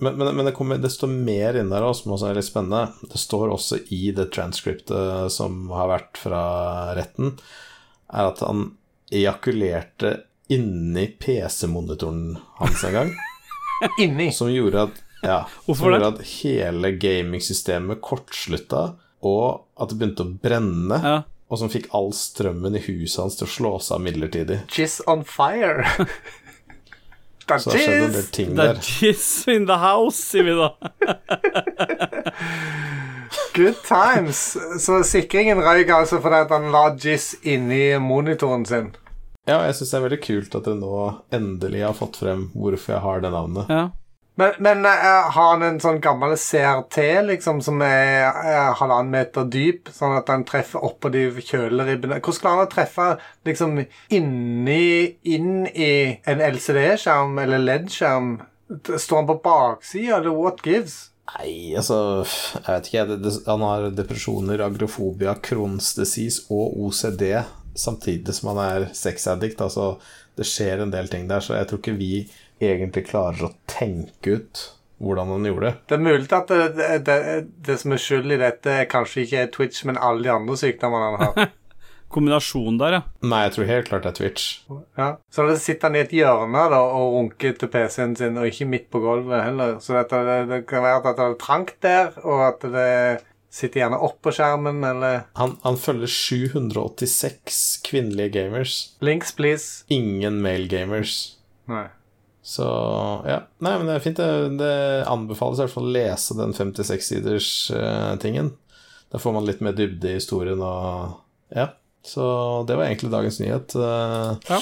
Men, men, men det, kommer, det står mer inn der også, som også er litt spennende. Det står også i det transcriptet som har vært fra retten, er at han ejakulerte inni PC-monitoren hans en gang. <laughs> Inni. Som gjorde at, ja, som gjorde at hele gamingsystemet kortslutta, og at det begynte å brenne. ja. Og som fikk all strømmen i huset hans til å slå seg av midlertidig. Jizz on fire. <laughs> Det er Så det har skjedd en del jizz. ting Det er jizz in the house, sier vi da. <laughs> Good times. Så sikringen røyk altså fordi han la jizz inni monitoren sin. Ja, jeg syns det er veldig kult at dere nå endelig har fått frem hvorfor jeg har det navnet. Ja. Men, men eh, har han en sånn gammel CRT liksom, som er er halvannen meter dyp, sånn at han treffer oppå de kjøleribbene? Hvordan klarer han å treffe liksom inni inn i en LCD-skjerm eller LED-skjerm? Står han på baksida, eller what gives? Nei, altså Jeg vet ikke. Han har depresjoner, agrofobia, Crohns disease og OCD samtidig som han er sexaddict. Altså, det skjer en del ting der, så jeg tror ikke vi egentlig klarer å tenke ut hvordan han gjorde det. Det er mulig at det, det, det, det som er skyld i dette, kanskje ikke er Twitch, men alle de andre sykdommene han har. <laughs> Kombinasjon der, ja. Nei, jeg tror helt klart det er Twitch. Ja. Så da sitter han i et hjørne da, og runker til PC-en sin, og ikke midt på gulvet heller. Så dette, det, det kan være at det er trangt der, og at det sitter gjerne oppå skjermen, eller Han, han følger 786 kvinnelige gamers. Links, please. Ingen male gamers. Nei. Så ja. Nei, men det er fint. Det, det anbefales i hvert fall å lese den 56-siders-tingen. da får man litt mer dybde i historien og Ja. Så det var egentlig dagens nyhet. Uh, Ja.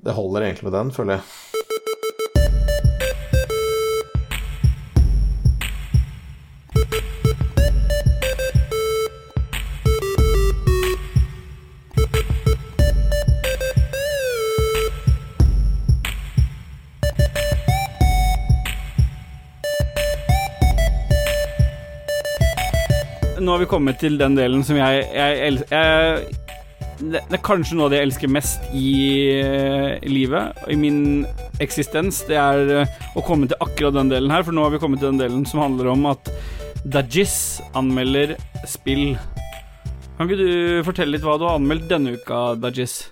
Det holder egentlig med den, føler jeg. Nå har vi kommet til den delen som jeg, jeg, jeg det, det er kanskje noe av det jeg elsker mest i eh, livet, i min eksistens. Det er eh, å komme til akkurat den delen her, for nå har vi kommet til den delen som handler om at Dajis anmelder spill. Kan ikke du fortelle litt hva du har anmeldt denne uka, Dajis?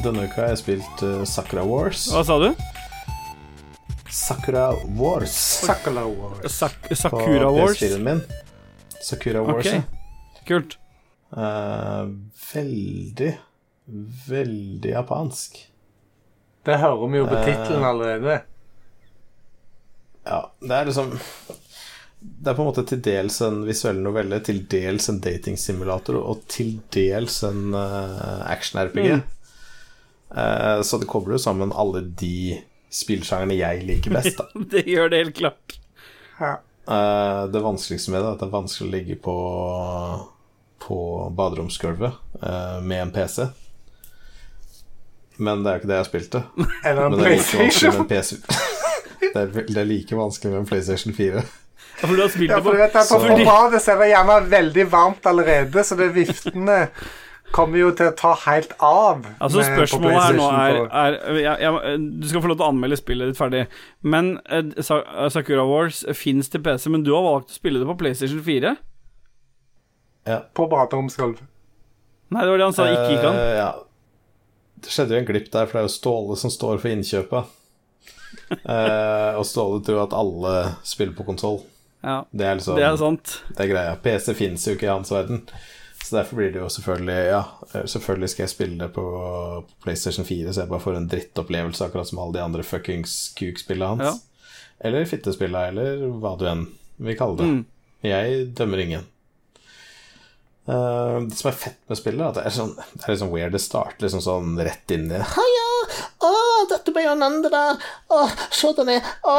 Denne uka har jeg spilt uh, Sakura Wars. Hva sa du? Sakura Wars Sakura Wars. Sak på Sakura Wars. PS4-en min. Sakura Wars, Ok, kult. Uh, veldig, veldig japansk. Det hører vi jo på Eh. tittelen allerede. Ja, det er liksom Det er på en måte til dels en visuell novelle, til dels en datingsimulator og til dels en uh, action-RPG. Eh, så det kobler jo sammen alle de spillsjangerne jeg liker best. Da. <laughs> Det gjør det helt klart. Ja. Eh, det vanskeligste med det er at det er vanskelig å ligge på På baderomsgulvet eh, med en PC. Men det er jo ikke det jeg spilte. <laughs> Eller en Men det er like PlayStation. med en PC. <laughs> det, er, det er like vanskelig med en PlayStation 4. Ja, For du har spilt Ja, det for på du vet på Fordi- badet så er det gjerne veldig varmt allerede, så det er viftene <laughs> kommer jo til å ta helt av. Altså Spørsmålet her nå er, er, er ja, ja, Du skal få lov til å anmelde spillet ditt ferdig. Men uh, Sakura Wars fins til PC, men du har valgt å spille det på PlayStation 4? Ja. På baderomsgulvet. Nei, det var det han sa ikke gikk an. Uh, ja. Det skjedde jo en glipp der, for det er jo Ståle som står for innkjøpet. uh, <laughs> og Ståle tror at alle spiller på konsoll. Ja, Det er liksom det er sant. det er greia. PC fins jo ikke i hans verden. Så derfor blir det jo selvfølgelig Ja, selvfølgelig skal jeg spille det på PlayStation 4, så jeg bare får en drittopplevelse, akkurat som alle de andre fuckings kuk-spillene hans. Ja. Eller fittespillene, eller hva du enn vil kalle det. Mm. Jeg dømmer ingen. Eh, det som er fett med spillet, er at det er, sånn, det er liksom weird. Det starter liksom sånn rett inn i Heia! Å, dette ble jo Nandra! Å, se den er Å!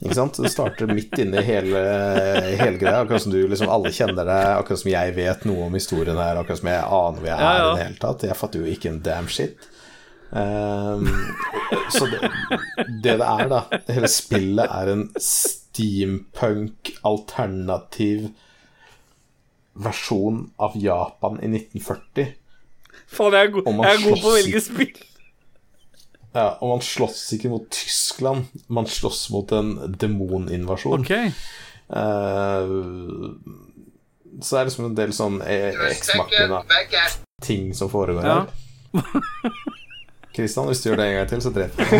Ikke sant? Det starter midt inne i hele, hele greia. Akkurat som du liksom alle kjenner deg, akkurat som jeg vet noe om historien her, akkurat som jeg aner hvor jeg er ja. i det hele tatt. Jeg fatter jo ikke en damn shit. Um, så det, det det er, da Hele spillet er en steampunk alternativ versjon av Japan i 1940. Faen, jeg er, god, jeg er god på å velge spill. Ja, og man slåss ikke mot Tyskland, man slåss mot en demoninvasjon. Ok. Uh, så det er liksom en del sånn eksmakkende-ting som foregår Ja. her. <laughs> Kristian, hvis du gjør det en gang til, så dreper jeg deg.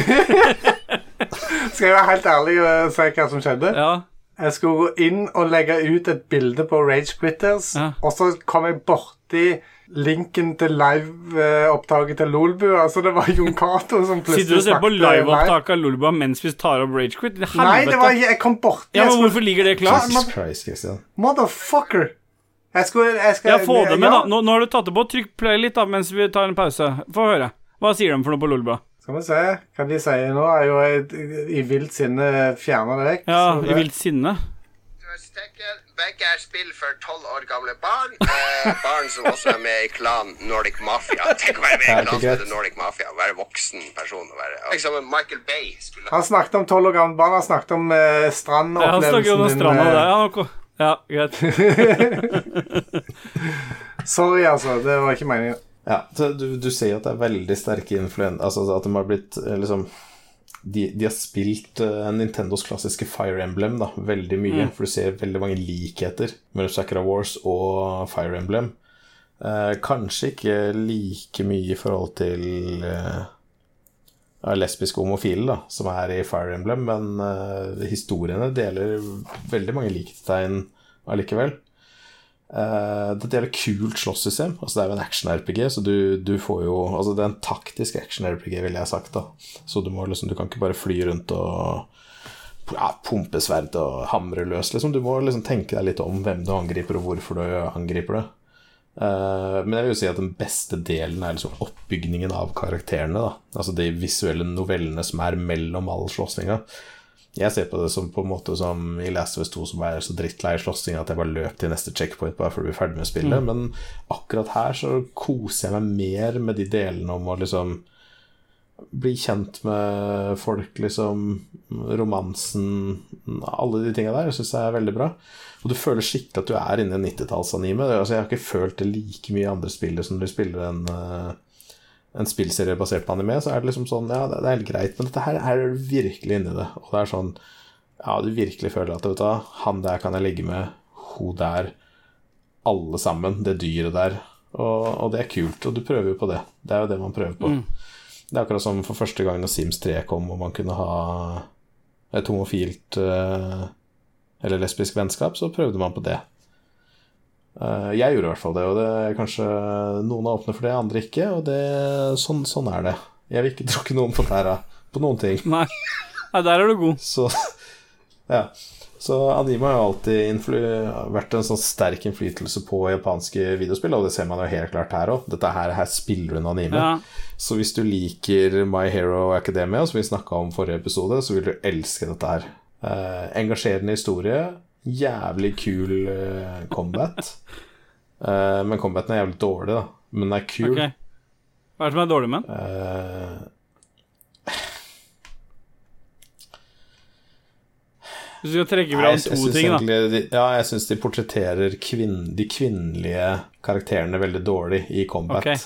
<laughs> Skal jeg være helt ærlig og si hva som skjedde? Ja. Jeg skulle gå inn og legge ut et bilde på Rage Quitters, Ja. og så kom jeg borti linken til liveopptaket til Lolbua, så det var Jon Cato som plutselig Sitter du og ser på liveopptaket live. liveopptak av Lolbua mens vi tar opp Rage Quit? Helvete. Nei, det var Jeg kom borti Ja, men skulle- hvorfor ligger det klart? Jesus Christ. Motherfucker! Jeg skulle jeg skal, Ja, få det med, ja. da. Nå, nå har du tatt det på. Trykk play litt da mens vi tar en pause. Få høre. Hva sier de for noe på Lolbua? Skal vi se hva de sier nå. Er jo jeg i vilt sinne fjerna det vekk. Ja, i vilt sinne. Begge er spill for tolv år gamle barn. Eh, barn som også er med i klan Nordic Mafia. Tenk å være med i Ja, en klan som heter Nordic Mafia. Være voksen person. og Være, liksom Michael Bay skulle Han snakket om tolv år gamle barn. Han snakket om eh, Ja, han snakker om strandopplevelsen stranda eh. Ja, ja, greit. <laughs> Sorry, altså. Det var ikke meningen. Ja, du, du ser jo at det er veldig sterke influenser Altså at de har blitt eh, liksom de, de har spilt uh, Nintendos klassiske Fire Emblem da, veldig mye. For du ser veldig mange likheter mellom Sakra Wars og Fire Emblem. Uh, kanskje ikke like mye i forhold til uh, lesbiske homofile, da, som er i Fire Emblem, men historiene deler veldig mange likhetstegn allikevel. Uh, det er et kult slåsssystem. Altså, det er jo en action-RPG, så du, du får jo Altså, det er en taktisk action-RPG, ville jeg sagt, da. Så du må liksom Du kan ikke bare fly rundt og ja, pumpe sverd og hamre løs, liksom. Du må liksom tenke deg litt om hvem du angriper, og hvorfor du angriper det. Uh, men jeg vil jo si at den beste delen er liksom oppbygningen av karakterene. da Altså de visuelle novellene som er mellom all slåssinga. Jeg ser på det som på en måte som i Last of Us 2, som er så drittlei slåssing at jeg bare løp til neste checkpoint bare for å bli ferdig med spillet. Men akkurat her så koser jeg meg mer med de delene om å liksom bli kjent med folk, liksom. Romansen Alle de tinga der syns jeg er veldig bra. Og du føler skikkelig at du er inne i en 90-tallsanime. Altså, jeg har ikke følt det like mye i andre spillere som du spiller en, eh, en spillserie basert på anime. Så er det liksom sånn Ja, det, er helt greit, men dette her her er du virkelig inni det. Og det er sånn Ja, du virkelig føler at vet du, han der kan jeg ligge med, hun der, alle sammen, det dyret der. Og, og det er kult, og du prøver jo på det. Det er jo det man prøver på. Det er akkurat som for første gang når Sims 3 kom, og man kunne ha et homofilt eh, eller lesbisk vennskap, så prøvde man på det. Eh, jeg gjorde i hvert fall det, og det er kanskje noen er åpne for det, andre ikke, og det, sånn, sånn er det. Jeg vil ikke <laughs> tråkke noen på tæra på noen ting. <laughs> Nei. Nei, der er du god. Så <laughs> ja. Så anime har jo alltid vært en sånn sterk innflytelse på japanske videospill, og det ser man jo helt klart her òg. Dette her, her spiller hun anime. Ja. Så hvis du liker My Hero Academia, som vi snakka om forrige episode, så vil du elske dette her. Eh, engasjerende historie, jævlig kul uh, combat. uh, <laughs> men combaten er jævlig dårlig, da. Men den er kul. Okay. Hva er det som er dårlig med den? Uh... Hvis du skal trekke fram to synes ting, da. de, Ja, jeg syns de portretterer kvinn, de kvinnelige karakterene veldig dårlig i combat. Okay.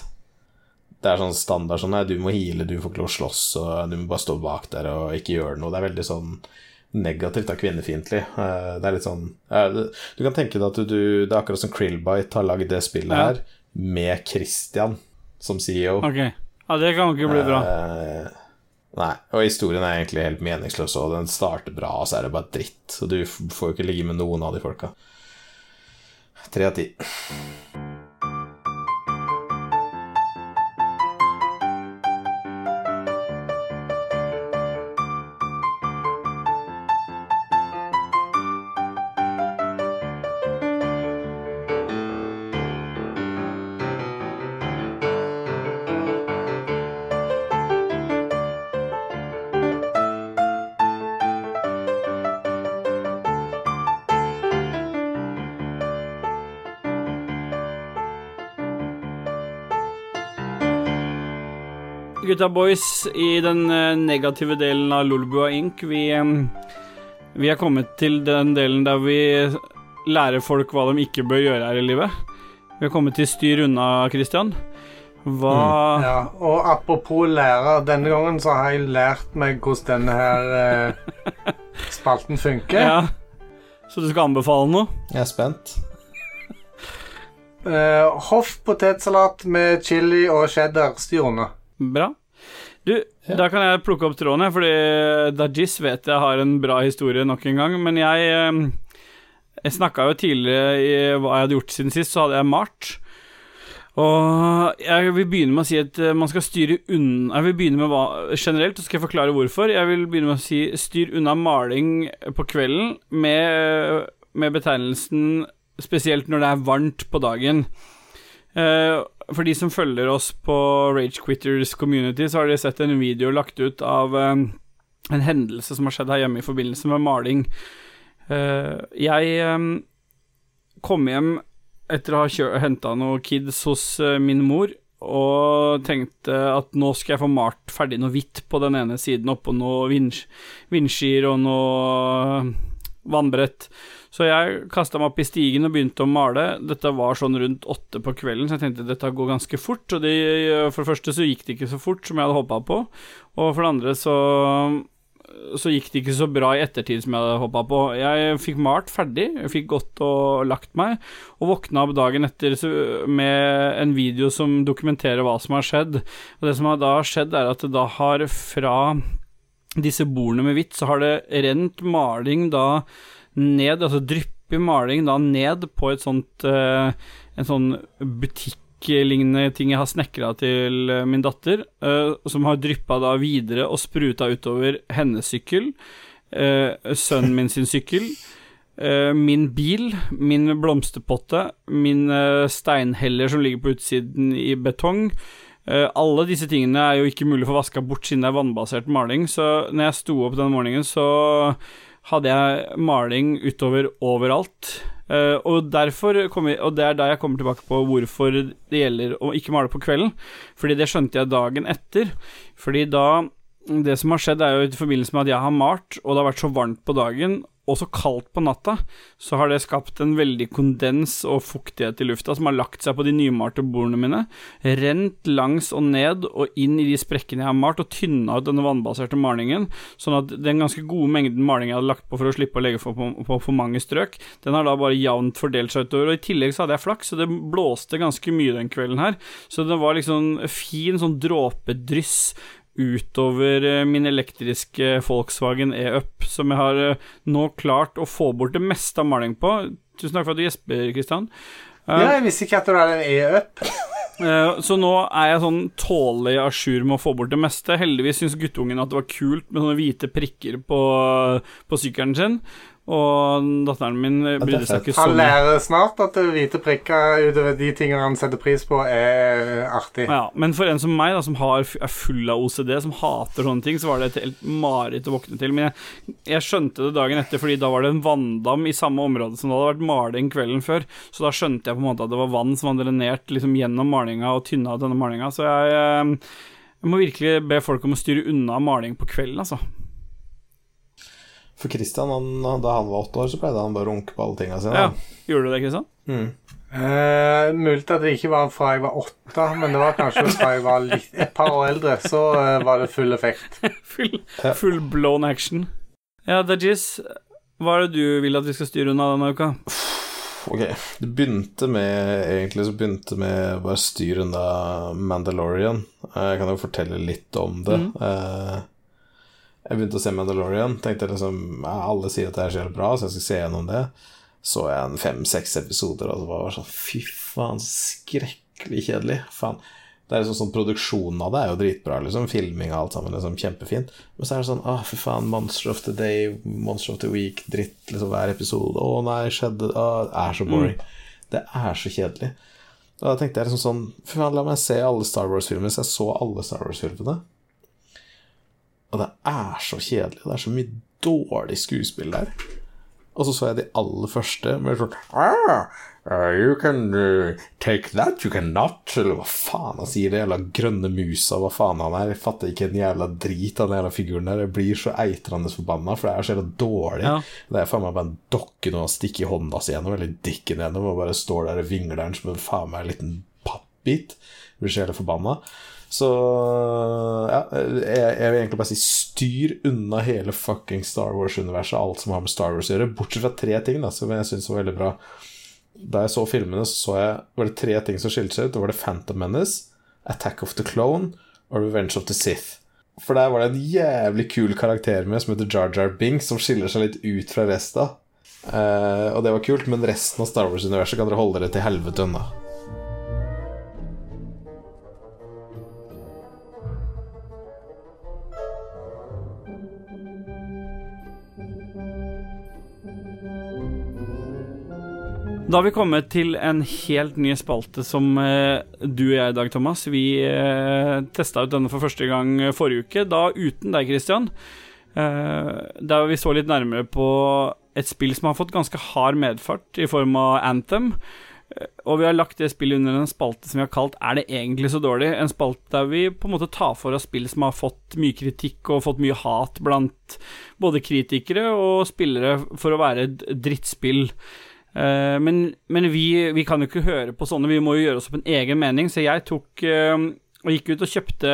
Det er sånn standard sånn Nei, du må heale, du får ikke lov å slåss, og du må bare stå bak der og ikke gjøre noe. Det er veldig sånn negativt og kvinnefiendtlig. Eh, Det er litt sånn Du kan tenke deg at du, Det er akkurat som Krillbite har lagd det spillet her, med Christian som CEO. Ok. Ja, det kan ikke bli bra. Eh, nei, og historien er egentlig helt meningsløs, og den starter bra, og så er det bare dritt. Og du får jo ikke ligge med noen av de folka. Tre av ti. Gutta boys, i den eh, negative delen av Lolbua Inc., vi, em, vi er kommet til den delen der vi lærer folk hva de ikke bør gjøre her i livet. Vi har kommet til styr unna, Christian. Hva Ja, og apropos lærer, denne gangen så har jeg lært meg hvordan denne her eh, <laughs> spalten funker. Ja. Så du skal anbefale noe? Jeg er spent. Uh, Hoff potetsalat med chili og cheddar. Styr unna. Bra. Du, da kan jeg plukke opp tråden, fordi Dajis vet jeg har en bra historie nok en gang, men jeg em, Jeg snakka jo tidligere i hva jeg hadde gjort siden sist, så hadde jeg malt. Og jeg vil begynne med å si at eh, man skal styre unna Jeg vil begynne med hva generelt, så skal jeg forklare hvorfor. Jeg vil begynne med å si styr unna maling på kvelden med, med betegnelsen spesielt når det er varmt på dagen. Eh, for de som følger oss på Rage Quitters community, så har de sett en video lagt ut av eh, en hendelse som har skjedd her hjemme i forbindelse med maling. Eh, jeg eh, kom hjem etter å ha henta noen kids hos min mor, og tenkte at nå skal jeg få malt ferdig noe hvitt på den ene siden, oppå noe vind, vindskier og noe vannbrett. Så jeg kasta meg opp i stigen og begynte å male. Dette var sånn rundt åtte på kvelden, så jeg tenkte dette går ganske fort. Og det, for det første så gikk det ikke så fort som jeg hadde håpa på, og for det andre så så gikk det ikke så bra i ettertid som jeg hadde håpa på. Jeg fikk malt ferdig, jeg fikk gått og lagt meg, og våkna opp dagen etter med en video som dokumenterer hva som har skjedd. Og det som har da skjedd, er at det da har fra disse bordene med hvitt, så har det rent maling da ned, altså drypper maling da ned på et sånt eh, En sånn butikklignende ting jeg har snekra til eh, min datter, eh, som har dryppa da videre og spruta utover hennes sykkel, sønnen min sin sykkel, min bil, min blomsterpotte, min steinheller som ligger på utsiden i betong. Alle disse tingene er jo ikke mulig å få vaska bort siden det er vannbasert maling, så når jeg sto opp den morgenen, så hadde jeg maling utover overalt. Uh, og derfor kom jeg, Og det er da jeg kommer tilbake på hvorfor det gjelder å ikke male på kvelden. Fordi det skjønte jeg dagen etter. Fordi da Det som har skjedd, er jo i forbindelse med at jeg har malt, og det har vært så varmt på dagen, og så kaldt på natta, så har det skapt en veldig kondens og fuktighet i lufta som har lagt seg på de nymalte bordene mine, rent langs og ned og inn i de sprekkene jeg har malt, og tynna ut denne vannbaserte malingen, sånn at den ganske gode mengden maling jeg hadde lagt på for å slippe å legge for, på for mange strøk, den har da bare jevnt fordelt seg utover, og i tillegg så hadde jeg flaks, så det blåste ganske mye den kvelden her, så det var liksom fin sånn dråpedryss utover eh, min elektriske Volkswagen E-Up, som jeg har eh, nå klart å få bort det meste av maling på. Tusen takk for at du gjesper, Kristian. Eh, Ja, jeg visste ikke at det var en E-up. <laughs> Så nå er jeg sånn tålelig à jour med å få bort det meste. Heldigvis syns guttungen at det var kult med sånne hvite prikker på, på sykkelen sin. Og datteren min brydde seg ikke så Han lærer snart at hvite prikker utover de tingene han setter pris på, er artig. Ja, men for en som meg, da, som har, er full av OCD, som hater sånne ting, så var det et helt mareritt å våkne til. Men jeg, jeg skjønte det dagen etter, fordi da var det en vanndam i samme område som det hadde vært maling kvelden før. Så da skjønte jeg på en måte at det var vann som var drenert liksom, gjennom malinga og tynna ut denne malinga. Så jeg, eh, jeg må virkelig be folk om å styre unna maling på kvelden, altså. For Christian, han, da han var åtte år, så pleide han bare å runke på alle tinga sine. Ja. Gjorde du det, Kristian? Uh, mulig at det ikke var fra jeg var åtte, men det var kanskje fra jeg var litt, et par år eldre. Så uh, var det full effekt. <laughs> Full, full blown action. Ja, Dajis, hva er det du vil at vi skal styre unna denne uka? Ok, det begynte med Egentlig så begynte med bare styr unna Mandalorian. Eh, Jeg kan jo fortelle litt om det. Eh, Jeg begynte å se Mandalorian. Tenkte liksom Alle sier at det er så bra, så jeg skal se gjennom det. Så jeg en fem-seks episoder, og det var sånn Fy faen, skrekkelig kjedelig. Faen. Det er liksom sånn Produksjonen av det er jo dritbra, liksom. Filming og alt sammen, liksom kjempefint. Men så er det sånn Å, fy faen, Monster of the Day, Monster of the Week, dritt, liksom hver episode. Å nei, skjedde Å, det er så boring. Det er så kjedelig. Og da tenkte jeg liksom sånn Fy faen, la meg se alle Star Wars-filmer. Så jeg så alle Star Wars-filmene. Og det er så kjedelig. Det er så mye dårlig skuespill der. Og så så jeg de aller første med sånn ah, uh, You can uh, take that, you can not Eller hva faen han sier, det jævla grønne musa, hva faen han er. Jeg fatter ikke en jævla drit av den jævla figuren der. Jeg blir så eitrende forbanna, for det er så jævla dårlig. Ja. Det er faen meg bare en dokke når han stikker hånda si gjennom, eller dikken gjennom, og bare står der og vingler den som en faen meg en liten pappbit. Jeg blir så jævla forbanna. Så ja, jeg, jeg vil egentlig bare si styr unna hele fucking Star Wars-universet, alt som har med Star Wars å gjøre, bortsett fra tre ting da, som jeg syns var veldig bra. Da jeg så filmene, så, så jeg, var det tre ting som skilte seg ut. Da var det Phantom Menace, Attack of the Clone og Revenge of the Sith. For der var det en jævlig kul karakter med som heter Jar Jar Binks, som skiller seg litt ut fra resten. Eh, og det var kult, men resten av Star Wars-universet kan dere holde dere til helvete unna. Da har vi kommet til en helt ny spalte som eh, du og jeg, i Dag Thomas, vi eh, testa ut denne for første gang forrige uke, da uten deg, Christian. Eh, der vi så litt nærmere på et spill som har fått ganske hard medfart i form av Anthem. Eh, Og vi har lagt det spillet under en spalte som vi har kalt 'Er det egentlig så dårlig?' En spalte der vi på en måte tar for oss spill som har fått mye kritikk og fått mye hat blant både kritikere og spillere for å være et drittspill. Eh, men men vi, vi kan jo ikke høre på sånne, vi må jo gjøre oss opp en egen mening, så jeg tok uh, og gikk ut og kjøpte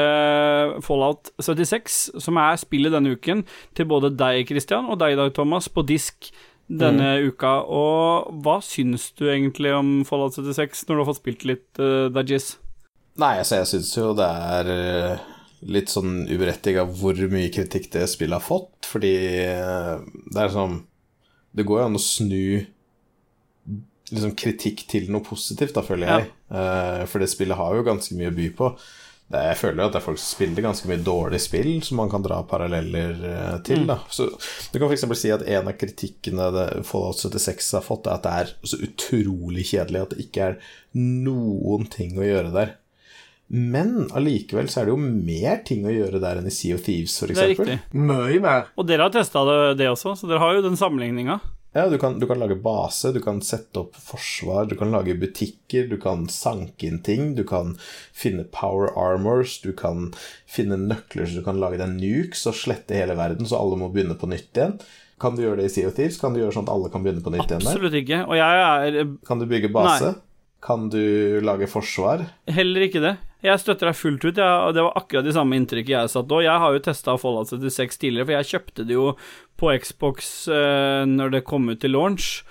Fallout 76, som er spillet denne uken, til både deg, Christian, og deg, Dag Thomas, på disk denne uka. Og hva syns du egentlig om Fallout 76, når du har fått spilt litt, uh, Dajis? Nei, altså, jeg syns jo det er eh, litt sånn uberettiga hvor mye kritikk det spillet har fått, fordi eh, det er sånn Det går jo an å snu liksom kritikk til noe positivt, da, føler jeg. Eh, for det spillet har jo ganske mye å by på. Det, jeg føler jo at det er folk som spiller ganske mye dårlig spill, som man kan dra paralleller uh, til. Da. Så Du kan f.eks. si at en av kritikkene det Fallout 76 har fått, er at det er så utrolig kjedelig at det ikke er noen ting å gjøre der. Men allikevel så er det jo mer ting å gjøre der enn i Sea of Thieves, f.eks. Mye mer. Og dere har testa det, det også, så dere har jo den sammenligninga. Ja, du kan, du kan lage base, du kan sette opp forsvar, du kan lage butikker, du kan sanke inn ting, du kan finne power armors, du kan finne nøkler så du kan lage deg nukes og slette hele verden, så alle må begynne på nytt igjen. Kan du gjøre det i Sea of Thieves? Kan du gjøre sånn at alle kan begynne på nytt igjen der? Absolutt ikke. Og jeg er Kan du bygge base? Kan du lage forsvar? Heller ikke det. Jeg støtter deg fullt ut, ja, og det var akkurat de samme inntrykket jeg satt òg. Jeg har jo testa Fallout 76 tidligere, for jeg kjøpte det jo på Xbox eh, når det kom ut til launch,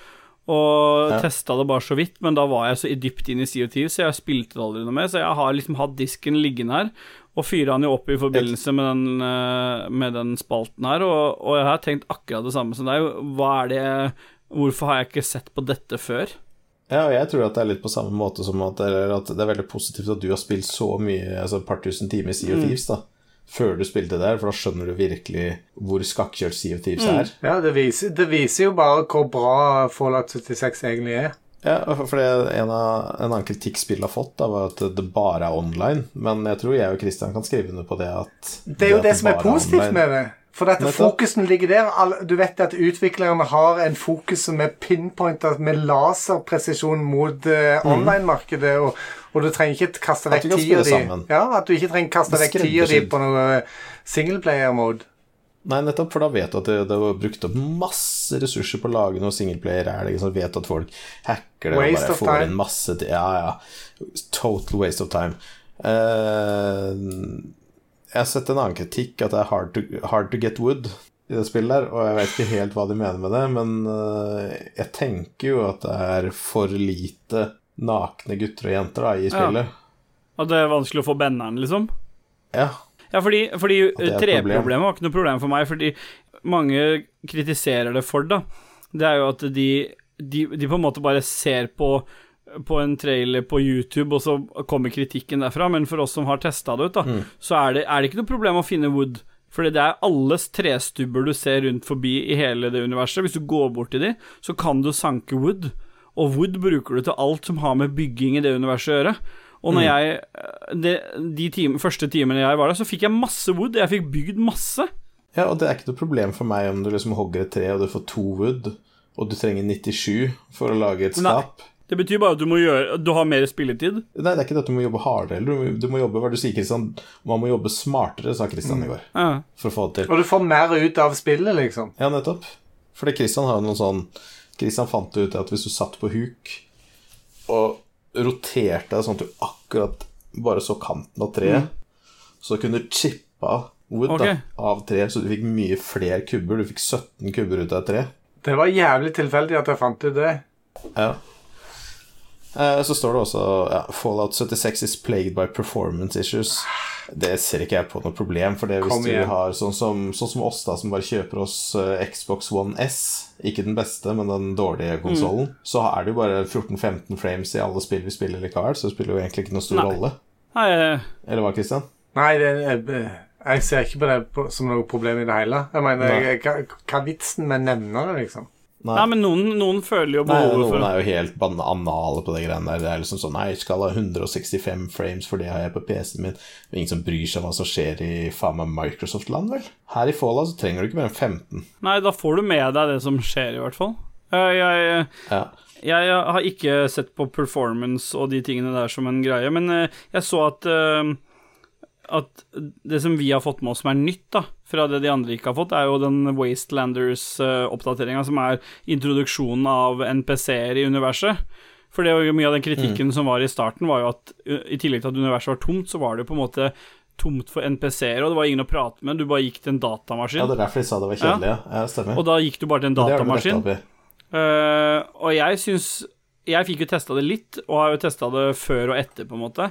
og Ja. testa det bare så vidt, men da var jeg så dypt inn i CO2, så jeg spilte det aldri noe mer, så jeg har liksom hatt disken liggende her, og fyra han jo opp i forbindelse med den, eh, med den spalten her, og, og jeg har tenkt akkurat det samme som deg. Hva er det Hvorfor har jeg ikke sett på dette før? Ja, og jeg tror at det er litt på samme måte som at, eller at det er veldig positivt at du har spilt så mye, altså et par tusen timer Sea of Thieves, da, før du spilte der, for da skjønner du virkelig hvor skakkjørt Sea of Thieves er. Ja, det viser, det viser jo bare hvor bra Fallout 76 egentlig er. Ja, for det er en, av, en annen kritikk spillet har fått, da, var at det bare er online, men jeg tror jeg og Christian kan skrive under på det at Det er jo det, det, som er positivt med det. For dette Nettopp. fokusen ligger der. Du vet at utviklerne har en fokus som er pinpointa med laserpresisjon mot uh, online-markedet, og, og du trenger ikke kaste vekk tida di. Ja, at du ikke trenger kaste vekk tida di på noe singleplayer-mode. Nei, nettopp, for da vet du at det, det var brukt opp masse ressurser på å lage noe singleplayer. Er det liksom, vet at folk hacker det Waste og bare får inn masse Ja, ja. Total waste of time. Eh, jeg har sett en annen kritikk, at det er hard to, hard to get wood i det spillet der, og jeg vet ikke helt hva de mener med det, men eh, jeg tenker jo at det er for lite nakne gutter og jenter da, i spillet. Ja. At det er vanskelig å få banneren, liksom? Ja. Ja, fordi, fordi treproblemet var ikke noe problem for meg, fordi mange kritiserer det for, da. Det er jo at de, de, de på en måte bare ser på på en trailer på YouTube, og så kommer kritikken derfra. Men for oss som har testa det ut, da, Mm. så er det, er det ikke noe problem å finne wood. Fordi det er alles trestubber du ser rundt forbi i hele det universet. Hvis du går bort til de, så kan du sanke wood. Og wood bruker du til alt som har med bygging i det universet å gjøre. Og når jeg De, De time, første timene jeg var der, så fikk jeg masse wood. Jeg fikk bygd masse. Ja, og det er ikke noe problem for meg om du liksom hogger et tre og du får to wood, og du trenger 97 for å lage et Nei. Det betyr bare at du må gjøre Du har mer spilletid. Nei, det er ikke det at du må jobbe hardere, eller du må, du må jobbe hva du sier, Kristian. Man må jobbe smartere, sa Kristian i går, Ja. for å få det til. Og du får mer ut av spillet, liksom. Ja, nettopp. Fordi Kristian har jo noe sånn Kristian fant ut at hvis du satt på huk og roterte deg sånn at du akkurat bare så kanten av treet, så kunne du chippa wood okay. da, av treet, så du fikk mye flere kubber. Du fikk 17 kubber ut av et tre. Det var jævlig tilfeldig at jeg fant ut det. Ja. Eh, Så står det også ja, Fallout 76 is plagued by performance issues. Det ser ikke jeg på noe problem, for det hvis Kom du har sånn som, sånn som oss, da, som bare kjøper oss eh, Xbox One S, ikke den beste, men den dårlige konsollen, så er det jo bare 14-15 frames i alle spill vi spiller likevel, så det spiller jo egentlig ikke noe stor Nei. rolle. Nei, eh, Eller hva, Christian? Nei, det, jeg, jeg ser ikke på det som noe problem i det hele. Jeg mener, jeg, hva, hva er vitsen med å nevne det, liksom? Nei, men noen, noen føler jo Nei, behovet noen for er jo helt banale på det greiene der. Det er liksom sånn Nei, jeg skal ha 165 frames, for det har jeg på PC-en min. Ingen som bryr seg om hva som skjer i faen meg Microsoft-land, vel? Her i Fallout så trenger du ikke mer enn 15. Nei, da får du med deg det som skjer, i hvert fall. Jeg, Jeg, Ja. jeg har ikke sett på performance og de tingene der som en greie, men eh, jeg så at eh, at det som vi har fått med oss som er nytt, da, fra det de andre ikke har fått, er jo den Wastelanders-oppdateringa, som er introduksjonen av NPC-er i universet. For det var jo mye av den kritikken som var i starten, var jo at uh, i tillegg til at universet var tomt, så var det jo på en måte tomt for NPC-er, og det var ingen å prate med, du bare gikk til en datamaskin. ja, det er derfor de sa det var kjedelig. Ja, ja stemmer. Og da gikk du bare til en datamaskin. Eh, og jeg syns Jeg fikk jo testa det litt, og har jo testa det før og etter, på en måte.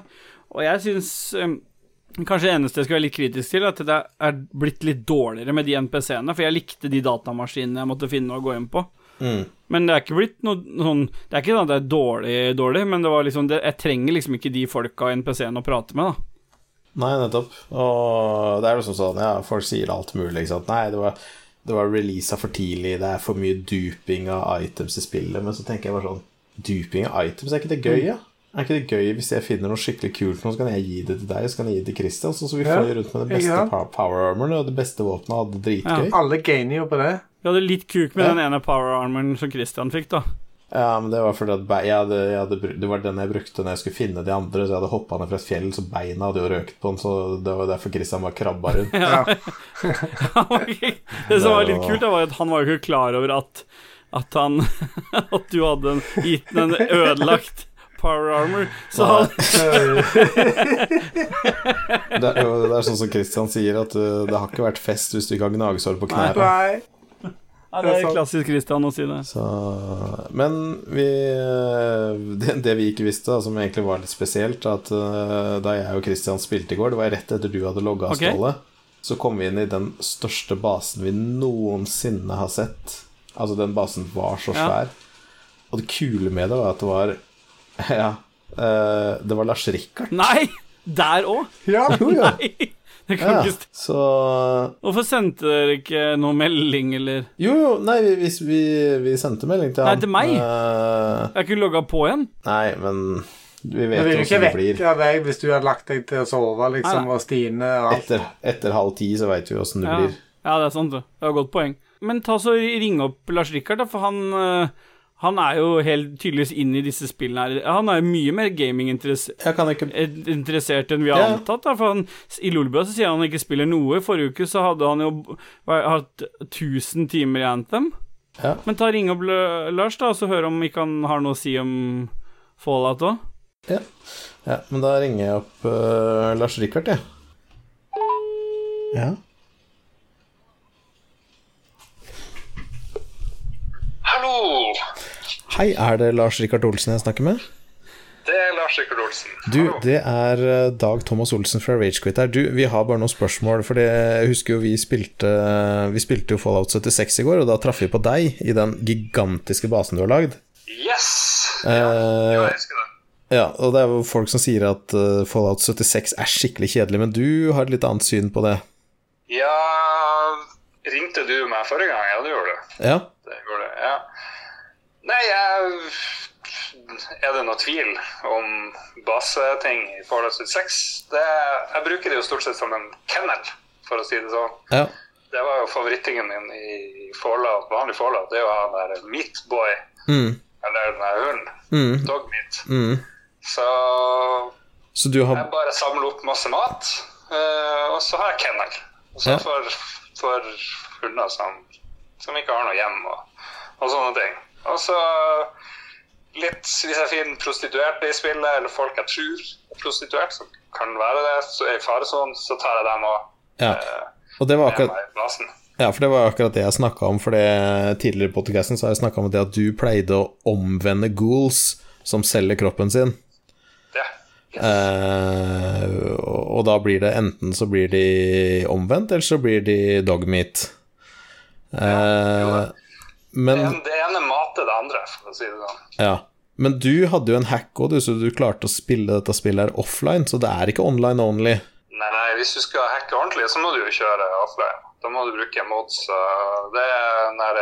Og jeg syns eh, Kanskje det eneste jeg skal være litt kritisk til, er at det er blitt litt dårligere med de NPC-ene, for jeg likte de datamaskinene jeg måtte finne og gå inn på. Mm. Men det er ikke blitt noe sånn Det er ikke sånn at det er dårlig, dårlig, men det var liksom det, Jeg trenger liksom ikke de folka i NPC-en å prate med, da. Nei, nettopp. Og det er liksom sånn, ja, folk sier alt mulig, ikke sant. Nei, det var, det var releasa for tidlig, det er for mye duping av items i spillet, men så tenker jeg bare sånn Duping av items, er ikke det gøy, ja? Er ikke det gøy hvis jeg finner noe skikkelig kult nå, så kan jeg gi det til deg, så kan jeg gi det til Christian, sånn som vi Ja, fløy rundt med den beste power, armoren og det beste våpenet og hadde det dritgøy. Alle gainer jo på det. Vi hadde litt kuk med Ja. den ene power armoren som Christian fikk, da. Ja, men det var fordi at jeg hadde, jeg hadde, Det var den jeg brukte når jeg skulle finne de andre, så jeg hadde hoppa ned fra et fjell, så beina hadde jo røket på den, så det var derfor Christian var krabba rundt. <laughs> Ja. <laughs> det som var litt kult, var at han var jo ikke klar over at At han <laughs> At du hadde gitt den ødelagt power armor. Så han, <laughs> Det er, jo- det er sånn som Christian sier, at uh, det har ikke vært fest hvis du ikke har gnagsår på knærne. Nei. Ja, det er klassisk Christian å si det. Så, men vi det, det vi ikke visste, som egentlig var litt spesielt, at eh, da jeg og Christian spilte i går, det var rett etter du hadde logga av. Ståle, så kom vi inn i den største basen vi noensinne har sett. Altså, den basen var så Ja. svær. Og det kule med det var at det var <laughs> Ja, Uh, det var Lars Rikard. Nei! Der òg? Ja, Jo, jo. Nei! Det kan Ja, ikke så Hvorfor sendte dere ikke noe melding, eller Jo, jo, nei, vi, vi, vi, vi sendte melding til han. Nei, til meg? Uh... Jeg har ikke logga på igjen. nei, men vi vet vil jo ikke hvordan det blir. vekke deg hvis du hadde lagt deg til å sove, liksom, Nei, nei. og Stine og alt. Etter, etter halv ti så veit vi åssen det Ja. blir. ja, det er sant, det. Det var et godt poeng. Men ta så ring opp Lars Rikard, da, for han eh, Han er jo helt tydeligvis inn i disse spillene her. Han er mye mer gaminginteressert ikke interessert enn vi har Ja. antatt. Da, for han, I Lolbua så sier han han ikke spiller noe. Forrige uke så hadde han jo hatt 1000 timer i Anthem. Ja. Men ta ring opp Lars, da, og så høre om ikke han har noe å si om Fallout òg. Ja. ja, men da ringer jeg opp uh, Lars Rikard, jeg. Ja. Hallo! Hei, er det Lars Rikard Olsen jeg snakker med? Det er Lars Rikard Olsen. Du, det er eh, Dag Thomas Olsen fra Ragequit her. Du, vi har bare noen spørsmål, for jeg husker jo vi spilte Vi spilte jo Fallout 76 i går, og da traff vi på deg i den gigantiske basen du har lagd. Yes! Ja, Ja, jeg husker det. Ja, og det er jo folk som sier at eh, Fallout 76 er skikkelig kjedelig, men du har et litt annet syn på det. Ja Ringte du meg forrige gang? Ja, du gjorde det. Ja? det, gjorde det. Ja. Nei, jeg Er det noe tvil om baseting i Fallout 76? Det, jeg bruker det jo stort sett som en kennel, for å si det sånn. Ja. Det var jo favorittingen min i Fallout, vanlig Fallout. Det er jo han der Meatboy, Mm, eller den der hunden. mm, Dogmeat. mm. Så Så du har Jeg bare samler opp masse mat, eh, og så har jeg kennel. Og så Ja. for, for hunder som, som ikke har noe hjem og, og sånne ting. Og så litt Hvis jeg finner prostituerte i spillet, eller folk jeg tror er prostituert, som kan være det, så er i faresonen, så tar jeg dem og Ja. eh, Og det var akkurat. Ja, for det var akkurat det jeg snakka om. For det tidligere i så har jeg snakka om det at du pleide å omvende ghouls som selger kroppen sin. Det. Eh, og da blir det enten så blir de omvendt, eller så blir de dogmeat. Eh, men Det, det ene mater det andre, for å si det sånn. Ja. Men du hadde jo en hack òg, du, så du klarte å spille dette spillet her offline, så det er ikke online only. Nei, hvis du skal hacke ordentlig, så må du jo kjøre offline. Da må du bruke mods. Det er den der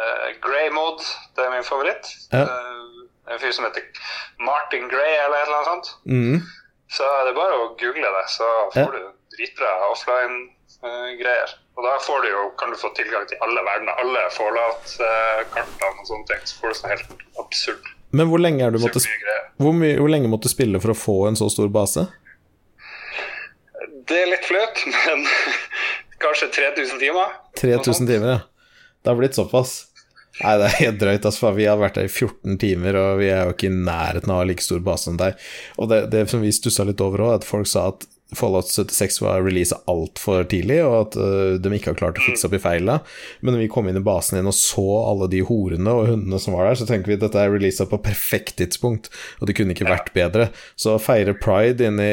uh, Grey mod, det er min favoritt. Ja. Uh, en fyr som heter Martin Grey eller et eller annet sånt. Mm. Så det er bare å google det, så Ja. får du dritbra offline-greier. og da får du jo, kan du få tilgang til alle verdener, alle Fallout-kartene og sånne ting. Så får du sånn helt absurd Men hvor lenge, er du måtte, hvor, mye, hvor lenge måtte du spille for å få en så stor base? Det er litt flaut, <laughs> men kanskje 3000 timer. 3000 timer, ja. Det har blitt såpass. Nei, det er helt drøyt. Altså, vi har vært der i 14 timer, og vi er jo ikke i nærheten av å ha like stor base som deg. Og det, det som vi stussa litt over òg, at folk sa at Fallout 76 var releasa altfor tidlig, og at uh, de ikke har klart å fikse opp i feila. Men når vi kom inn i basen igjen og så alle de horene og hundene som var der, så tenker vi at dette er releasa på perfekt tidspunkt, og det kunne ikke vært bedre. Så å feire pride inni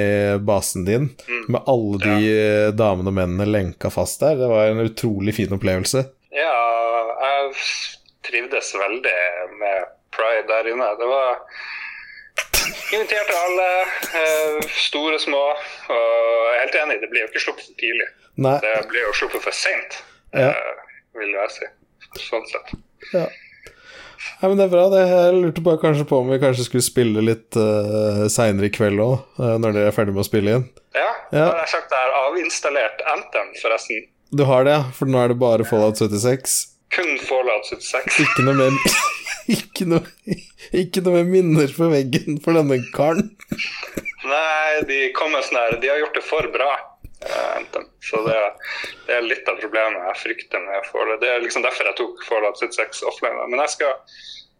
basen din med alle de ja. damene og mennene lenka fast der, det var en utrolig fin opplevelse. Ja, jeg trivdes veldig med Pride der inne. Det var Inviterte alle, eh, store og små. Og jeg er helt enig, det blir jo ikke sluppet for tidlig. Nei, Det blir jo sluppet for seint, Ja. vil jeg si. Sånn sett. Ja. Nei, men det er bra. Det. Jeg lurte bare kanskje på om vi kanskje skulle spille litt uh, seinere i kveld òg, når dere er ferdig med å spille inn. Ja, Ja. har jeg sagt jeg har avinstallert Anthem, forresten. Du har det, ja? For nå er det bare Fallout 76? Kun Fallout 76. Ikke noe mer <laughs> <laughs> ikke, noe, ikke noe minner på veggen for denne karen? Nei, de kommer sånn her De har gjort det for bra. eh, Så det, det er litt av problemet jeg frykter med Fallout. Det er liksom derfor jeg tok Fallout 76 offline. Men jeg skal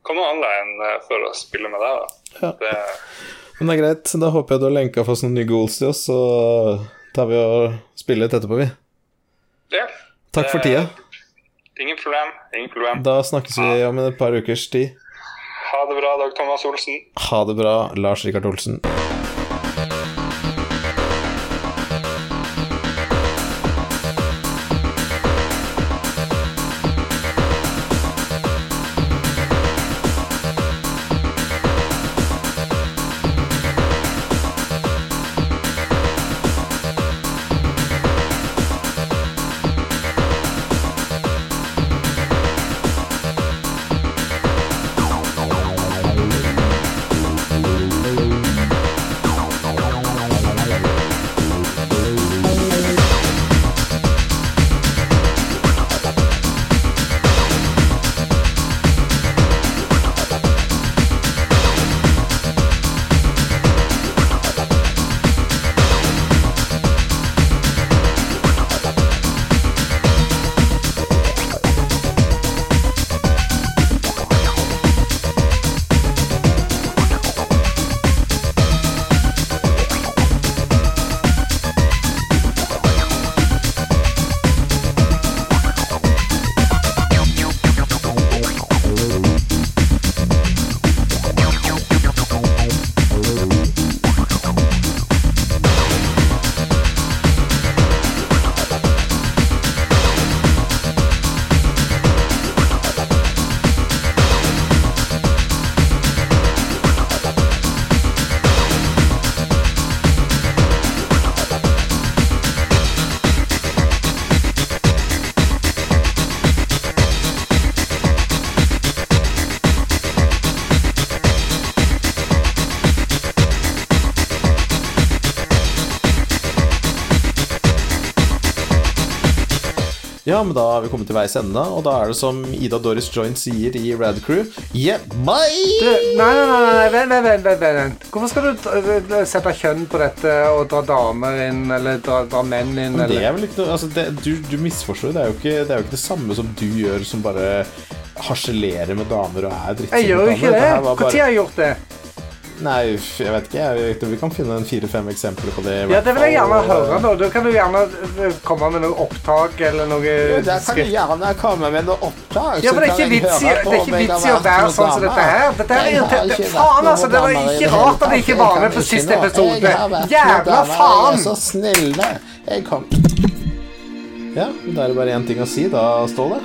komme online eh, for å spille med deg. da. Ja. Det, Men det er greit. Da håper jeg du har lenka fast noen nye goals til oss, så tar vi og spiller litt etterpå, vi. ja. Takk for tida. Ingen problem. Ingen problem. Da snakkes vi om et par ukers tid. Ha det bra, Dag Thomas Olsen. Ha det bra, Lars Rikard Olsen. Ja, men da har vi kommet til veis ende, og da er det som Ida Doris Joint sier i Rad Crew Yeah, bye! Du, nei, nei, nei, nei, vent, vent, vent, vent. Hvorfor skal du t- sette kjønn på dette og dra damer inn, eller dra, dra menn inn, eller? det er vel ikke noe altså det, du, du misforstår. Det er, jo ikke, det er jo ikke det samme som du gjør, som bare harselerer med damer og er drittsekk Jeg gjør jo ikke det. Når bare- har jeg gjort det? Nei, jeg vet ikke. Jeg vet, vi kan finne en fire-fem eksempler på det. Ja, Det vil jeg gjerne høre. nå. Da kan du gjerne eh, komme med noe opptak eller noe Ja, Der kan du gjerne komme med noe opptak. Ja, men det er ikke vits i, det er ikke vits i å være sånn som dette her. Dette er irriterende. Faen, altså. Det var ikke rart at jeg ikke var med på siste episode. Jævla faen! Jeg er så snille. Jeg kom Ja, da er det bare én ting å si, da, Ståle.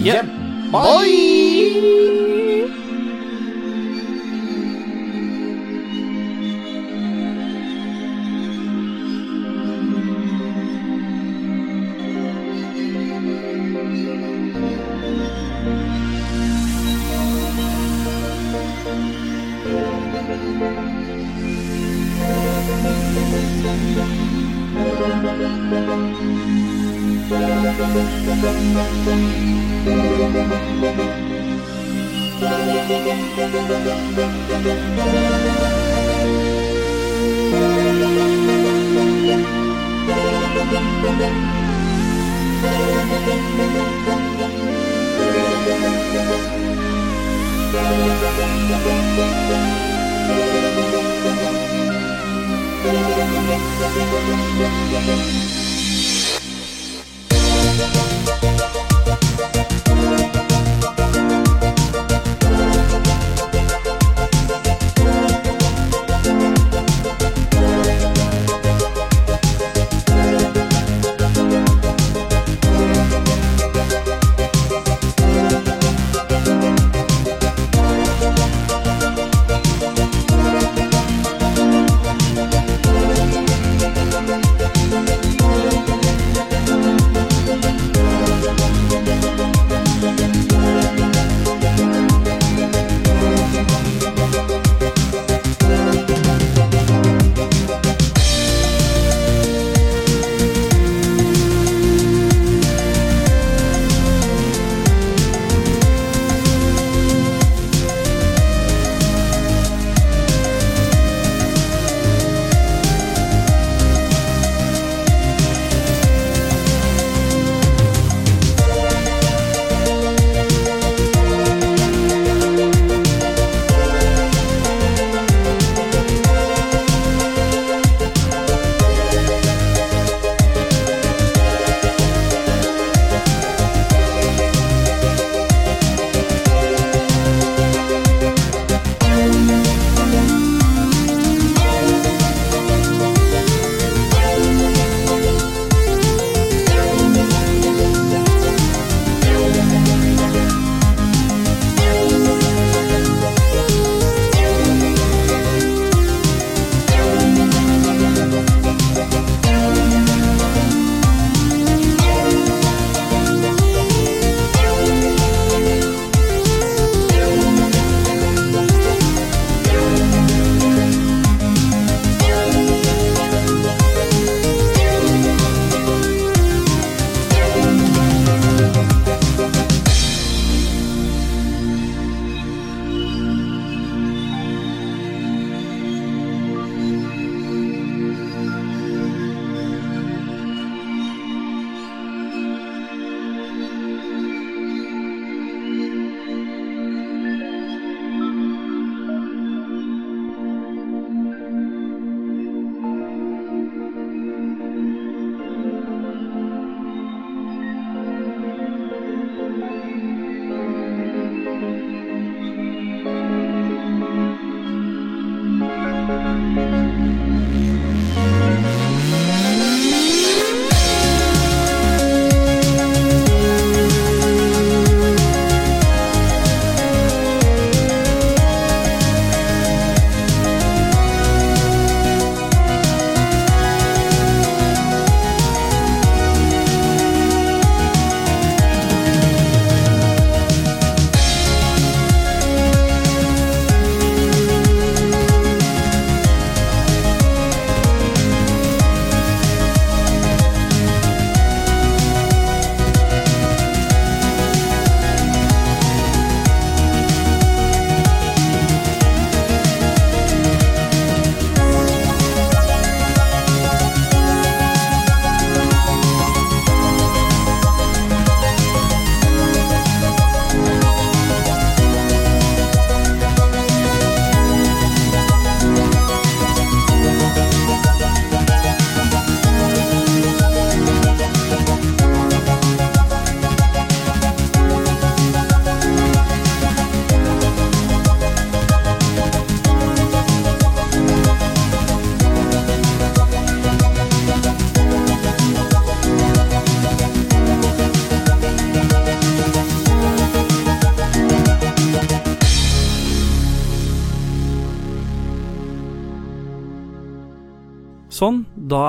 Yeah. Bye!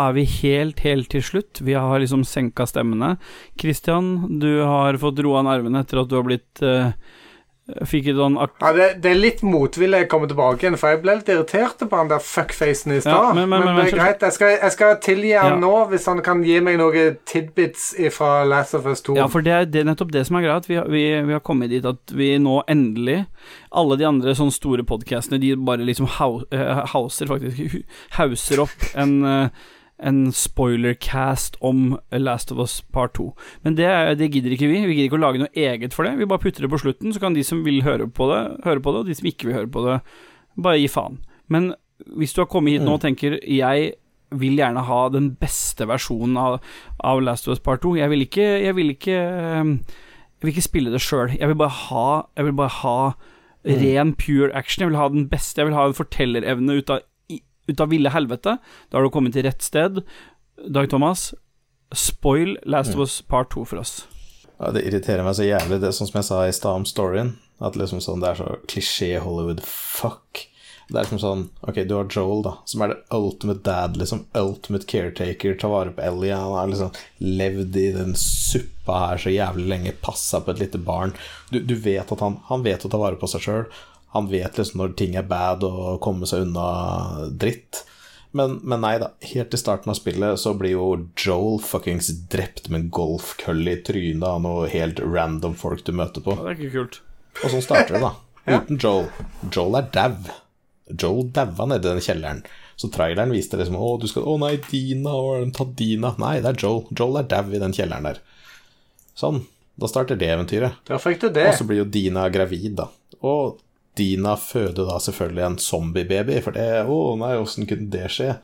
Er vi helt, helt til slutt. Vi har liksom senka stemmene. Christian, du har fått roa nervene etter at du har blitt uh, Fikk et sånn Ja, det, det er litt motvillig jeg kommer tilbake igjen, for jeg ble litt irritert på han der fuckfacen i stad. Ja, men, men- men- men- det er greit. Jeg skal, jeg skal tilgi han Ja. nå, hvis han kan gi meg noen tidbits fra Last of Us 2. Ja, for det er det, nettopp det som er greia, at vi, vi, vi har kommet dit at vi nå endelig Alle de andre sånne store podkastene, de bare liksom eh, hauser faktisk Hauser opp en eh, en spoilercast om Last of Us Part 2. Men det, det gidder ikke vi. Vi gidder ikke å lage noe eget for det. Vi bare putter det på slutten, så kan de som vil høre på det, høre på det, og de som ikke vil høre på det, bare gi faen. Men hvis du har kommet hit nå og tenker jeg vil gjerne ha den beste versjonen av, av Last of Us Part 2 Jeg vil ikke Jeg vil ikke, ehm, jeg vil ikke spille det sjøl. Jeg vil bare ha Jeg vil bare ha ren, pure action. Jeg vil ha den beste. Jeg vil ha en fortellerevne ut av, ut av ville helvete. Da har du kommet til rett sted. Dag Thomas, spoil Last of Us Part 2 for oss. Ja, det irriterer meg så jævlig, det som jeg sa i stad om storyen. At liksom sånn, det er så klisjé Hollywood-fuck. Det er liksom sånn Ok, du har Joel, da, som er det ultimate dad, liksom. Ultimate caretaker, tar vare på Ellie. Han har liksom levd i den suppa her så jævlig lenge, passa på et lite barn. Du, du vet at han, han vet å ta vare på seg sjøl. Han vet liksom når ting er bad og komme seg unna dritt. Men, men nei da, helt i starten av spillet så blir jo Joel fuckings drept med en golfkølle i trynet av noe helt random folk du møter på. Det er ikke kult. Og sånn starter det, da. <laughs> Uten Joel. Joel er dau. Joel daua nedi den kjelleren. Så traileren viste liksom Å, du skal Å nei, Dina, å, de tatt Dina? Nei, det er Joel. Joel er dau i den kjelleren der. Sånn. Da starter det eventyret. Da fikk du det. Og så blir jo Dina gravid, da. Og Dina føder da selvfølgelig en zombiebaby, for det Å nei, åssen kunne det skje?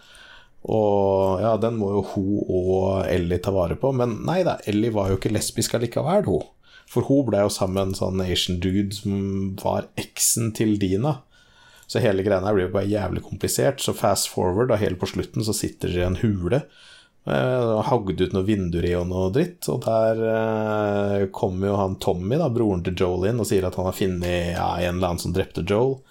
Og ja, den må jo hun og Ellie ta vare på, men nei da, Ellie var jo ikke lesbisk allikevel, hun. For hun ble jo sammen med en sånn Asian dude som var eksen til Dina. Så hele greia her blir jo bare jævlig komplisert. Så fast forward, da helt på slutten, så sitter de i en hule. Eh, Hagd ut noen vinduer i og noe dritt, og der eh, kommer jo han Tommy, da, broren til Joel, inn og sier at han har funnet ja, en eller annen som drepte Joel.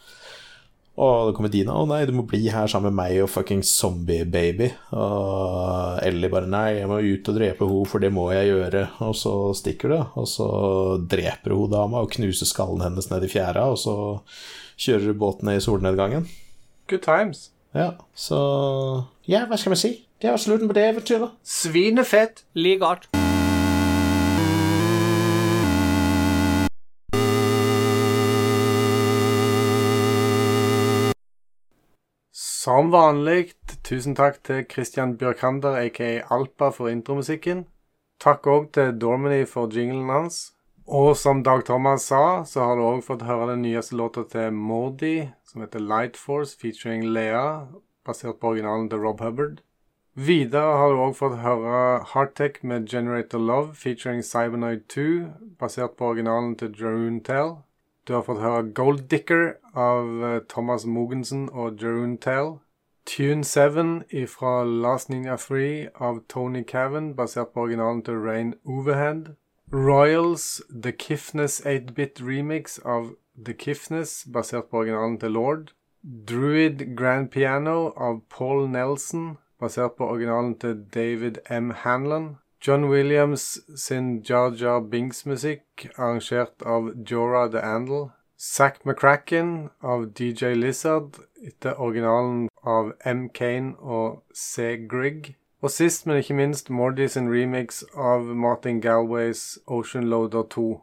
Og det kommer Dina. 'Å nei, du må bli her sammen med meg og fucking zombie-baby'. Og Ellie bare 'Nei, jeg må ut og drepe henne, for det må jeg gjøre'. Og så stikker du, og så dreper hun dama og knuser skallen hennes ned i fjæra, og så kjører du båten ned i solnedgangen. Good times. Ja, så Ja, hva skal vi si? Det var slutten på det eventyret. Svinefett. Like art. Som vanlig, tusen takk til Christian Bjørkander, aka Alpa, for intromusikken. Takk òg til Dormany for jinglen hans. Og som Dag Thomas sa, så har du òg fått høre den nyeste låta til Mordi, som heter Light Force, featuring Lea, basert på originalen til Rob Hubbard. Videre har du òg fått høre Hardtech med Generator Love, featuring Cybernoid 2, basert på originalen til Jeroen Tell. Du har fått høre Gold Dicker av eh, Thomas Mogensen og Jeroen Tell. Tune 7 fra Last Ninja 3 av Tony Cavan, basert på originalen til Rain Overhead. Royals The Kiffness 8-bit remix av The Kiffness, basert på originalen til Lord. Druid Grand Piano av Paul Nelson, basert på originalen til David M. Hanlon. John Williams sin Jar Jar Binks-musikk, arrangert av Jorah the Andal. Zack McCracken av DJ Lizard, etter originalen av M. Kane og C. Grigg. Og sist, men ikke minst, Mordy sin remix av Martin Galways Ocean Loader 2.